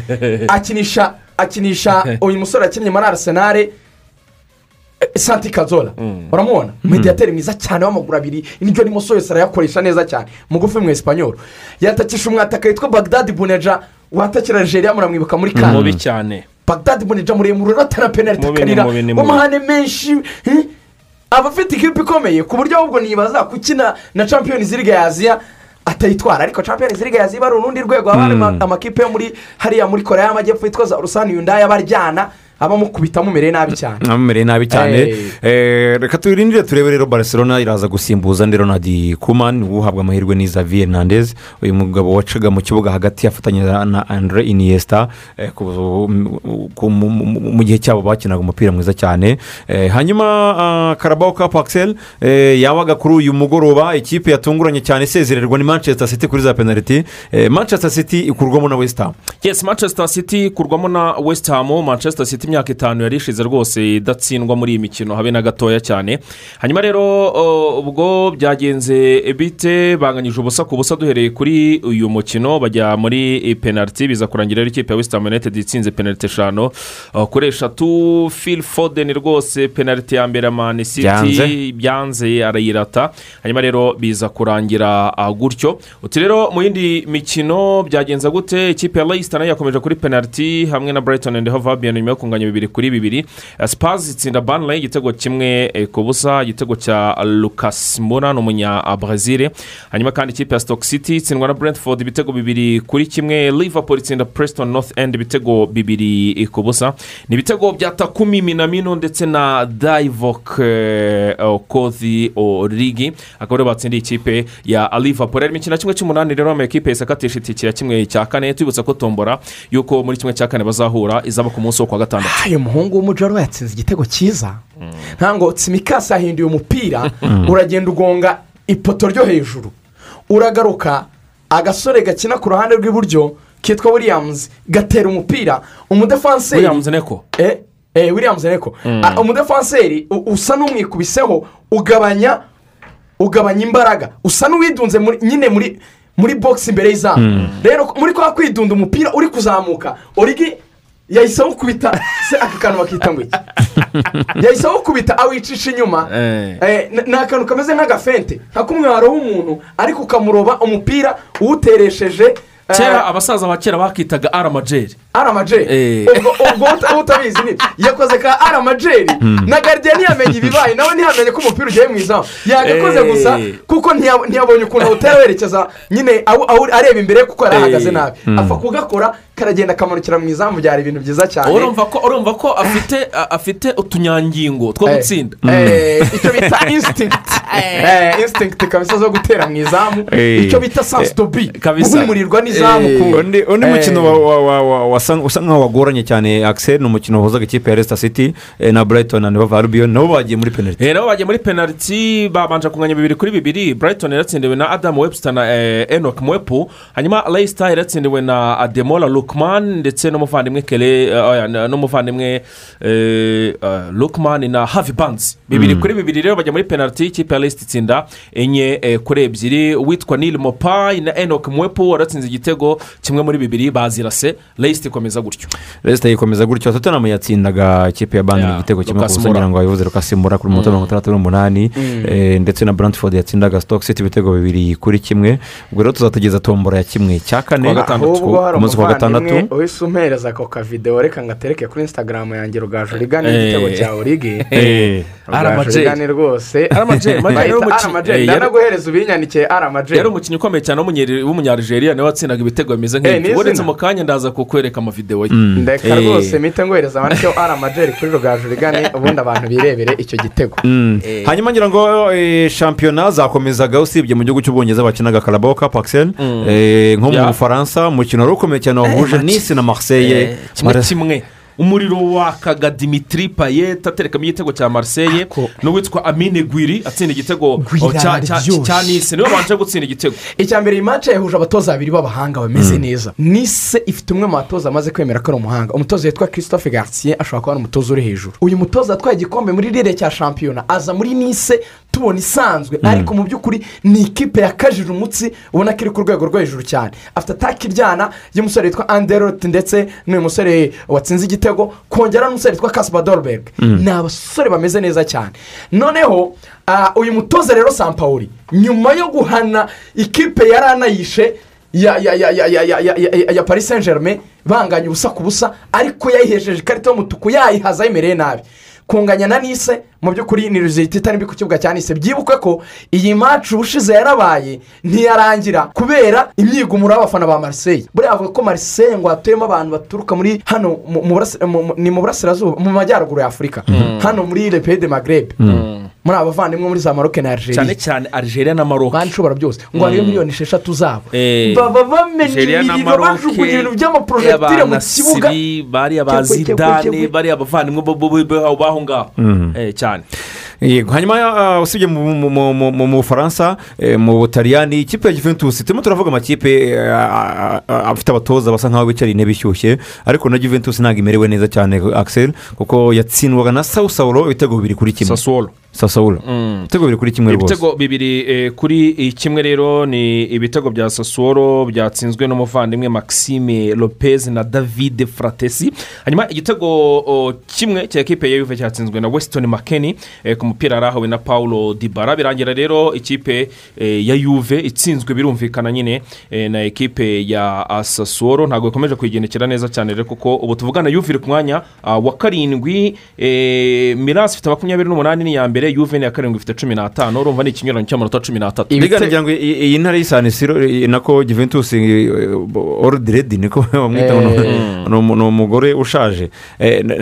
akinisha akinisha uyu musore akinnye muri arisenare eh, santi kazola. Uramubona mediyateri mwiza cyane w'amaguru abiri. Indyo n'imoso yose arayakoresha neza cyane. Mugufi mu esipanyoro yatakisha umwataka witwa bagdadi buneja watakira nigeria muramwibuka muri kane mubi cyane. Bagdadi buneja muremure uratana penaliti akarira w'amahane menshi aba afite ikipe ikomeye ku buryo ahubwo nibaza gukina na champions league ya aziya atayitwara. Ariko champions league ya aziya ari urundi rwego. Haba hari ama- amakipe yo muri hariya muri korea y'amajyepfo yitwa za urusani yundayi aba aryana aba amukubita amumereye nabi cyane. Amumereye nabi cyane. Eh, reka turindire turebe rero barcelona iraza gusimbuza ndi ronald kuman uhabwa amahirwe ni xavier hernandez. Uyu mugabo wacaga mu kibuga hagati afatanya na andre iniesta eh, mu- gihe cyabo bakinaga umupira mwiza cyane. Eh, hanyuma ah, carabao cup axel eh, yabaga kuri uyu mugoroba. Ikipe yatunguranye cyane isezererwa ni manchester city kuri za penaliti Eh, manchester city ikurwamo na west ham. Yes manchester city ikurwamo na west ham. Manchester city imyaka itanu yari ishize rwose idatsindwa muri iyi mikino habe na gatoya cyane. Hanyuma rero ubwo byagenze bite? Banganyije ubusa ku busa duhereye kuri uyu mukino bajya muri penaliti biza kurangira rero ikipe ya west ham united itsinze penaliti eshanu. Kuri eshatu phil foden rwose penaliti ya mbere mani city Byanze. arayirata. Hanyuma rero biza kurangira gutyo. Uti rero mu yindi mikino byagenze gute? Ikipe ya leicester na yo yakomeje kuri penaliti hamwe na and hove albion nyuma yo kunganya kunganya bibiri kuri bibiri. Eh, spurs itsinda banley igitego kimwe eh, ku busa igitego cya lucas mura ni umunya brezil hanyuma kandi ikipe ya stoke city itsindwa na brentford ibitego bibiri kuri kimwe. Liverpool itsinda preston north end ibitego bibiri eh, ku busa. Ni ibitego bya takumi minamino ndetse na divok eh, okothi origi. Akaba ari bo batsindiye ikipe ya liverpool. Ari imikino kimwe cy'umunani rero amakipe yahise akatisha itike ya kimwe cya kane. Tubibutsa ko tombora yuko muri kimwe cya kane bazahura izaba ku munsi wo kuwa gatandatu. Uyu muhungu w'umujaro yatsinze igitego cyiza? Ntabwo simikasi yahinduye umupira Mm. uragenda ugonga ipoto ryo hejuru. Uragaruka agasore gakina ku ruhande rw'iburyo kitwa williams gatera umupira. Umudefanseri Williams neko. Eh, eh, williams neko. Mm. Umudefanseri usa n'umwikubiseho ugabanya ugabanya imbaraga. Usa n'uwidunze nyine muri muri bogisi imbere y'izamu. Mm. rero muri kwa kwidunda umupira uri kuzamuka. Origi yahise awukubita. Se aka kantu bakita ngo iki? Yahise awukubita awicisha inyuma. Eh, n- ni akantu kameze nk'agafente. Nka kumwe waroha umuntu ariko ukamuroba umupira uwuteresheje eh, kera abasaza ba kera bakitaga aramajeri aramajeri Eh. ubwo ubwo uta- utabizi ni yakoze ka aramajeri Mm. na garidiye ntiyamenye ibibaye nawe ntiyamenye ko umupira ugiye mu izamu. Yagakoze Eh. gusa kuko ntiyab- ntiyabonye ukuntu awutera werekeza. Nyine areba imbere kuko yari ahagaze Eh. nabi. Mm. apfa kugakora karagenda akamanukira mu izamu byari ibintu byiza cyane. Urumva ko urumva ko afite afite utunyangingo two gutsinda. Eh, icyo bita insitingiti insitingiti kabisa zo gutera mu izamu. Icyo bita sansidobi kabisa. guhumurirwa n'izamu undi mukino wa- wa- wa- usa nkaho wagoranye cyane akiseri ni umukino wahuzaga ikipe ya resita city eh, na brighton na nova albion nabo bagiye muri penaliti nabo bagiye muri penaliti babanje kunganya bibiri kuri bibiri brighton yaratsindiwe na adamu webster na eh, enoch mwepu hanyuma leicester yaratsindiwe na ademola lukman ndetse n'umuvandimwe kere n'umuvandimwe lukman na havi banzi bibiri kuri bibiri rero bajya muri penaliti ikipe ya leicester itsinda enye kuri ebyiri uwitwa nil mopayi na enoch mwepu waratsinze igitego kimwe muri bibiri bazirase leicester ikomeza gutyo resita yikomeza gutyo tottenham yatsindaga ikipe ya bandi igitego kimwe ku Moura. ngira ngo ayoboze rukasimura kuri mirongo itandatu n'umunani ndetse na brantford yatsindaga stoke city ibitego bibiri kuri kimwe ubwo rero tuzategereza tombora ya kimwe cya kane ku munsi wa gatandatu uhise umpereza ako kavidewo reka ngatereke kuri instagram yanjye rugaju rigane igitego cya origi rugaju rigane rwose ndanaguhereza ubinyandikiye aramajeri yari umukinnyi ukomeye cyane w'umunyarigeria ni we watsindaga ibitego bimeze nk'ibyo uretse mu kanya ndaza kukwereka amavidewo ye ndeka rwose mpite ngohereza abanditseho aramajeri kuri rugaju rigane ubundi abantu birebere icyo gitego. Mm. hanyuma ngira ngo eh, shampiyona zakomezaga usibye mu gihugu cy'ubwongereza bakinaga karabao kapu akiseri Mm. eh, nko mu bufaransa umukino wari ukomeye cyane wahuje Eh, nisi na marseille. Eh, kimwe kimwe umuriro wakaga dimitiri payet aterekamo igitego cya marseille n'uwitwa amine gwiri atsinda igitego. Oh, cya- nisi ni we wabanje gutsinda igitego. Icya mbere iyi mace yahuje abatoza babiri b'abahanga bameze neza. Nise ifite umwe mu batoza amaze kwemera ko ari umuhanga. Umutoza witwa christophe garcier ashobora kuba ari umutoza uri hejuru. Uyu mutoza atwaye igikombe muri rire cya shampiyona aza muri nise tubona isanzwe. Hmm. Ariko mu by'ukuri ni ikipe yakajije umutsi ubona ko iri ku rwego rwo hejuru cyane. Afite ataka iryana y'umusore witwa anderote ndetse n'uyu musore watsinze igitego kongera n'umusore witwa kasipa dorubege hmm. ni abasore bameze neza cyane. Noneho ah, uyu mutoza rero sampawuri nyuma yo guhana ikipe yari anayishe ya ya ya ya ya ya ya ya ya paris saint germain banganya ubusa ku busa ariko yayihejeje ikarita y'umutuku yayihaza yimereye nabi. Kunganya na nise mu by'ukuri ni riziti itari mbi ku kibuga cya nise byibuke ko iyi maci ubushize yarabaye ntiyarangira kubera imyigumuro y'abafana ba marseille buriya bavuga ko marseille ngo hatuyemo abantu baturuka muri hano ni mu burasirazuba mu majyaruguru ya afurika hano muri lepe de magrebe muri aba bavandimwe muri za maroke na cyane algeria cyane algeria na maroc banshobora byose ngo hariyo Mm. miliyoni esheshatu zabo Eh, baba imiriro Maroc, bajugunya ibintu by'amaporojegitire mu kibuga bariya ba zidane bariya bavandimwe bo- b'aho ngaho Mhm. Eh, cyane yego. Hanyuma ah, usibye mu bufaransa eh, mu butaliyani ikipe ya juventus turimo turavuga amakipe eh, afite abatoza basa nkaho bicaye intebe ishyushye ariko na juventus ntabwo imerewe neza cyane akiseri kuko yatsindwaga na sawusawuro ibitego bibiri kuri kimwe. Sassuolo. sasawuro Mm. ibitego bibiri kuri kimwe rwose. Ibitego bibiri eh, kuri kimwe rero ni ibitego bya sasuworo byatsinzwe n'umuvandimwe maxime lopez na david fratesi. Hanyuma igitego o, kimwe cya ekipe ya yuve cyatsinzwe na weston makeni eh, ku mupira yarahawe na paulo dibara birangira rero ikipe eh, ya yuve itsinzwe birumvikana nyine eh, na ekipe ya asasuworo ntabwo ikomeje kuyigendekera neza cyane rero kuko ubu tuvugana yuve iri ku mwanya ah, wa karindwi eh, mirasi ifite makumyabiri n'umunani ni iya mbere yuve ni iya karindwi ifite cumi n'atanu. Urumva ni ikinyuranyo cy'amanota cumi n'atatu. Mbega ngira ngo iyi ntara y'isanisiro nako juventus ordiredi niko bamwita ni- ni umu- ni umugore ushaje.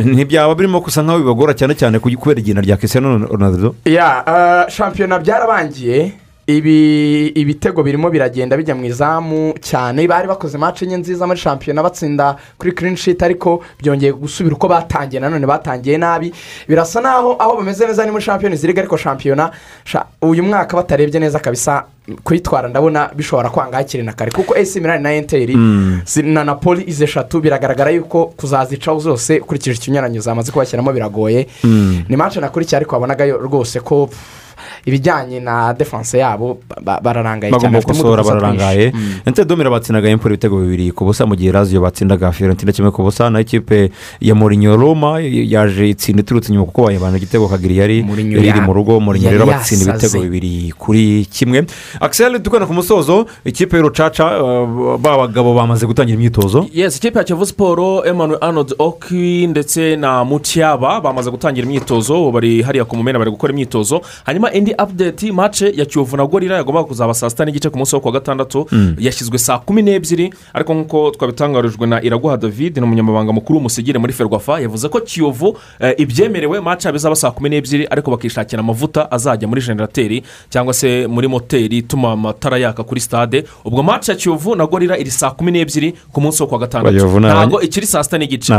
Ntibyaba birimo gusa nkaho bibagora cyane cyane ku- kubera igina rya Cristiano Ronaldo. Ya eh, shampiyona byarabangiye. Ibi ibitego birimo biragenda bijya mu izamu cyane. Bari bakoze match enye nziza muri shampiyona batsinda kuri clean sheet ariko byongeye gusubira uko batangiye. Nanone batangiye nabi. Birasa naho aho bameze neza ni muri shampiyona ziriga ariko shampiyona sha- uyu mwaka batarebye neza kabisa. Kuyitwara ndabona bishobora kwanga hakiri na kare. Kuko esi milani na enteri Mm. na napoli izi eshatu biragaragara yuko kuzazicaho zose ukurikije ikinyuranyo zamaze kubashyiramo biragoye. Mm. ni match nakurikiye ariko wabonaga yo rwose ko ibijyanye na defanse yabo ba- ba- bararangaye bagomba bafitemo gukosora bararangaye. Domira batsindaga empoli ibitego bibiri ku busa mu gihe raziyo batsindaga fiorentina kimwe ku busa naho ikipe ya morinyo roma yaje itsinda iturutse inyuma kuko bayibana igitego kagiri yari iri mu rugo. Morinyo yari rero batsinda ibitego bibiri kuri kimwe. Akiseri dukana ku musozo ikipe y'urucaca uh, ba bagabo bamaze gutangira imyitozo? Yes ikipe ya kiyovu siporo emmanuel arnold oki ndetse na mutiyaba bamaze gutangira imyitozo bari hariya ku mumena bari gukora imyitozo. Hanyuma indi update mace ya kiyovu na gorira yagombaga kuzaba saa sita n'igice ku munsi wo kuwa gatandatu Mm. yashyizwe saa kumi n'ebyiri ariko nk'uko twabitangarijwe na iraguha david ni umunyamabanga mukuru w'umusigire muri ferwafa yavuze ko kiyovu eh, ibyemerewe mace bizaba saa kumi n'ebyiri ariko bakishakira amavuta azajya muri generateri cyangwa se muri moteri ituma amatara yaka kuri stade. Ubwo mace ya kiyovu na gorira iri saa kumi n'ebyiri ku munsi wo kuwa gatandatu ntabwo ikiri saa sita n'igice.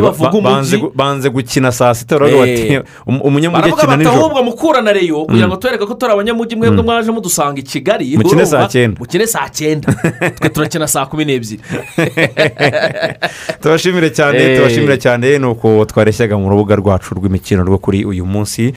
ni bavuga umujyi banze gukina saa sita baravuga Eh. "Um- umunyamujyi baravuga akina nijoro. Ahubwo mukura na reyo. Kugira Mm. ngo tubereke ko turi abanyamujyi mwebwe mwaje mudusanga i kigali. Mukine saa cyenda. mukine saa cyenda. Twe turakina saa kumi n'ebyiri. Tubashimire cyane Eh. tubashimire cyane. Ni uko twareshyaga mu rubuga rwacu rw'imikino rwo kuri uyu munsi.